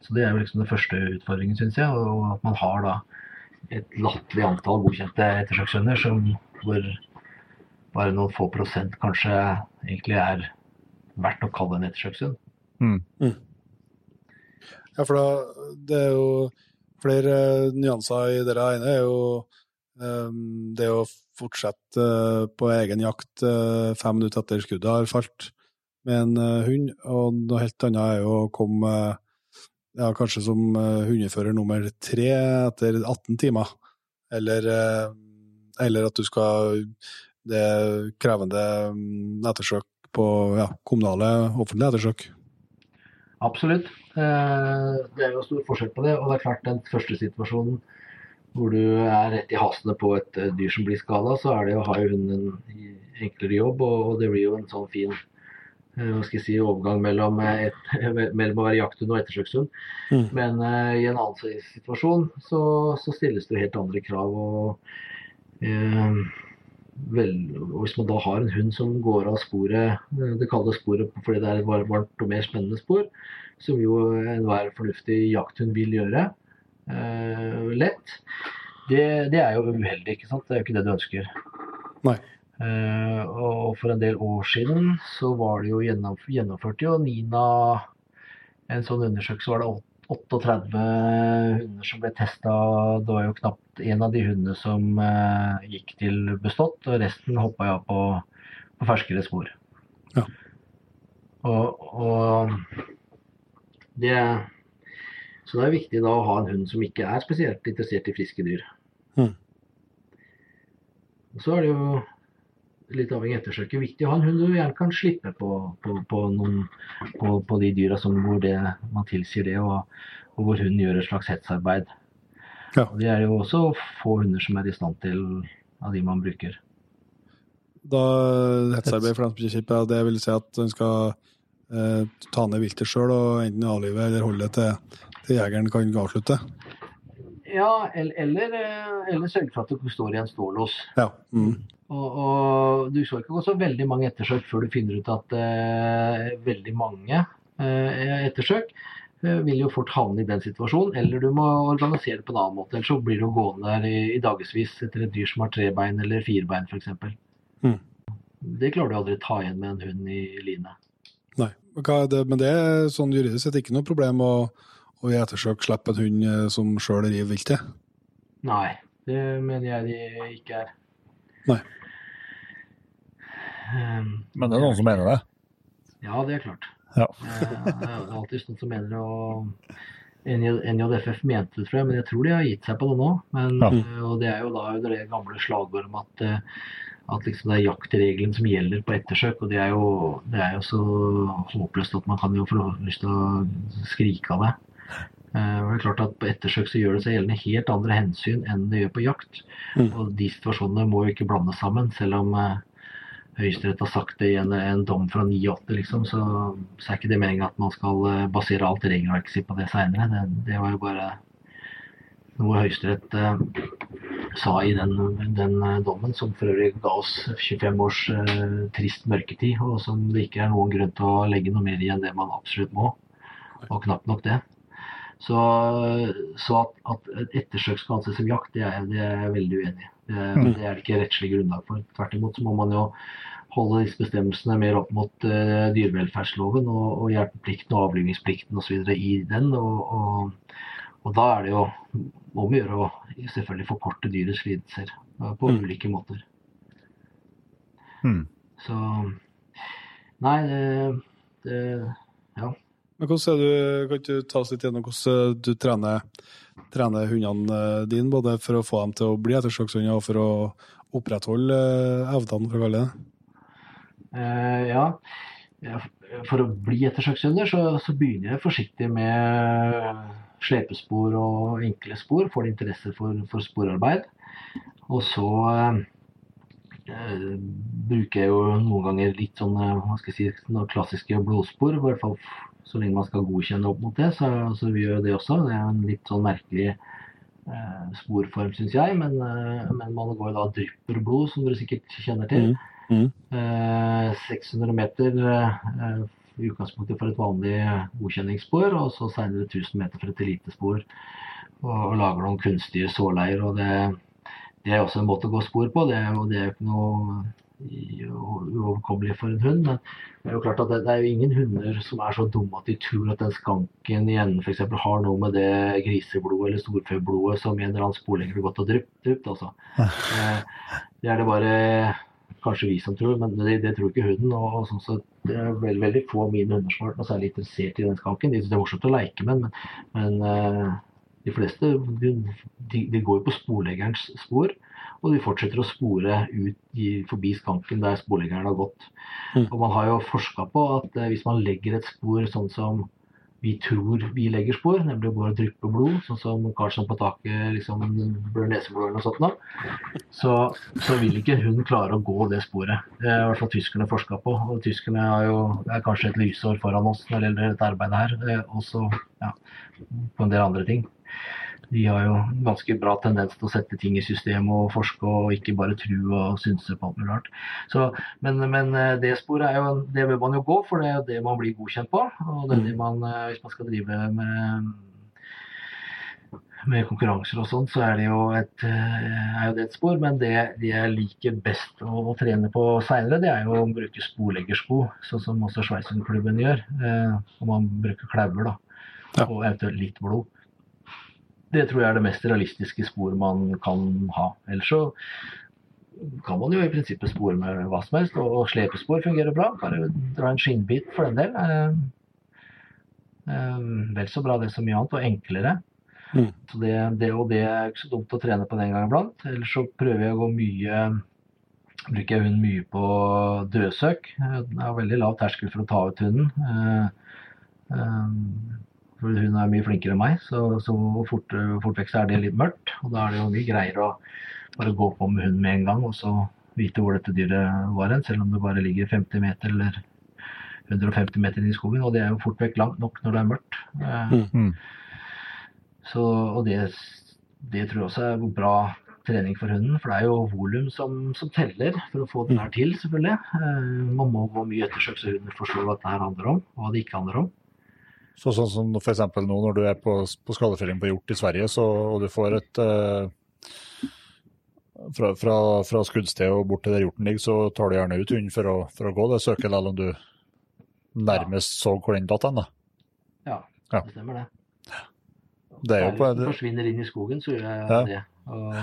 så det er jo liksom den første utfordringen, syns jeg. Og at man har da et latterlig antall godkjente ettersøkshunder som, hvor bare noen få prosent kanskje egentlig er verdt å kalle en ettersøkshund. Ja, for da, det er jo flere nyanser i det ene. er jo um, det å fortsette eh, på egen jakt eh, fem minutter etter skuddet har falt med en eh, hund, og noe helt annet er jo å komme ja, kanskje som uh, hundefører nummer tre etter 18 timer, eller, eh, eller at du skal Det krevende mm, ettersøk på ja, kommunale, offentlige ettersøk. Absolutt. Eh, Det er jo stor forskjell på det. Og det er klart den første situasjonen hvor du er rett i hasene på et eh, dyr som blir skada, så er det å ha hunden en enklere jobb, og, det blir jo en sånn fin eh, hva skal jeg si, overgang mellom, eh, et, mellom å være jakthund og ettersøkshund. Mm. Men uh, i en annen situasjon så, så stilles det helt andre krav. og uh, vel, og Hvis man da har en hund som går av sporet, eh, det kalde sporet fordi det er et varmt og mer spennende spor, som jo enhver fornuftig jakthund vil gjøre uh, lett, det, det er jo uheldig. ikke sant? Det er jo ikke det du ønsker. Nei. Eh, og for en del år siden så var det jo gjennomført jo NINA en sånn undersøkelse. var det 38 hunder som ble testa. Det var jo knapt en av de hundene som eh, gikk til bestått, og resten hoppa ja på, på ferskere spor. Ja. Og, og det Så det er viktig da å ha en hund som ikke er spesielt interessert i friske dyr. Mm. Så er det jo litt avhengig av ettersøket viktig å ha en hund du gjerne kan slippe på, på, på, noen, på, på de dyra som hvor det, man tilsier det, og, og hvor hunden gjør et slags hetsarbeid. Ja. Det er jo også få hunder som er i stand til av de man bruker. Da hetsarbeid for kjipper, det vil si at en skal eh, ta ned viltet sjøl og enten avlive eller holde det til, til jegeren kan avslutte. Ja, eller, eller, eh, eller sørge for at det står i en stålås. Ja. Mm. Og, og du skal ikke gå så veldig mange ettersøk før du finner ut at eh, veldig mange eh, ettersøk eh, vil jo fort havne i den situasjonen. Eller du må organisere det på en annen måte. Ellers så blir du gående der i, i dagevis etter et dyr som har tre bein eller fire bein f.eks. Mm. Det klarer du aldri å ta igjen med en hund i line. Nei. Det, men det er sånn juridisk sett ikke noe problem å, å i ettersøk slippe en hund eh, som sjøl river viltet? Nei, det mener jeg de ikke er. Nei. Um, Men det er noen som mener det. Ja, det er klart. Ja. Eh, Det er alltid noen som mener det. og NJ NJFF mente det, tror jeg, men jeg tror de har gitt seg på det nå. Men, Ja. eh, Og det er jo da under det gamle slagordet om at, eh, at liksom det er jaktreglene som gjelder på ettersøk. Og det er jo, det er jo så håpløst at man kan jo få lyst til å skrike av det. Eh, og det er klart at På ettersøk så gjør det seg gjeldende helt andre hensyn enn det gjør på jakt. Mm. Og de situasjonene må jo ikke blandes sammen, selv om Høyesterett har sagt det i en, en dom fra 98, liksom, så, så er ikke det meningen at man skal eh, basere alt regelverket sitt på det seinere. Det, det var jo bare noe Høyesterett eh, sa i den, den eh, dommen, som for øvrig ga oss 25 års eh, trist mørketid, og som det ikke er noen grunn til å legge noe mer i enn det man absolutt må. Og knapt nok det. Så, så at, at et ettersøk skal anses som jakt, det er, det er jeg veldig uenig i. Det, det er det ikke rettslig grunnlag for. Tvert imot så må man jo holde disse bestemmelsene mer opp mot uh, dyrevelferdsloven og, og hjelpeplikten og avlivningsplikten osv. i den. Og, og, og da er det jo om å gjøre å selvfølgelig forkorte dyrets lidelser uh, på Mm. ulike måter. Mm. Så Nei, det, det Ja. Men hvordan er du, kan du ta oss litt gjennom hvordan du trener, trener hundene dine, både for å få dem til å bli ettersøkshunder og for å opprettholde eh, evnene, for å kalle det? Eh, ja. For å bli ettersøkshunder så, så begynner jeg forsiktig med slepespor og enkle spor. Får interesse for, for sporarbeid. Og så eh, eh, bruker jeg jo noen ganger litt sånn eh, hva skal jeg si, klassiske blodspor. I hvert fall så lenge man skal godkjenne opp mot det, så, så vi gjør det også. Det er en litt sånn merkelig eh, sporform, syns jeg. Men, eh, men man går da og drypper blod, som dere sikkert kjenner til. Mm. Eh, 600 meter eh, i utgangspunktet for et vanlig godkjenningsspor, og så senere 1000 meter for et elitespor. Og, og lager noen kunstige såleier. og det, det er også en måte å gå spor på. Det og det er jo ikke noe uoverkommelig for en hund. Men det er jo klart at det, det er jo ingen hunder som er så dumme at de tror at den skanken i enden f.eks. har noe med det griseblodet eller storfeblodet som en eller annen sporlegger har gått og drypt. drypt altså. Eh, det er det bare kanskje vi som tror, men det, det tror ikke hunden. og, sånn sett Det er veldig, veldig få av mine hunder som har vært noe særlig interessert i den skanken. De syns det er morsomt å leke med, men, men eh, de fleste de, de, de går jo på sporleggerens spor. Og de fortsetter å spore ut i, forbi skanken der sporleggeren har gått. Mm. Og man har jo forska på at eh, hvis man legger et spor sånn som vi tror vi legger spor, nemlig bare å dryppe blod, sånn som Karlsson på taket liksom blør neseblod eller sånt, da, så, så vil ikke hun klare å gå det sporet. Det er i hvert fall tyskerne forska på. Og tyskerne er jo er kanskje et lysår foran oss når det gjelder dette arbeidet her. eh, Også ja, på en del andre ting. De har jo ganske bra tendens til å sette ting i system og forske og ikke bare tro og synse på alt mulig rart. Så, men, men eh, det sporet er jo, det bør man jo gå, for det er jo det man blir godkjent på. Og det er det man, eh, hvis man skal drive med med konkurranser og sånn, så er det jo et, eh, er jo det et spor. Men det, det jeg liker best å, å trene på seinere, det er jo å bruke sporleggersko, sånn som også Schweizerklubben gjør. Eh, og man bruker klauer, da. Ja. Og eventuelt litt blod. Det tror jeg er det mest realistiske spor man kan ha. Ellers så kan man jo i prinsippet spore med hva som helst, og, slepespor fungerer bra. Bare dra en skinnbit for den del. Eh, Eh, vel så bra det som mye annet, og enklere. Mm. Så det, det, og det er ikke så dumt å trene på den gang iblant. Ellers så prøver jeg å gå mye Bruker jeg hunden mye på dødsøk. Det er veldig lav terskel for å ta ut hunden. For hun er mye flinkere enn meg, så, så fort, fort vekk så er det litt mørkt. Og da er det jo mye greier å bare gå på med hunden med en gang, og så vite hvor dette dyret var hen, selv om det bare ligger 50 meter eller 150 meter inn i skogen. Og det er jo fort vekk langt nok når det er mørkt. Eh, Mm. Så, og det, det tror jeg også er bra trening for hunden, for det er jo volum som, som teller for å få den her til, selvfølgelig. Eh, man må gå mye ettersøk så hunden forstår hva det her handler om, og hva det ikke handler om. Så sånn som eksempel nå når du er på, på skadefelling på hjort i Sverige, så, og du får et eh, fra, fra, fra skuddsted og bort til der hjorten ligger, så tar du gjerne ut hunden for for å gå det søket, selv om du nærmest så hvor den datt hen. da. Ja, Ja. det stemmer det. Det er jo på det... forsvinner inn i skogen, så gjør jeg Ja. det. Og,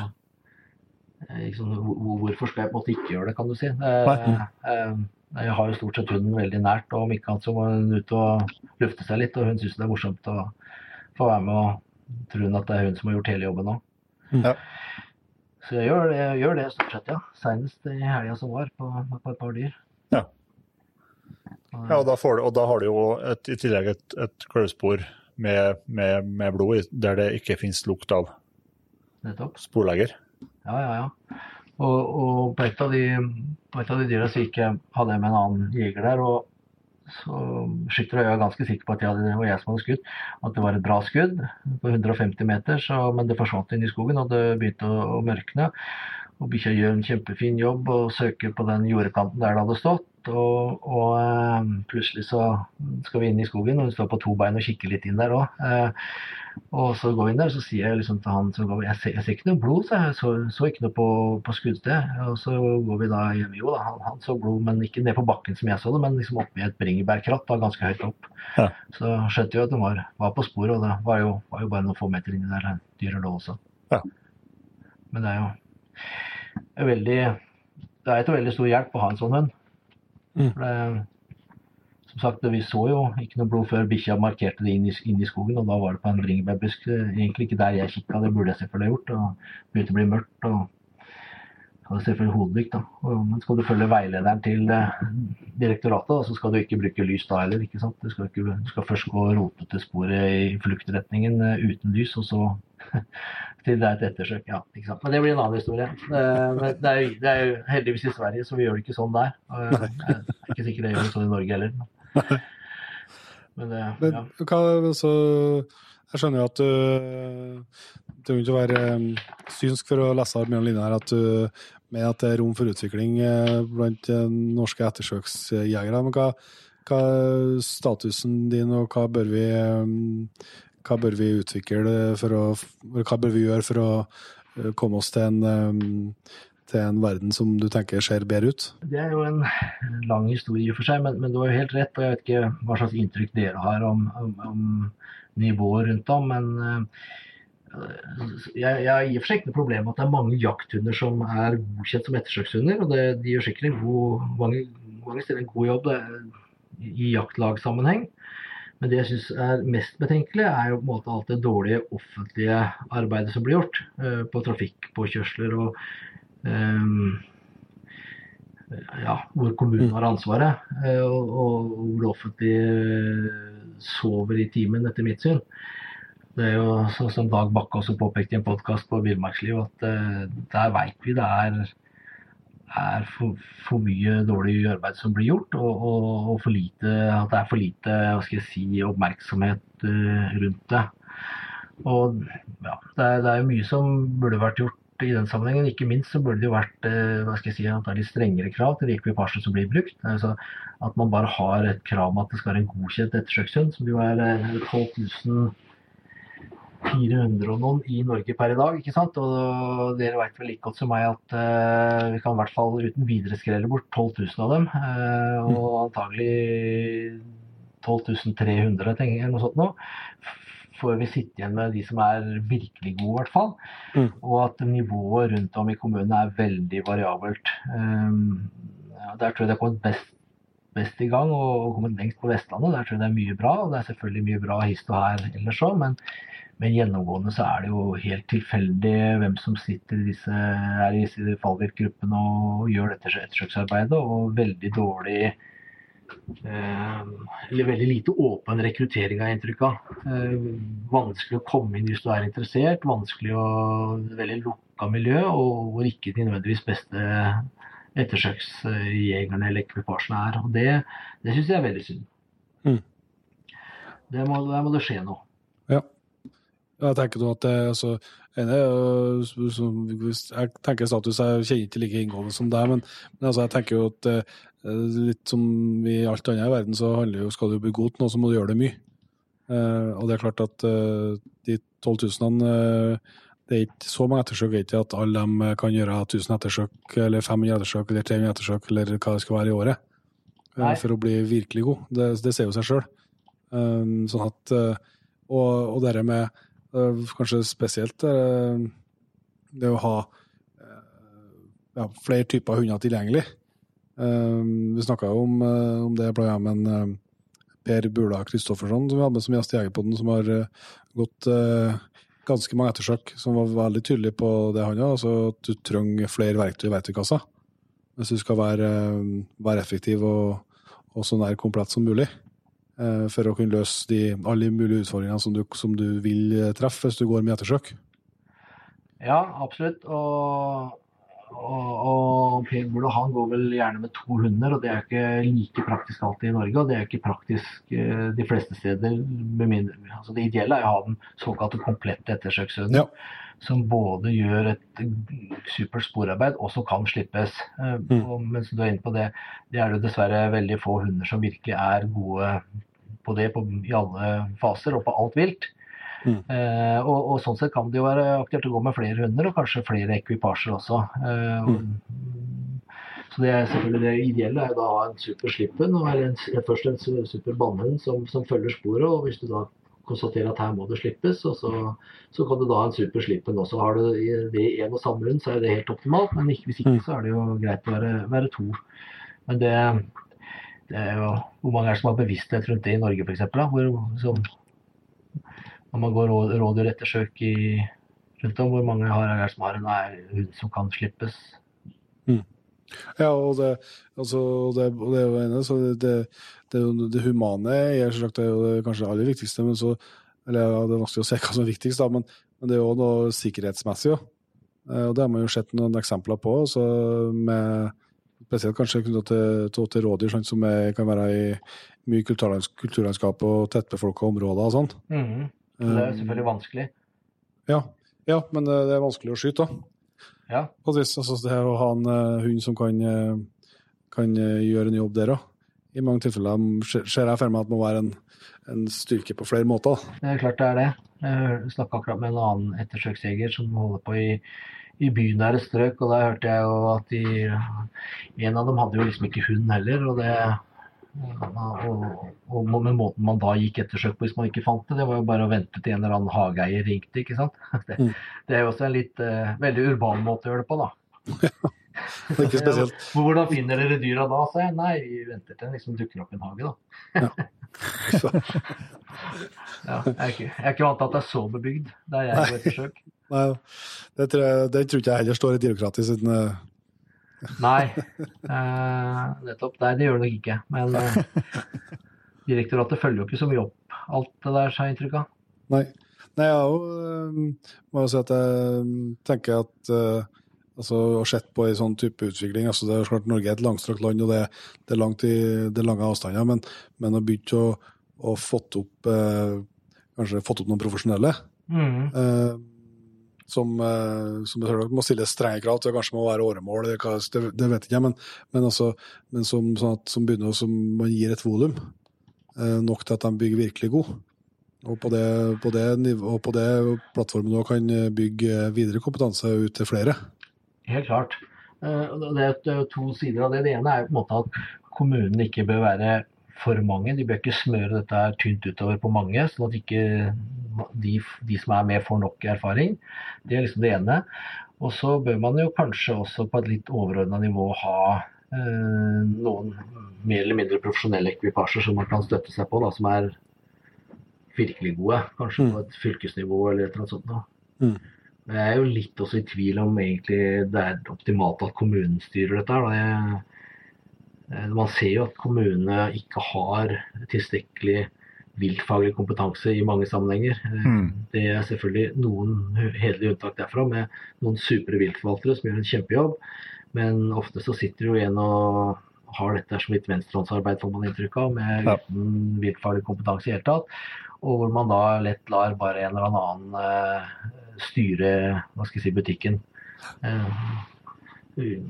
hvor- hvorfor skal jeg på en måte ikke gjøre det, kan du si. Eh, Jeg har jo stort sett hunden veldig nært, og om ikke annet så må hun ut og lufte seg litt. Og hun syns det er morsomt å få være med og tror hun at det er hun som har gjort hele jobben nå. Ja. Så jeg gjør det, jeg gjør det stort sett, ja. Senest i helga som var, på, på et par dyr. Ja. Og- Ja, og da, får du, og da har du jo et, i tillegg et, et kløvspor med, med, med blod i, der det ikke finnes lukt av Nettopp. sporlegger. Ja, ja, ja. Og, og på, et av de, et av de dyra gikk jeg, hadde med en annen jeger der, og så skytter jeg var ganske sikker på at jeg hadde, var jeg som hadde skutt, at det var et bra skudd på 150 meter, så, men det forsvant inn i skogen, og det begynte å, å mørkne. Og bikkja gjør en kjempefin jobb og søker på den jordekanten der det hadde stått. Og, og eh, plutselig så skal vi inn i skogen, og hun står på to bein og kikker litt inn der òg. Eh, og så går vi inn der, så sier jeg liksom til han som går, jeg ser, jeg ser ikke noe blod, så jeg så, så ikke noe på, på skuddstedet. Og så går vi da hjem, jo da, han, han så blod, men ikke ned på bakken som jeg så det, men liksom oppi et bringebærkratt, da ganske høyt opp. Ja. Så skjønte jo at de var, var på sporet, og det var jo, var jo bare noen få meter inni der dyret lå også. Ja. Men det er jo veldig, det er til veldig stor hjelp å ha en sånn hund. Mm. For det, som sagt, vi så jo ikke noe blod før bikkja markerte det inn i, inn i skogen, og da var det på en bringebærbusk. Egentlig ikke der jeg kikka, det burde jeg selvfølgelig gjort. og begynte å bli mørkt. og hadde selvfølgelig hodelykt, da. Men skal du følge veilederen til eh, direktoratet, da, så skal du ikke bruke lys da heller. ikke sant? Du skal, ikke, du skal først gå og rote til sporet i fluktretningen eh, uten lys, og så til det er et ettersøk. Ja? Men det blir en annen historie. Eh, det er, jo, det er jo heldigvis i Sverige, så vi gjør det ikke sånn der. Jeg jeg er ikke sikker det gjør det sånn i Norge heller. Men, men det, Men hva, altså, jeg skjønner jo at du trenger ikke å være synsk for å lese mellom linjene her at du mener at det er rom for utvikling eh, blant eh, norske ettersøksjegere. Men hva, hva er statusen din, og hva bør vi hva bør vi utvikle for å Hva bør vi gjøre for å eh, komme oss til en, um, til en verden som du tenker ser bedre ut? Det er jo en lang historie i og for seg, men, men du har jo helt rett. og Jeg vet ikke hva slags inntrykk dere har om, om, om nivået rundt om. Men eh, jeg, jeg har i og for seg ikke noe problem med at det er mange jakthunder som er godkjent som ettersøkshunder. Og det, de gjør sikkert en god, mange, mange steder en god jobb det, i jaktlagsammenheng. Men det jeg syns er mest betenkelig, er jo på en måte alt det dårlige offentlige arbeidet som blir gjort eh, på trafikkpåkjørsler og um, ja, hvor kommunen har ansvaret, eh, og, og hvor det offentlige sover i timen, etter mitt syn. Det er jo sånn som Dag Bakke også påpekte i en podkast på Villmarksliv, at uh, der veit vi det er, er for, for mye dårlig arbeid som blir gjort, og, og, og for lite, at det er for lite hva skal jeg si, oppmerksomhet eh, rundt det. Og ja, det er, det er mye som burde vært gjort i den sammenhengen. Ikke minst så burde det jo vært eh, hva skal jeg si, antagelig strengere krav til rekvipasjer som blir brukt. Altså At man bare har et krav om at det skal være en godkjent ettersøkshund, som jo er eh, 12 400 og noen i Norge per i dag. ikke sant? Og dere vet vel like godt som meg at uh, vi kan i hvert fall uten videre skrelle bort 12 000 av dem. Uh, og antagelig 12 300, tenker jeg, eller noe sånt nå. Får vi sitte igjen med de som er virkelig gode, i hvert fall. Mm. Og at nivået rundt om i kommunene er veldig variabelt. Um, ja, der tror jeg det har kommet best best i gang og, og kommet lengst på Vestlandet. Der tror jeg det er mye bra. Og det er selvfølgelig mye bra hist og her ellers òg, men, men gjennomgående så er det jo helt tilfeldig hvem som sitter i disse, er i disse fallvirkgruppene og gjør dette ettersøksarbeidet, og veldig dårlig eh, eller veldig lite åpen rekruttering har jeg inntrykk av. Eh, vanskelig å komme inn hvis du er interessert, vanskelig å Veldig lukka miljø, og hvor ikke de nødvendigvis beste ettersøksjegerne eller ekvipasjene er. Og det, det syns jeg er veldig synd. Mm. Der må, der må det skje noe. Ja. Jeg tenker at det altså, jeg tenker status, jeg kjenner ikke like inngående som deg, men, men altså, jeg tenker jo at eh, litt som i alt annet i verden, så handler jo, skal du bli god til noe, så må du gjøre det mye. Eh, og det er klart at eh, de 12 000 eh, det er ikke så mange ettersøk, er ikke at alle de kan gjøre 1000 ettersøk, eller 500 ettersøk, eller 300 ettersøk, eller hva det skal være i året, Nei. for å bli virkelig god. Det, det ser jo seg sjøl. Sånn at, og, og det med kanskje spesielt eh, det å ha eh, ja, flere typer hunder tilgjengelig. Vi snakka jo om, eh, om det blant annet eh, Per Bula Kristoffersson, som vi hadde med som gjest i Jegerpodden, som har eh, gått eh, ganske mange ettersøk, som var veldig tydelig på det han gjør, altså at du trenger flere verktøy i verktøykassa hvis du skal være, eh, være effektiv og, og så nær komplett som mulig. Eh, For å kunne løse de, alle mulige utfordringene som du, som du vil eh, treffe hvis du går med ettersøk. Ja, absolutt. Og, og, og Per Bula han går vel gjerne med to hunder, og det er ikke like praktisk alltid i Norge. Og det er ikke praktisk eh, de fleste steder. Med mindre, altså det ideelle er å ha den såkalte komplette ettersøkshunden. Ja. Som både gjør et supert sporarbeid og som kan slippes. Eh, Mm. Og mens du er inne på det, det er det dessverre veldig få hunder som virkelig er gode på det på, i alle faser og på alt vilt. Mm. Eh, og, og sånn sett kan det jo være aktuelt å gå med flere hunder, og kanskje flere ekvipasjer også. Eh, og, Så det er selvfølgelig det ideelle er da å ha en super slipphund, og en, først en super bannhund som, som følger sporet. Og hvis du da konstaterer at her må det slippes, og så, så kan du da ha en super slippen også. Har du det i en og samme hund, så er det helt optimalt, men ikke, hvis ikke Mm. så er det jo greit å være, være to. Men det, det er jo Hvor mange er det som har bevissthet rundt det i Norge, f.eks.? Når man går rå- rådyrettersøk i rundt om, hvor mange har, er det som har en hund som kan slippes? Ja, og det, altså, det, det er jo ene, så det, det, det, det humane er selvsagt det er jo kanskje det aller viktigste, men så eller ja, Det er vanskelig å se hva som er viktigst, da, men, men det er jo noe sikkerhetsmessig. Jo. Eh, Og Det har man jo sett noen eksempler på, så med, spesielt kanskje knyttet til, til, til rådyr, sånn som er, kan være i mye kulturlands, kulturlandskap og tettbefolka områder og sånn. Mm -hmm. det er selvfølgelig vanskelig. Ja, ja, men det, er vanskelig å skyte, da. Ja. Altså det å ha en eh, hund som kan, eh, kan eh, gjøre en jobb der òg. I mange tilfeller ser ser jeg for meg at det må være en, en styrke på flere måter. Det er klart det er det. Jeg snakka akkurat med en annen ettersøksjeger som holder på i, i bynære strøk, og da hørte jeg jo at de En av dem hadde jo liksom ikke hund heller, og det og, og med måten man da gikk ettersøk på hvis man ikke fant det, det var jo bare å vente til en eller annen hageeier ringte, ikke sant. Det, Mm. det er jo også en litt uh, veldig urban måte å gjøre det på, da. Det er ikke spesielt. Ja, Hvordan finner dere dyra da? sa jeg. Nei, vi venter til den liksom dukker opp i en hage, da. Ja, jeg, er ikke, jeg er ikke vant til at det er så bebygd der jeg går ettersøk. Nei, det tror, jeg, det tror ikke jeg heller står i direktoratet siden uh... Nei, eh, nettopp. Nei, det gjør det nok ikke. Men eh, direktoratet følger jo ikke så mye opp alt det der, har jeg inntrykk av. Nei. Nei, jeg òg må jo si at jeg mm, tenker at eh, altså, og sett på en sånn type utvikling altså det er jo klart Norge er et langstrakt land, og det, det, er, langt i, det er lange avstander, men, men å begynne å, å fått opp eh, kanskje fått opp noen profesjonelle mm. eh, som, eh, som jeg må stille strenge krav til, kanskje må være åremål, det, det vet ikke jeg, men, men, altså, men som, sånn at, som begynner som man gir et volum eh, nok til at de bygger virkelig god. Og på det, på det, nivå, og på det plattformen nå kan bygge videre kompetanse ut til flere. Helt klart. Eh, Det er to sider av det. Det ene er på en måte at kommunen ikke bør være for mange. De bør ikke smøre dette her tynt utover på mange, sånn at ikke de, de som er med, får nok erfaring. Det er liksom det ene. Og så bør man jo kanskje også på et litt overordna nivå ha eh, noen mer eller mindre profesjonelle ekvipasjer som man kan støtte seg på, da, som er virkelig gode. Kanskje Mm. på et fylkesnivå eller et eller annet sånt. Da. Mm. Men Jeg er jo litt også i tvil om egentlig det er optimalt at kommunen styrer dette. her, eh, man ser jo at kommunene ikke har tilstrekkelig viltfaglig kompetanse i mange sammenhenger. Mm. Det er selvfølgelig noen hederlige unntak derfra, med noen supre viltforvaltere som gjør en kjempejobb. Men ofte så sitter jo en og har dette som litt venstrehåndsarbeid, får man inntrykk av, med Ja. uten viltfaglig kompetanse i det hele tatt. Og hvor man da lett lar bare en eller annen eh, styre hva skal jeg si, butikken. Eh,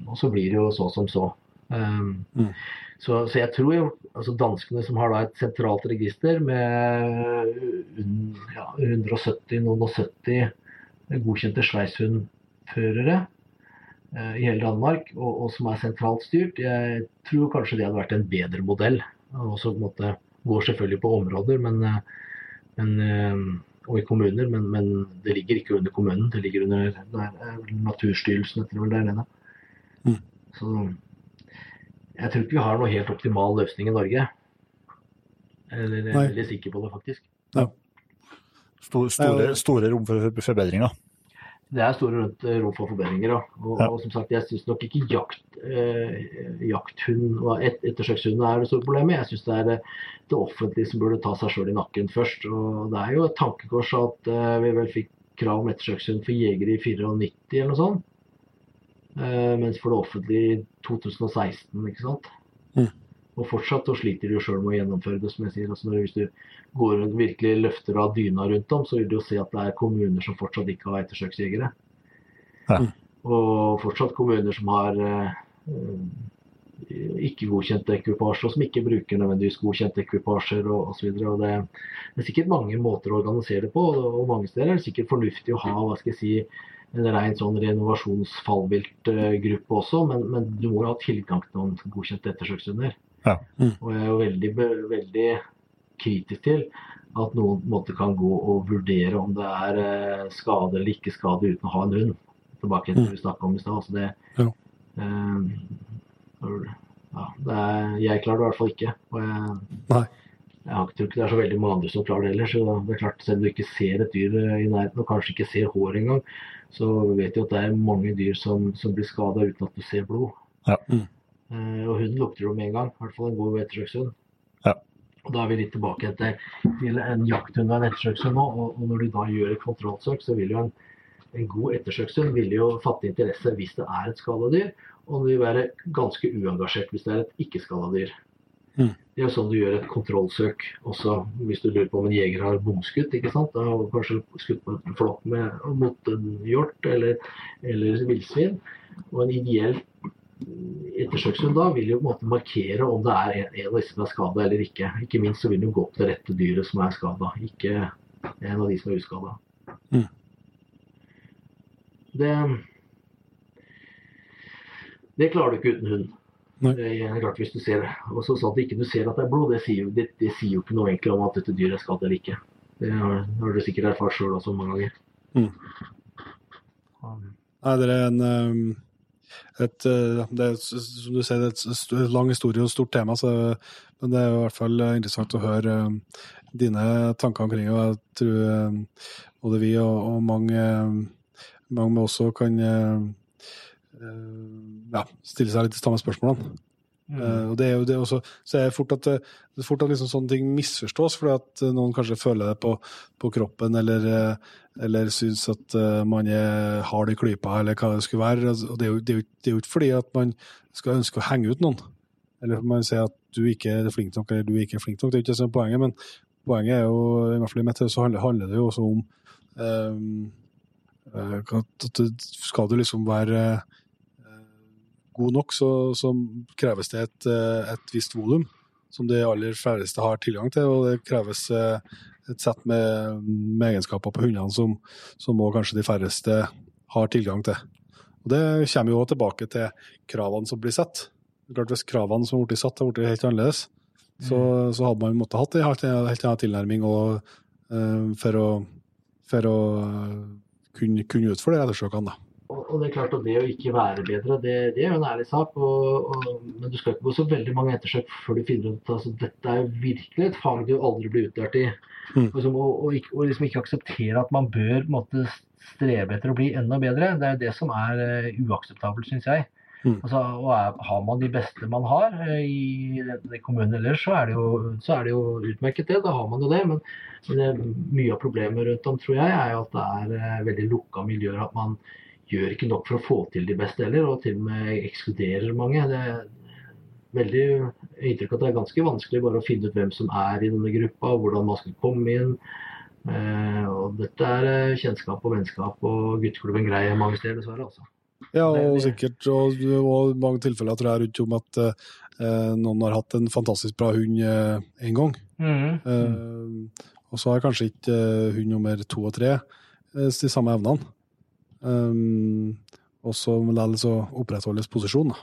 og så blir det jo så som så. Um, Mm. så, så jeg tror jo altså danskene som har da et sentralt register med ja, 170, noen og 70 godkjente sveishundførere eh, i hele Danmark, og, og som er sentralt styrt, jeg tror kanskje det hadde vært en bedre modell. Og så går selvfølgelig på områder men, eh, men, eh, og i kommuner, men, men det ligger ikke under kommunen. Det ligger under der, er vel Naturstyrelsen etter vel der nede. Mm. Så jeg tror ikke vi har noe helt optimal løsning i Norge. Eller jeg er veldig sikker på det, faktisk. Ja. store, Ja. store rom for forbedringer. Det er store eh, rom for forbedringer. Og, Og, Ja. og som sagt, jeg syns nok ikke jakt, eh, jakthund og et, ettersøkshund er det store problemet. Jeg syns det er det, det offentlige som burde ta seg sjøl i nakken først. Og det er jo et tankekors at eh, vi vel fikk krav om ettersøkshund for jegere i 94 eller noe sånt. Eh, mens for det offentlige i 2016, ikke sant. Mm. Og fortsatt så sliter de jo sjøl med å gjennomføre det, som jeg sier. Altså hvis du går rundt, virkelig løfter av dyna rundt om, så vil du jo se at det er kommuner som fortsatt ikke har ettersøksjegere. Ja. Og fortsatt kommuner som har eh, eh, ikke godkjente ekvipasjer, og som ikke bruker nødvendigvis godkjente ekvipasjer osv. Det, det er sikkert mange måter å organisere det på, og og mange steder er det sikkert fornuftig å ha hva skal jeg si, en rein sånn renovasjonsfallviltgruppe også, men, men du må jo ha tilgang til noen godkjente ettersøkshunder. Ja. Mm. Og jeg er jo veldig, veldig kritisk til at noen på en måte kan gå og vurdere om det er eh, skade eller ikke skade uten å ha en hund. Tilbake til det vi snakka om i stad. Altså det, Ja. eh, ja, det er, jeg klarer det i hvert fall ikke. Og jeg, Nei. jeg tror ikke det er så veldig mange andre som klarer det heller. Så det er klart, selv om du ikke ser et dyr i nærheten, og kanskje ikke ser hår engang, så vet du at det er mange dyr som, som blir skada uten at du ser blod. Ja. Mm. Eh, og hunden lukter jo med en gang. I hvert fall en god ettersøkshund. Ja. Og da er vi litt tilbake til, til en jakthund og en ettersøkshund nå. Og, når du da gjør et kontrollsøk, så vil jo en, en god ettersøkshund vil jo fatte interesse hvis det er et skada dyr, og den vil være ganske uengasjert hvis det er et ikke-skada dyr. Mm. Det er jo sånn du gjør et kontrollsøk også hvis du lurer på om en jeger har bomskutt. ikke sant? Da har kanskje skutt på en flokk mot en hjort eller, eller villsvin. Og en ideell ettersøkshund da vil jo på en måte markere om det er en, en av disse som er skada eller ikke. Ikke minst så vil den gå opp det rette dyret som er skada, ikke en av de som er uskada. Mm. Det, det klarer du ikke uten hund. Det er klart hvis du ser og så sånn at ikke du ser at det er blod, det sier, jo, det, det sier jo ikke noe egentlig om at dette dyret er skadd eller ikke. Det har, har du sikkert erfart sjøl også mange ganger. Mm. Er det en um, et, uh, det er, som du sier, det er et lang historie og et stort tema, så, men det er i hvert fall uh, interessant å høre um, dine tanker omkring og jeg tror både vi og, og mange, mange med også kan ja, stille seg litt de samme spørsmålene. Eh, og det er jo det også, så er det fort at, det, det fort at liksom sånne ting misforstås, fordi at eh, noen kanskje føler det på, på kroppen, eller, eh, eller syns at eh, man er hard i klypa, eller hva det skulle være. Altså, Og det er, jo, det, er jo, det er jo ikke fordi at man skal ønske å henge ut noen, eller man sier at du ikke er flink nok, eller du ikke er flink nok. Det er jo ikke det som er poenget, men poenget er jo, i hvert fall i mitt hode, så handler, handler det jo også om eh, eh, at skal du liksom være eh, god nok, så, så kreves det et, eh, et visst volum som de aller færreste har tilgang til, og det kreves eh, et sett med, med egenskaper på hundene som, som også kanskje de færreste har tilgang til. Og Det kommer jo tilbake til kravene som blir satt. Klart Hvis kravene som ble satt, har blitt helt annerledes, så, så hadde man måttet hatt en helt, helt annen tilnærming og, uh, for å, for å kunne, kunne utføre de ettersøkene. Og, det er klart at det å ikke være bedre, det, det er jo en ærlig sak. Og, og, men du skal ikke gå så veldig mange ettersøk før du finner ut at altså, dette er jo virkelig et fag du aldri blir utlært i. Mm. Og, og, liksom ikke akseptere at man bør måtte strebe etter å bli enda bedre. Det er jo det som er uh, uakseptabelt, syns jeg. Mm. Altså, og er, Har man de beste man har uh, i den- den kommunen ellers, så er, det jo, så er det jo utmerket, det. Da har man jo det. Men, men det, mye av problemet rundt om, tror jeg, er jo at det er uh, veldig lukka miljøer. At man gjør ikke nok for å få til de beste heller, og til og med ekskluderer mange. Det er veldig inntrykk at det er ganske vanskelig bare å finne ut hvem som er i denne gruppa, og hvordan man skal komme inn. Eh, og dette er eh, kjennskap og vennskap og gutteklubben greier mange steder, dessverre. altså. Ja, og sikkert og, og mange tilfeller tror jeg rundt om at eh, noen har hatt en fantastisk bra hund eh, en gang. Eh, og så har kanskje ikke eh, hund nummer to og tre eh, de samme evnene. Um, og så må det altså opprettholdes posisjon, da.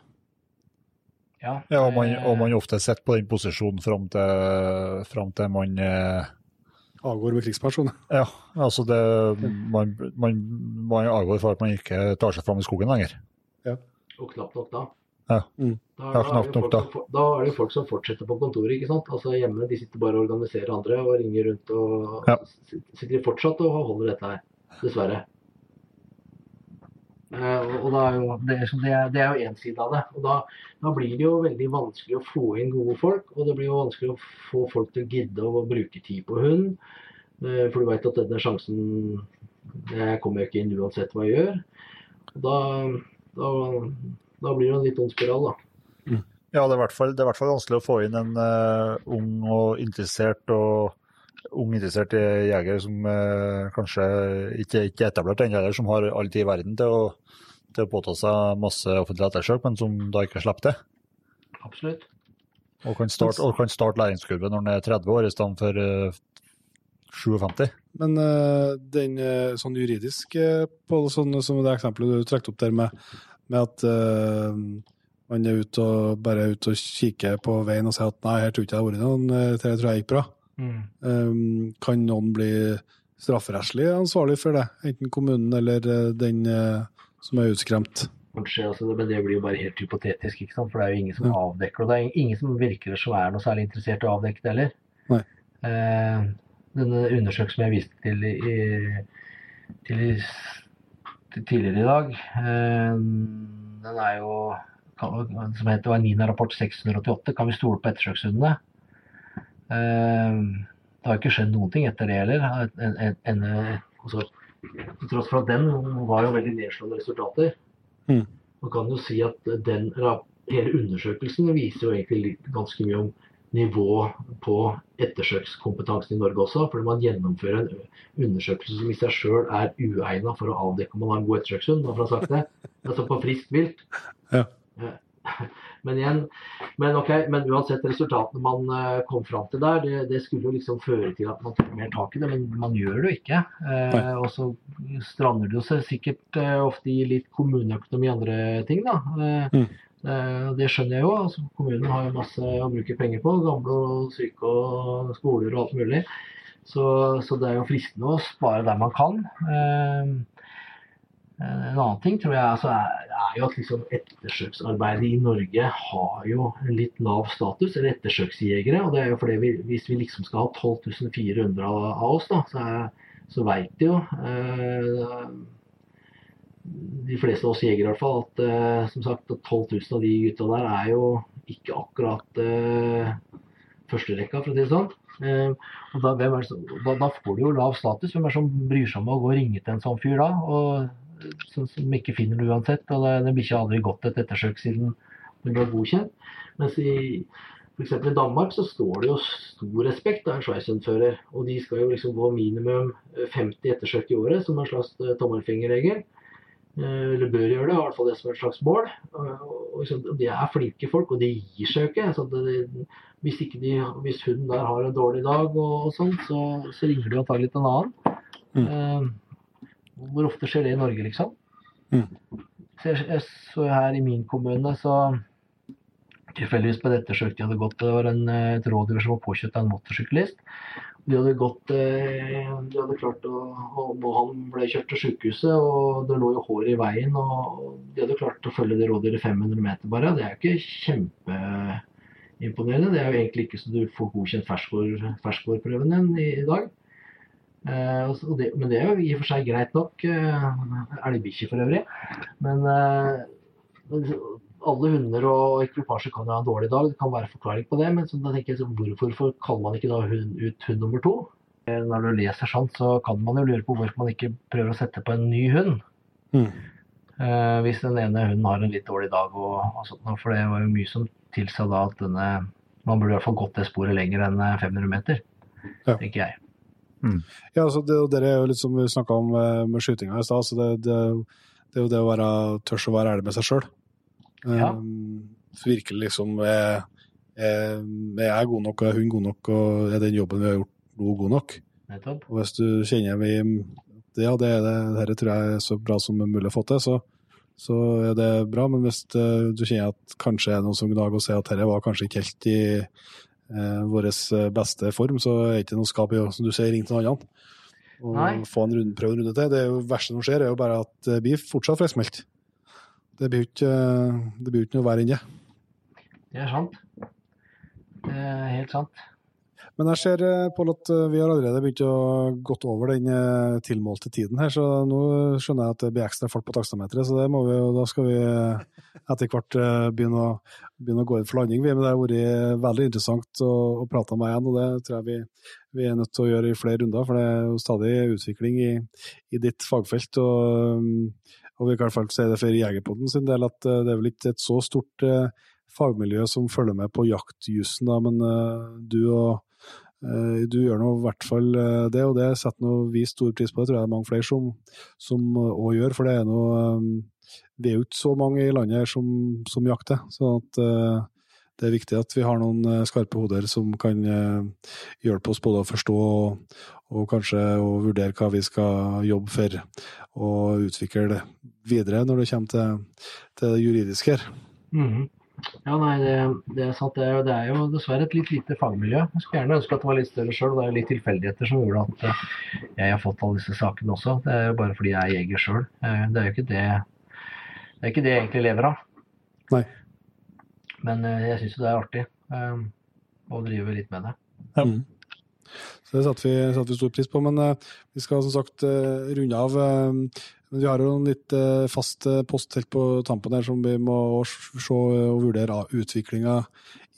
Ja, Ja, og man, og man ofte sitter på den posisjonen fram til, fram til man eh, Avgår med krigsperson. Ja, altså det man, man, man avgår for at man ikke tar seg fram i skogen lenger. Og knapt nok da. Ja. Mm. Da, Ja, da, er folk da. som da er det jo folk som fortsetter på kontoret. ikke sant? Altså Hjemme de sitter bare og organiserer andre og ringer rundt og Ja. sitter de fortsatt og holder dette her. Dessverre. Eh, og- da er jo, det, er, det, er, jo én side av det. og da, da blir det jo veldig vanskelig å få inn gode folk. Og det blir jo vanskelig å få folk til å gidde å bruke tid på hund. Eh, for du veit at denne sjansen det kommer jo ikke inn uansett hva jeg gjør. Da, da, da blir det en litt ond spiral, da. Ja, det er i hvert fall vanskelig å få inn en uh, ung og interessert og ung interessert jeger som eh, kanskje ikke, ikke er etablert ennå, eller som har all tid i verden til å, til å påta seg masse offentlig ettersøk, men som da ikke slipper det. Absolutt. Og kan starte, og kan starte læringskurven når han er 30 år i stedet for uh, 57. Men uh, den eh, sånn juridisk eh, på sånn som det eksempelet du trakk opp der med, med at uh, man er ute og bare er ute og kikker på veien og sier at nei, her tror ikke jeg det har vært noen, eh, det tror jeg gikk bra. Eh, kan noen bli strafferettslig ansvarlig for det? Enten kommunen eller eh, den uh, som er utskremt. Kanskje, altså, men det blir jo bare helt hypotetisk, ikke sant? for det er jo ingen som avdekker og Det er ingen som virker som er noe særlig interessert i å avdekke det heller. Nei. Eh, denne undersøkelsen jeg viste til, i, til, i, til tidligere i dag, eh, den er jo kan- som heter var NINA-rapport 688. Kan vi stole på ettersøkshundene? Eh, det har ikke skjedd noen ting etter det heller. En, altså, til tross for at den var jo veldig nedslående resultater. Mm. Man kan jo si at den, hele undersøkelsen viser jo egentlig ganske mye om nivå på ettersøkskompetansen i Norge også. Fordi man gjennomfører en undersøkelse som i seg sjøl er uegna for å avdekke om man har en god ettersøkshund. Altså på friskt vilt. Ja. Eh, Men igjen, men, ok, men uansett resultatene man eh, kom fram til der, det, det skulle jo liksom føre til at man tok mer tak i det, men man gjør det jo ikke. Eh, og så strander det jo seg sikkert eh, ofte i litt kommuneøkonomi og andre ting, da. Eh, Mm. eh, det skjønner jeg jo. altså Kommunen har jo masse å bruke penger på. Gamle og syke og skoler og alt mulig. Så, så det er jo fristende å spare der man kan. Eh, en annen ting tror jeg altså, er, jo at liksom ettersøksarbeidet i Norge har jo litt lav status, eller ettersøksjegere. og det er jo fordi vi, Hvis vi liksom skal ha 12 400 av, oss, da, så, så veit de jo eh, de fleste av oss jegere i hvert fall, at eh, som sagt, at 12 000 av de gutta der er jo ikke akkurat eh, førsterekka, for å si det sånn. Eh, og da, som, da, da får du jo lav status. Hvem er det som bryr seg om å gå og ringe til en sånn fyr da? Og, som, som ikke finner det uansett. Og det, blir ikke aldri gått et ettersøk siden det ble godkjent. Mens i f.eks. i Danmark så står det jo stor respekt av en Schweizhund-fører. Og de skal jo liksom gå minimum 50 ettersøk i året som en slags eh, tommelfingerregel. Eh, Eller bør gjøre det, i hvert fall det som er et slags mål. Og, og, liksom, de er flinke folk, og de gir seg ikke. Så det, hvis, ikke de, hvis hunden der har en dårlig dag, og, og sånn, så, så ringer de antagelig til en annen. Mm. Hvor ofte skjer det i Norge, liksom? Mm. Så jeg, jeg så her i min kommune, så tilfeldigvis på dette søket de hadde gått, det var en, eh, et rådyr som var påkjørt av en motorsyklist. de hadde gått eh, De hadde klart å, og Han ble kjørt til sykehuset, og det lå jo hår i veien. og De hadde klart å følge det rådyret 500 meter bare. Det er jo ikke kjempeimponerende. Det er jo egentlig ikke så du får godkjent ferskvår- ferskvårprøven din i, i dag. Eh, og det, men det er jo i og for seg greit nok. Eh, Elgbikkje for øvrig. Men eh, alle hunder og ekvipasjer kan jo ha en dårlig dag. Det kan være forklaring på det. Men så da tenker jeg, så hvorfor for- kaller man ikke da hund, ut hund nummer to? Eh, Når du leser sånn, så kan man jo lure på hvorfor man ikke prøver å sette på en ny hund. Mm. Eh, hvis den ene hunden har en litt dårlig dag. Og, og sånt, noe, for det var jo mye som tilsa da at denne Man burde i hvert fall gått det sporet lenger enn eh, 500 meter, Ja. tenker jeg. Ja, altså det, og det er jo litt som vi snakka om eh, med skytinga i stad. så det, det, det er jo det å være tørs å være ærlig med seg sjøl. Ja. virkelig liksom er, er, er jeg god nok, og er hun god nok, og er den jobben vi har gjort nå, god nok? Nettopp. Og hvis du kjenner vi ja, det er det, dette tror jeg er så bra som mulig å få til, så, så er det bra. Men hvis eh, du kjenner at kanskje er noe som gnager og sier at dette var kanskje ikke helt i vår beste form, så er det ikke noe skap i å, som du sier, ringe til noen annen. Og Nei. få en runde, prøve en runde til. Det er jo verste som skjer, er jo bare at det blir fortsatt friskmeldt. Det blir jo ikke, det blir ikke noe verre enn det. Det er sant. Det er helt sant. Men jeg ser eh, Pål, at eh, vi har allerede begynt å gått over den eh, tilmålte tiden her, så nå skjønner jeg at det blir ekstra fart på takstameteret, så det må vi, og da skal vi etter hvert begynne å, begynne å gå inn for landing. Men det har vært veldig interessant å, å prate med igjen, og det tror jeg vi, vi er nødt til å gjøre i flere runder, for det er jo stadig utvikling i, i ditt fagfelt. og og vi kan i hvert fall si det for Jegerpoden sin del, at det er vel ikke et så stort fagmiljø som følger med på jaktjussen, da, men du og Du gjør nå i hvert fall eh, det, og det setter nå vi stor pris på. Det tror jeg det er mange flere som som også gjør, for det er noe eh, Vi er jo ikke så mange i landet her som, som jakter. Så at eh, det er viktig at vi har noen eh, skarpe hoder som kan eh, hjelpe oss både å forstå og, og kanskje å vurdere hva vi skal jobbe for og utvikle det videre når det kommer til, til det juridiske her. Mhm. Ja, nei, det, det er sant. Det er, jo, det er jo dessverre et litt lite fagmiljø. Jeg skulle gjerne ønske at det var litt større sjøl. Det er jo litt tilfeldigheter som gjorde at eh, jeg har fått alle disse sakene også. Det er jo bare fordi jeg er jeger sjøl. Det er jo ikke det det er ikke det jeg egentlig lever av. Nei. Men eh, jeg syns jo det er artig eh, å drive litt med det. Ja. Mm. Så det satte vi, satte vi stor pris på. Men eh, vi skal som sagt eh, runde av. eh, men vi har jo en litt eh, fast eh, post helt på tampen her som vi må se og vurdere av utviklinga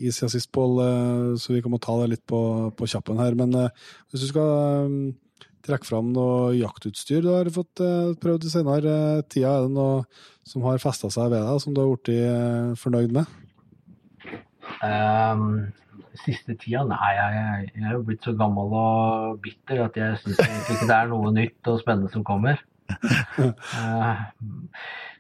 i siden sist, Pål. eh, så vi må ta det litt på, på kjappen her. Men hvis du skal trekke fram noe jaktutstyr du har fått prøvd i senere tida, er det noe som har festa seg ved deg, som du har blitt fornøyd med? Um, siste tida? Nei, jeg, jeg er jo blitt så gammel og bitter at jeg syns ikke det er noe nytt og spennende som kommer. Eh,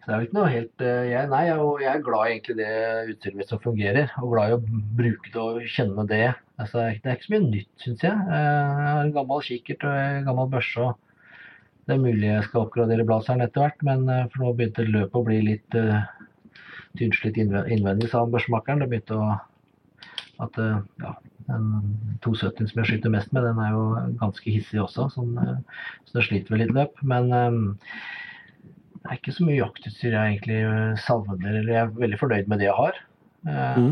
så det er jo ikke noe helt eh, jeg, Nei, og jeg er glad i egentlig det utstyret mitt som fungerer, og glad i å bruke det og kjenne det. Altså, det er ikke så mye nytt, syns jeg. Eh, Jeg har en gammel kikkert og en gammel børse. og Det er mulig jeg skal oppgradere blaseren etter hvert, men for nå begynte løpet å bli litt uh, tynnslitt innvendig, sa børsmakeren. Det begynte å at uh, ja, den 270 som jeg skyter mest med, den er jo ganske hissig også, sånn, eh, så det sliter vel litt løp. Men eh, det er ikke så mye jaktutstyr jeg egentlig eh, savner, eller jeg er veldig fornøyd med det jeg har. Mm.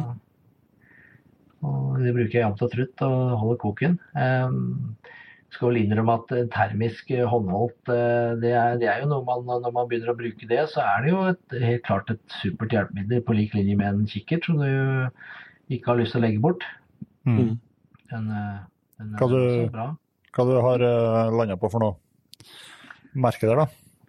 Og det bruker jeg jevnt og trutt og holder koken. Eh, skal vel innrømme at termisk håndholdt, det er, det er jo noe man Når man begynner å bruke det, så er det jo et, helt klart et supert hjelpemiddel på lik linje med en kikkert som du ikke har lyst til å legge bort. Mm. Den, eh, den er Hva du- også bra. Hva du har du landa på for noe merke der, da?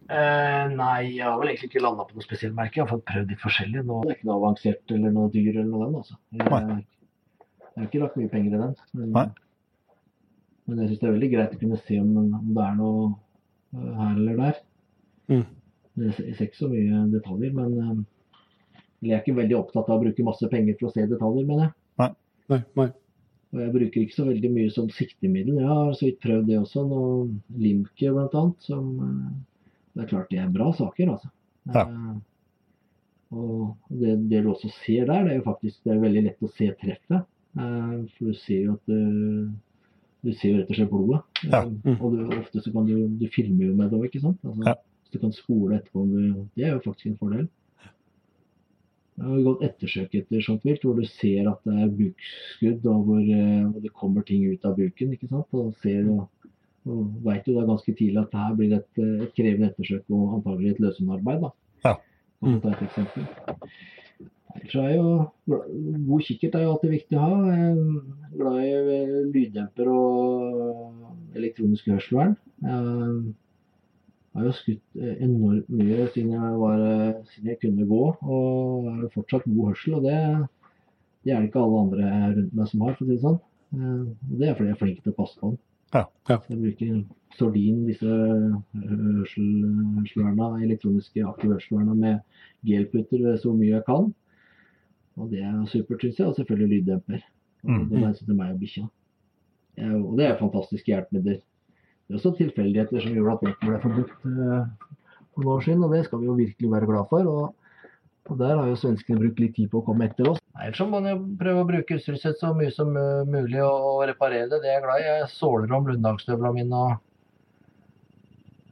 Eh, nei, jeg har vel egentlig ikke landa på noe spesielt merke. Jeg har fått prøvd litt forskjellig. Nå det er ikke noe avansert eller noe dyr eller noe den, altså. Jeg, jeg har ikke lagt mye penger i den. Men, Nei. men jeg syns det er veldig greit å kunne se om, om det er noe eh, her eller der. Mm. Jeg ser ikke så mye detaljer, men eh, eller jeg er ikke veldig opptatt av å bruke masse penger for å se detaljer, mener jeg. Nei, nei. Og jeg bruker ikke så veldig mye som siktemiddel. Jeg har så vidt prøvd det også. Noe Limke annet. Som, eh, det er klart det er bra saker, altså. Ja. Eh, og det, det du også ser der, det er jo faktisk det er veldig lett å se treffet. Eh, for du ser jo at du, Du ser jo rett og slett blodet. Ja. Mm. Og du, ofte så kan du, du filmer jo med det òg, ikke sant. Altså, Ja. Så du kan spole etterpå. om Du, det er jo faktisk en fordel. Jeg har gått ettersøk etter sånt vilt, hvor du ser at det er bukskudd, og hvor, eh, hvor det kommer ting ut av buken. ikke sant? Og ser og, og veit jo da ganske tidlig at her blir det et, et krevende ettersøk og antagelig et løsehundarbeid. Ja. Ta et eksempel. Ellers er jo God kikkert er jo alltid viktig å ha. Jeg er glad i eh, lyddemper og elektronisk hørselvern. Jeg har jo skutt eh, enormt mye siden jeg, var, eh, siden jeg kunne gå, og har jo fortsatt god hørsel. Og det, det er det ikke alle andre rundt meg som har, for å si det sånn. Eh, Det er fordi jeg er flink til å passe på den. Ja, ja. Så Jeg bruker Sordin, disse hørsel, hørselverna, elektroniske aktive hørselverna med gelputter så mye jeg kan. Og det er supert, syns jeg. Og selvfølgelig lyddemper. Og Mm. Det er til meg og bikkja. Og det er fantastiske hjelpemidler. Det er også tilfeldigheter som gjorde at Netten ble forbudt eh, for noen år siden, og det skal vi jo virkelig være glad for. Og, og der har jo svenskene brukt litt tid på å komme etter oss. Ellers må man jo prøve å bruke utstyret sitt så mye som eh, mulig og, og reparere det. Det er jeg glad i. Jeg såler om lundagsstøvla mine og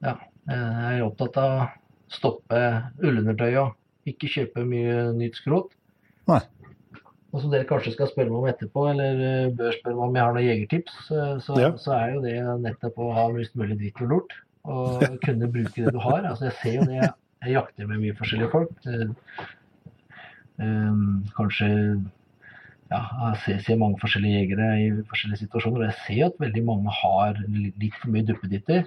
ja, jeg er opptatt av å stoppe ullundertøyet og ikke kjøpe mye nytt skrot. Nei. Og som dere kanskje skal spørre meg om etterpå, eller eh, bør spørre meg om jeg har noen jegertips, eh, så, Ja. så er jo det nettopp å ha mest mulig dritt og lort. Og kunne bruke det du har. Altså jeg ser jo det, jeg, jakter med mye forskjellige folk. Eh, kanskje ja, jeg ser, ser mange forskjellige jegere i forskjellige situasjoner, og jeg ser at veldig mange har litt for mye duppeditter.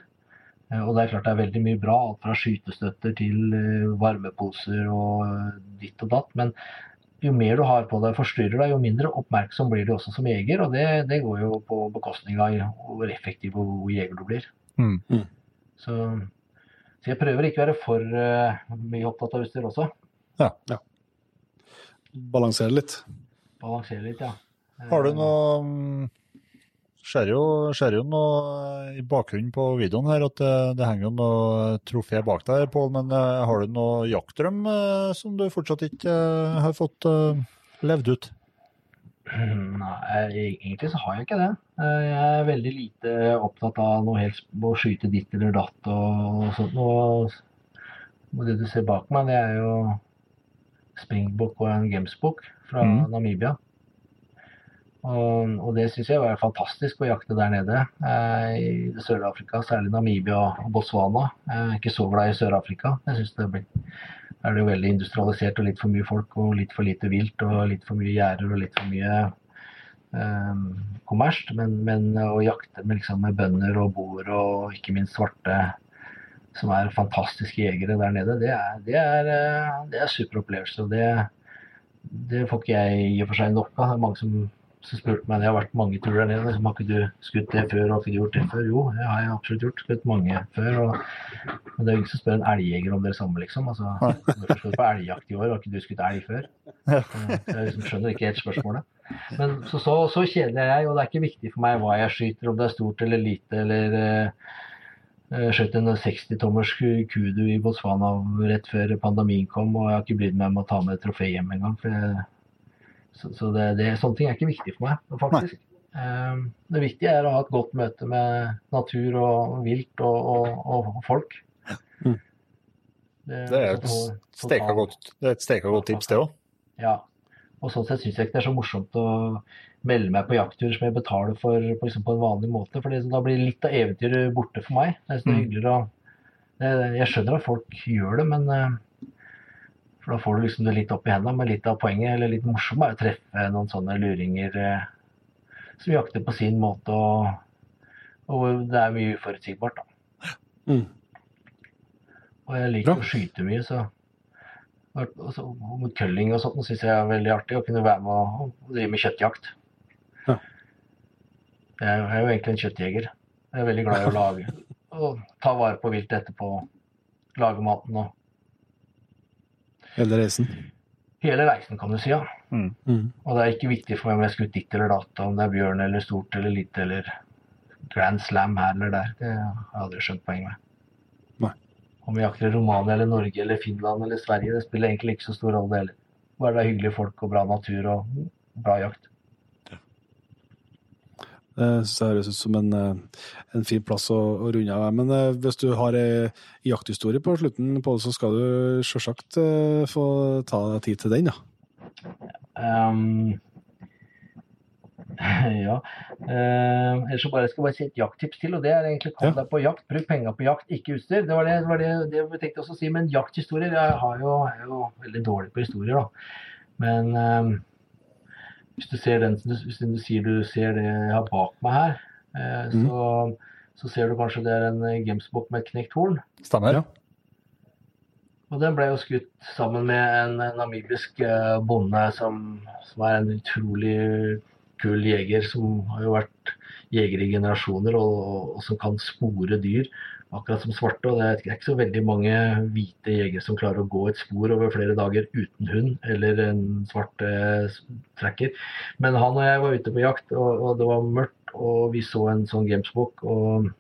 Eh, Og det er klart det er veldig mye bra, alt fra skytestøtter til varmeposer og ditt og datt. Men jo mer du har på deg forstyrrer deg, jo mindre oppmerksom blir du også som jeger. Og det, det går jo på bekostning av hvor effektiv og god jeger du blir. Mm. Så, så jeg prøver ikke å være for uh, mye opptatt av utstyr også. Ja. ja. Balansere litt. Balansere litt, ja. Har du Eh, noe mm, Ser jo, ser jo noe i bakgrunnen på videoen her at det, det henger jo noe trofé bak deg, Pål. Men eh, har du noe jaktdrøm eh, som du fortsatt ikke eh, har fått levd ut? Nei, egentlig så har jeg ikke det. Jeg er veldig lite opptatt av noe helt å skyte ditt eller datt og sånt. Og det du ser bak meg, det er jo springbok og en gamesbok fra mm. Namibia. Og, og det syns jeg var fantastisk å jakte der nede. Eh, I Sør-Afrika, særlig Namibia og Botswana. Jeg er ikke så glad i Sør-Afrika. Jeg synes det blir er det jo veldig industrialisert og litt for mye folk og litt for lite vilt og litt for mye gjerder og litt for mye um, kommersielt. Men, men å jakte med, liksom, med bønder og boer og ikke minst svarte som er fantastiske jegere der nede, det er, det er, eh, det er super opplevelse. Det, det får ikke jeg i og for seg nok av. Det er mange som, som spurte meg, det har vært mange turer der nede, liksom, har ikke du skutt det før, har ikke du gjort det før? Jo, det har jeg absolutt gjort. Skutt mange før. Og, men det er jo ingen som spør en elgjeger om det samme, liksom. Altså, du på elgjakt i år, har ikke du skutt elg før? Så jeg liksom skjønner ikke helt spørsmålet. Men så, så, så kjedelig er jeg, og det er ikke viktig for meg hva jeg skyter, om det er stort eller lite, eller eh, jeg skjøt en 60-tommers kudu i Botswana rett før pandemien kom, og jeg har ikke brydd meg om å ta med et trofé hjem engang. for jeg- Så, så det, det, sånne ting er ikke viktig for meg, faktisk. Um, Det viktige er å ha et godt møte med natur og vilt og, og, og folk. Mm. Det er godt, det er et steika godt tips, det òg. Ja. Og sånn sett syns jeg ikke det er så morsomt å melde meg på jakttur som jeg betaler for på, liksom på en vanlig måte. For da blir litt av eventyret borte for meg. Jeg, det er Mm. hyggeligere å jeg, jeg skjønner at folk gjør det, men eh, For da får du liksom det litt opp i hendene. Men litt av poenget, eller litt morsomt, er å treffe noen sånne luringer eh, som jakter på sin måte, og, og det er mye uforutsigbart, da. Mm. Og jeg liker Bra. å skyte mye, så Mot culling og sånt syns jeg er veldig artig å kunne være med og, og drive med kjøttjakt. Ja. Jeg er jo egentlig en kjøttjeger. Jeg er veldig glad i å lage og ta vare på viltet etterpå. Lage maten og Hele reisen. hele reisen, kan du si. ja. Mm. Og det er ikke viktig for meg om jeg har skutt ditt eller datt, om det er bjørn eller stort eller lite eller grand slam her eller der. Det har jeg aldri skjønt poenget med. Nei. Om vi jakter i Romania eller Norge eller Finland eller Sverige, det spiller egentlig ikke så stor rolle det heller. Bare det er hyggelige folk og bra natur og bra jakt. Det synes jeg høres ut som en, eh, en fin plass å, å runde av. Men eh, hvis du har ei jakthistorie på slutten, på det, så skal du selvsagt eh, få ta deg tid til den, da. Um, ja. Uh, jeg skal bare skal bare si et jakttips til, og det er egentlig kom Ja. deg på jakt. Bruk penger på jakt, ikke utstyr. Det var det, det, var det, det jeg tenkte også å si. Men jakthistorier Jeg har jo, jeg er jo veldig dårlig på historier, da. Men ehm, hvis du ser den hvis du sier du ser det jeg har bak meg her, eh, mm. så, så ser du kanskje det er en eh, Gamesbok med et knekt horn. Stemmer. Ja. Og den ble jo skutt sammen med en namibisk eh, bonde som, som er en utrolig kul jeger, som har jo vært jeger i generasjoner, og, og som kan spore dyr, akkurat som svarte. Og det er ikke så veldig mange hvite jegere som klarer å gå et spor over flere dager uten hund, eller en svart eh, tracker. Men han og jeg var ute på jakt, og, og det var mørkt, og vi så en sånn gamesbok. og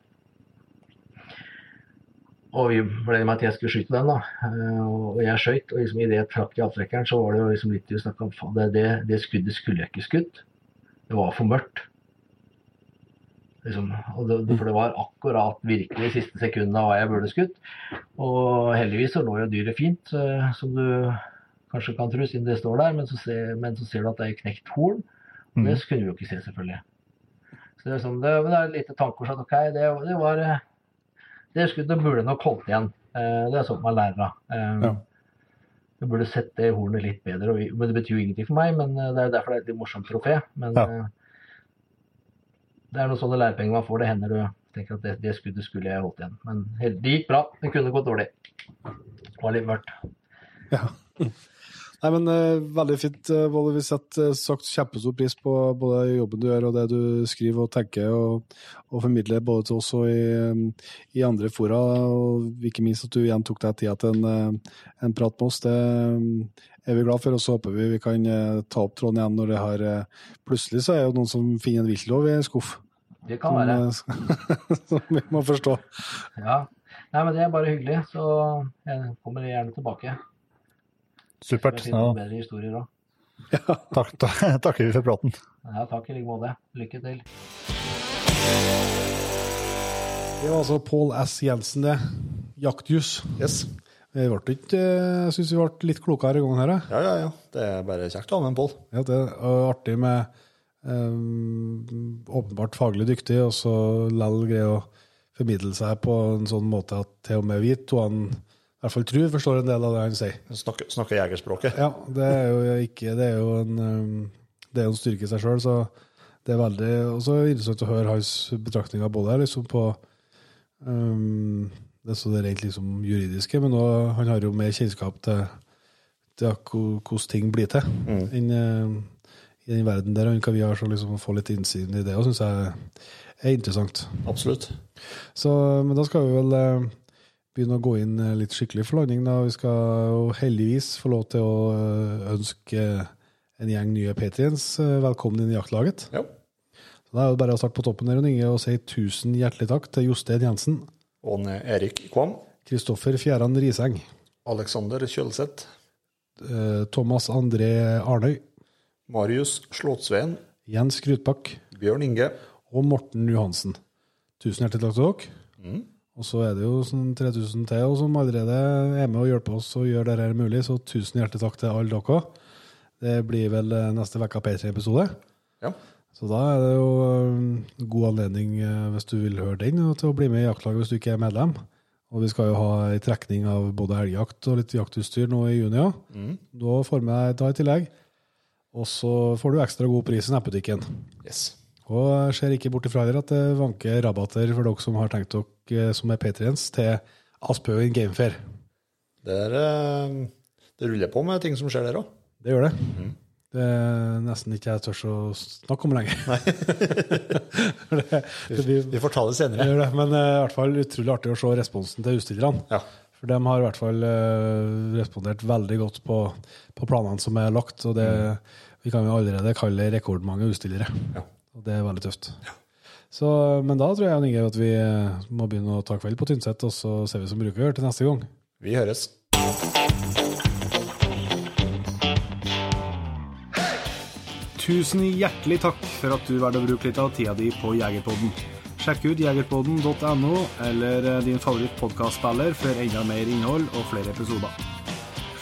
og vi ble om at jeg skulle skyte den, da. Eh, Og jeg skøyt. Og liksom idet jeg trakk i avtrekkeren, så var det liksom litt vi snakka om faen, det, det, det skuddet skulle jeg ikke skutt. Det var for mørkt. Liksom, og det, for det var akkurat virkelig siste sekundet av hva jeg burde skutt. Og heldigvis så lå jo dyret fint, eh, som du kanskje kan tro, siden det står der. Men så, ser, men så ser du at det er knekt horn. Og det kunne vi jo ikke se, selvfølgelig. Så det er, sånn, det, det er et lite tankekors at ok, det, det var eh, det skuddet burde nok holdt igjen. Eh, Det er sånt man lærer av. Ja. Jeg burde sett det hornet litt bedre. Men Det betyr jo ingenting for meg, men det er derfor det er et litt morsomt trofé. Men Ja. Det er noen sånne lærepenger man får. Det hender du tenker at det, det skuddet skulle jeg holdt igjen. Men det gikk bra. Det kunne gått dårlig. Det var litt mørkt. Ja. Nei, men uh, Veldig fint. Uh, Volle. Vi setter uh, sagt kjempestor pris på både jobben du gjør og det du skriver og tenker og, og formidler både til oss og i, um, i andre fora. Og ikke minst at du igjen tok deg tida til en, en prat med oss. Det um, er vi glad for. Og så håper vi vi kan ta opp tråden igjen når det har Plutselig så er det jo noen som finner en viltlov i en skuff. Det kan Som, være. som vi må forstå. Ja. Nei, men det er bare hyggelig. Så jeg kommer gjerne tilbake. Supert. Jeg finner Ja, bedre historier òg. takk, ta- takker vi for praten. Ja, takk i like måte. Lykke til. Det var altså Pål S. Jensen, det. Jaktjus. Yes. Vi ble ikke, eh, jeg syns vi ble litt klokere i gangen her. Ja, ja, ja. Det er bare kjekt å ha med en Pål. Ja, det er artig med um, åpenbart faglig dyktig, og så lell greie å formidle seg på en sånn måte at til og med vi to han hvert fall tror forstår en del av det han sier. Snakker, snakker jegerspråket. Ja, det er jo ikke Det er jo en, um, det er en styrke i seg sjøl, så det er veldig også interessant å høre hans betraktninger både liksom på um, det er så det rent liksom juridiske, men også, han har jo mer kjennskap til, til hvordan ting blir til enn uh, i den verden der Han kan vi har, så liksom få litt innsyn i det og syns jeg er interessant. Absolutt. Så, men da skal vi vel eh, begynne å gå inn eh, litt skikkelig for landing. da. Vi skal jo heldigvis få lov til å eh, ønske en gjeng nye patriens eh, velkommen inn i jaktlaget. Ja. Så Da er det bare å starte på toppen der Jon Inge, og si tusen hjertelig takk til Jostein Jensen, Og Erik Kvam. Kristoffer Fjæran Riseng, Alexander Kjølseth. eh, Thomas André Arnøy, Marius Slåtsveen. Jens Krutbakk Bjørn Inge. og Morten Johansen. Tusen hjertelig takk til dere. Og så er det jo sånn 3000 til som allerede er med og hjelper oss og gjør dette her mulig, så tusen hjertelig takk til alle dere. Det blir vel eh, neste uke P3-episode. Ja. Så da er det jo eh, god anledning, eh, hvis du vil høre den, til å bli med i jaktlaget hvis du ikke er medlem. Og vi skal jo ha ei trekning av både elgjakt og litt jaktutstyr nå i juni òg. Da får vi deg da i tillegg. Og så får du ekstra god pris i nettbutikken. Yes. Og jeg ser ikke bort ifra at det vanker rabatter for dere som har tenkt dere som er patriens, til Aspøyen Gamefair. Det, er, eh, det ruller på med ting som skjer der òg. Det gjør det. Det er nesten ikke jeg tør å snakke om lenger. det, det blir, Vi får ta det senere. det, men det er i hvert fall utrolig artig å se responsen til utstillerne. Ja. For de har i hvert fall eh, respondert veldig godt på, på planene som er lagt. Og det, vi kan jo allerede kalle rekordmange utstillere. Ja. Og det er veldig tøft. Så, men da tror jeg Inge, at vi eh, må begynne å ta kveld på Tynset, og så ser vi som bruker å gjøre til neste gang. Vi høres. Tusen hjertelig takk for at du valgte å bruke litt av tida di på Jegerpodden. Sjekk ut jegerpodden.no eller eh, din favoritt favorittpodkastspiller for enda mer innhold og flere episoder.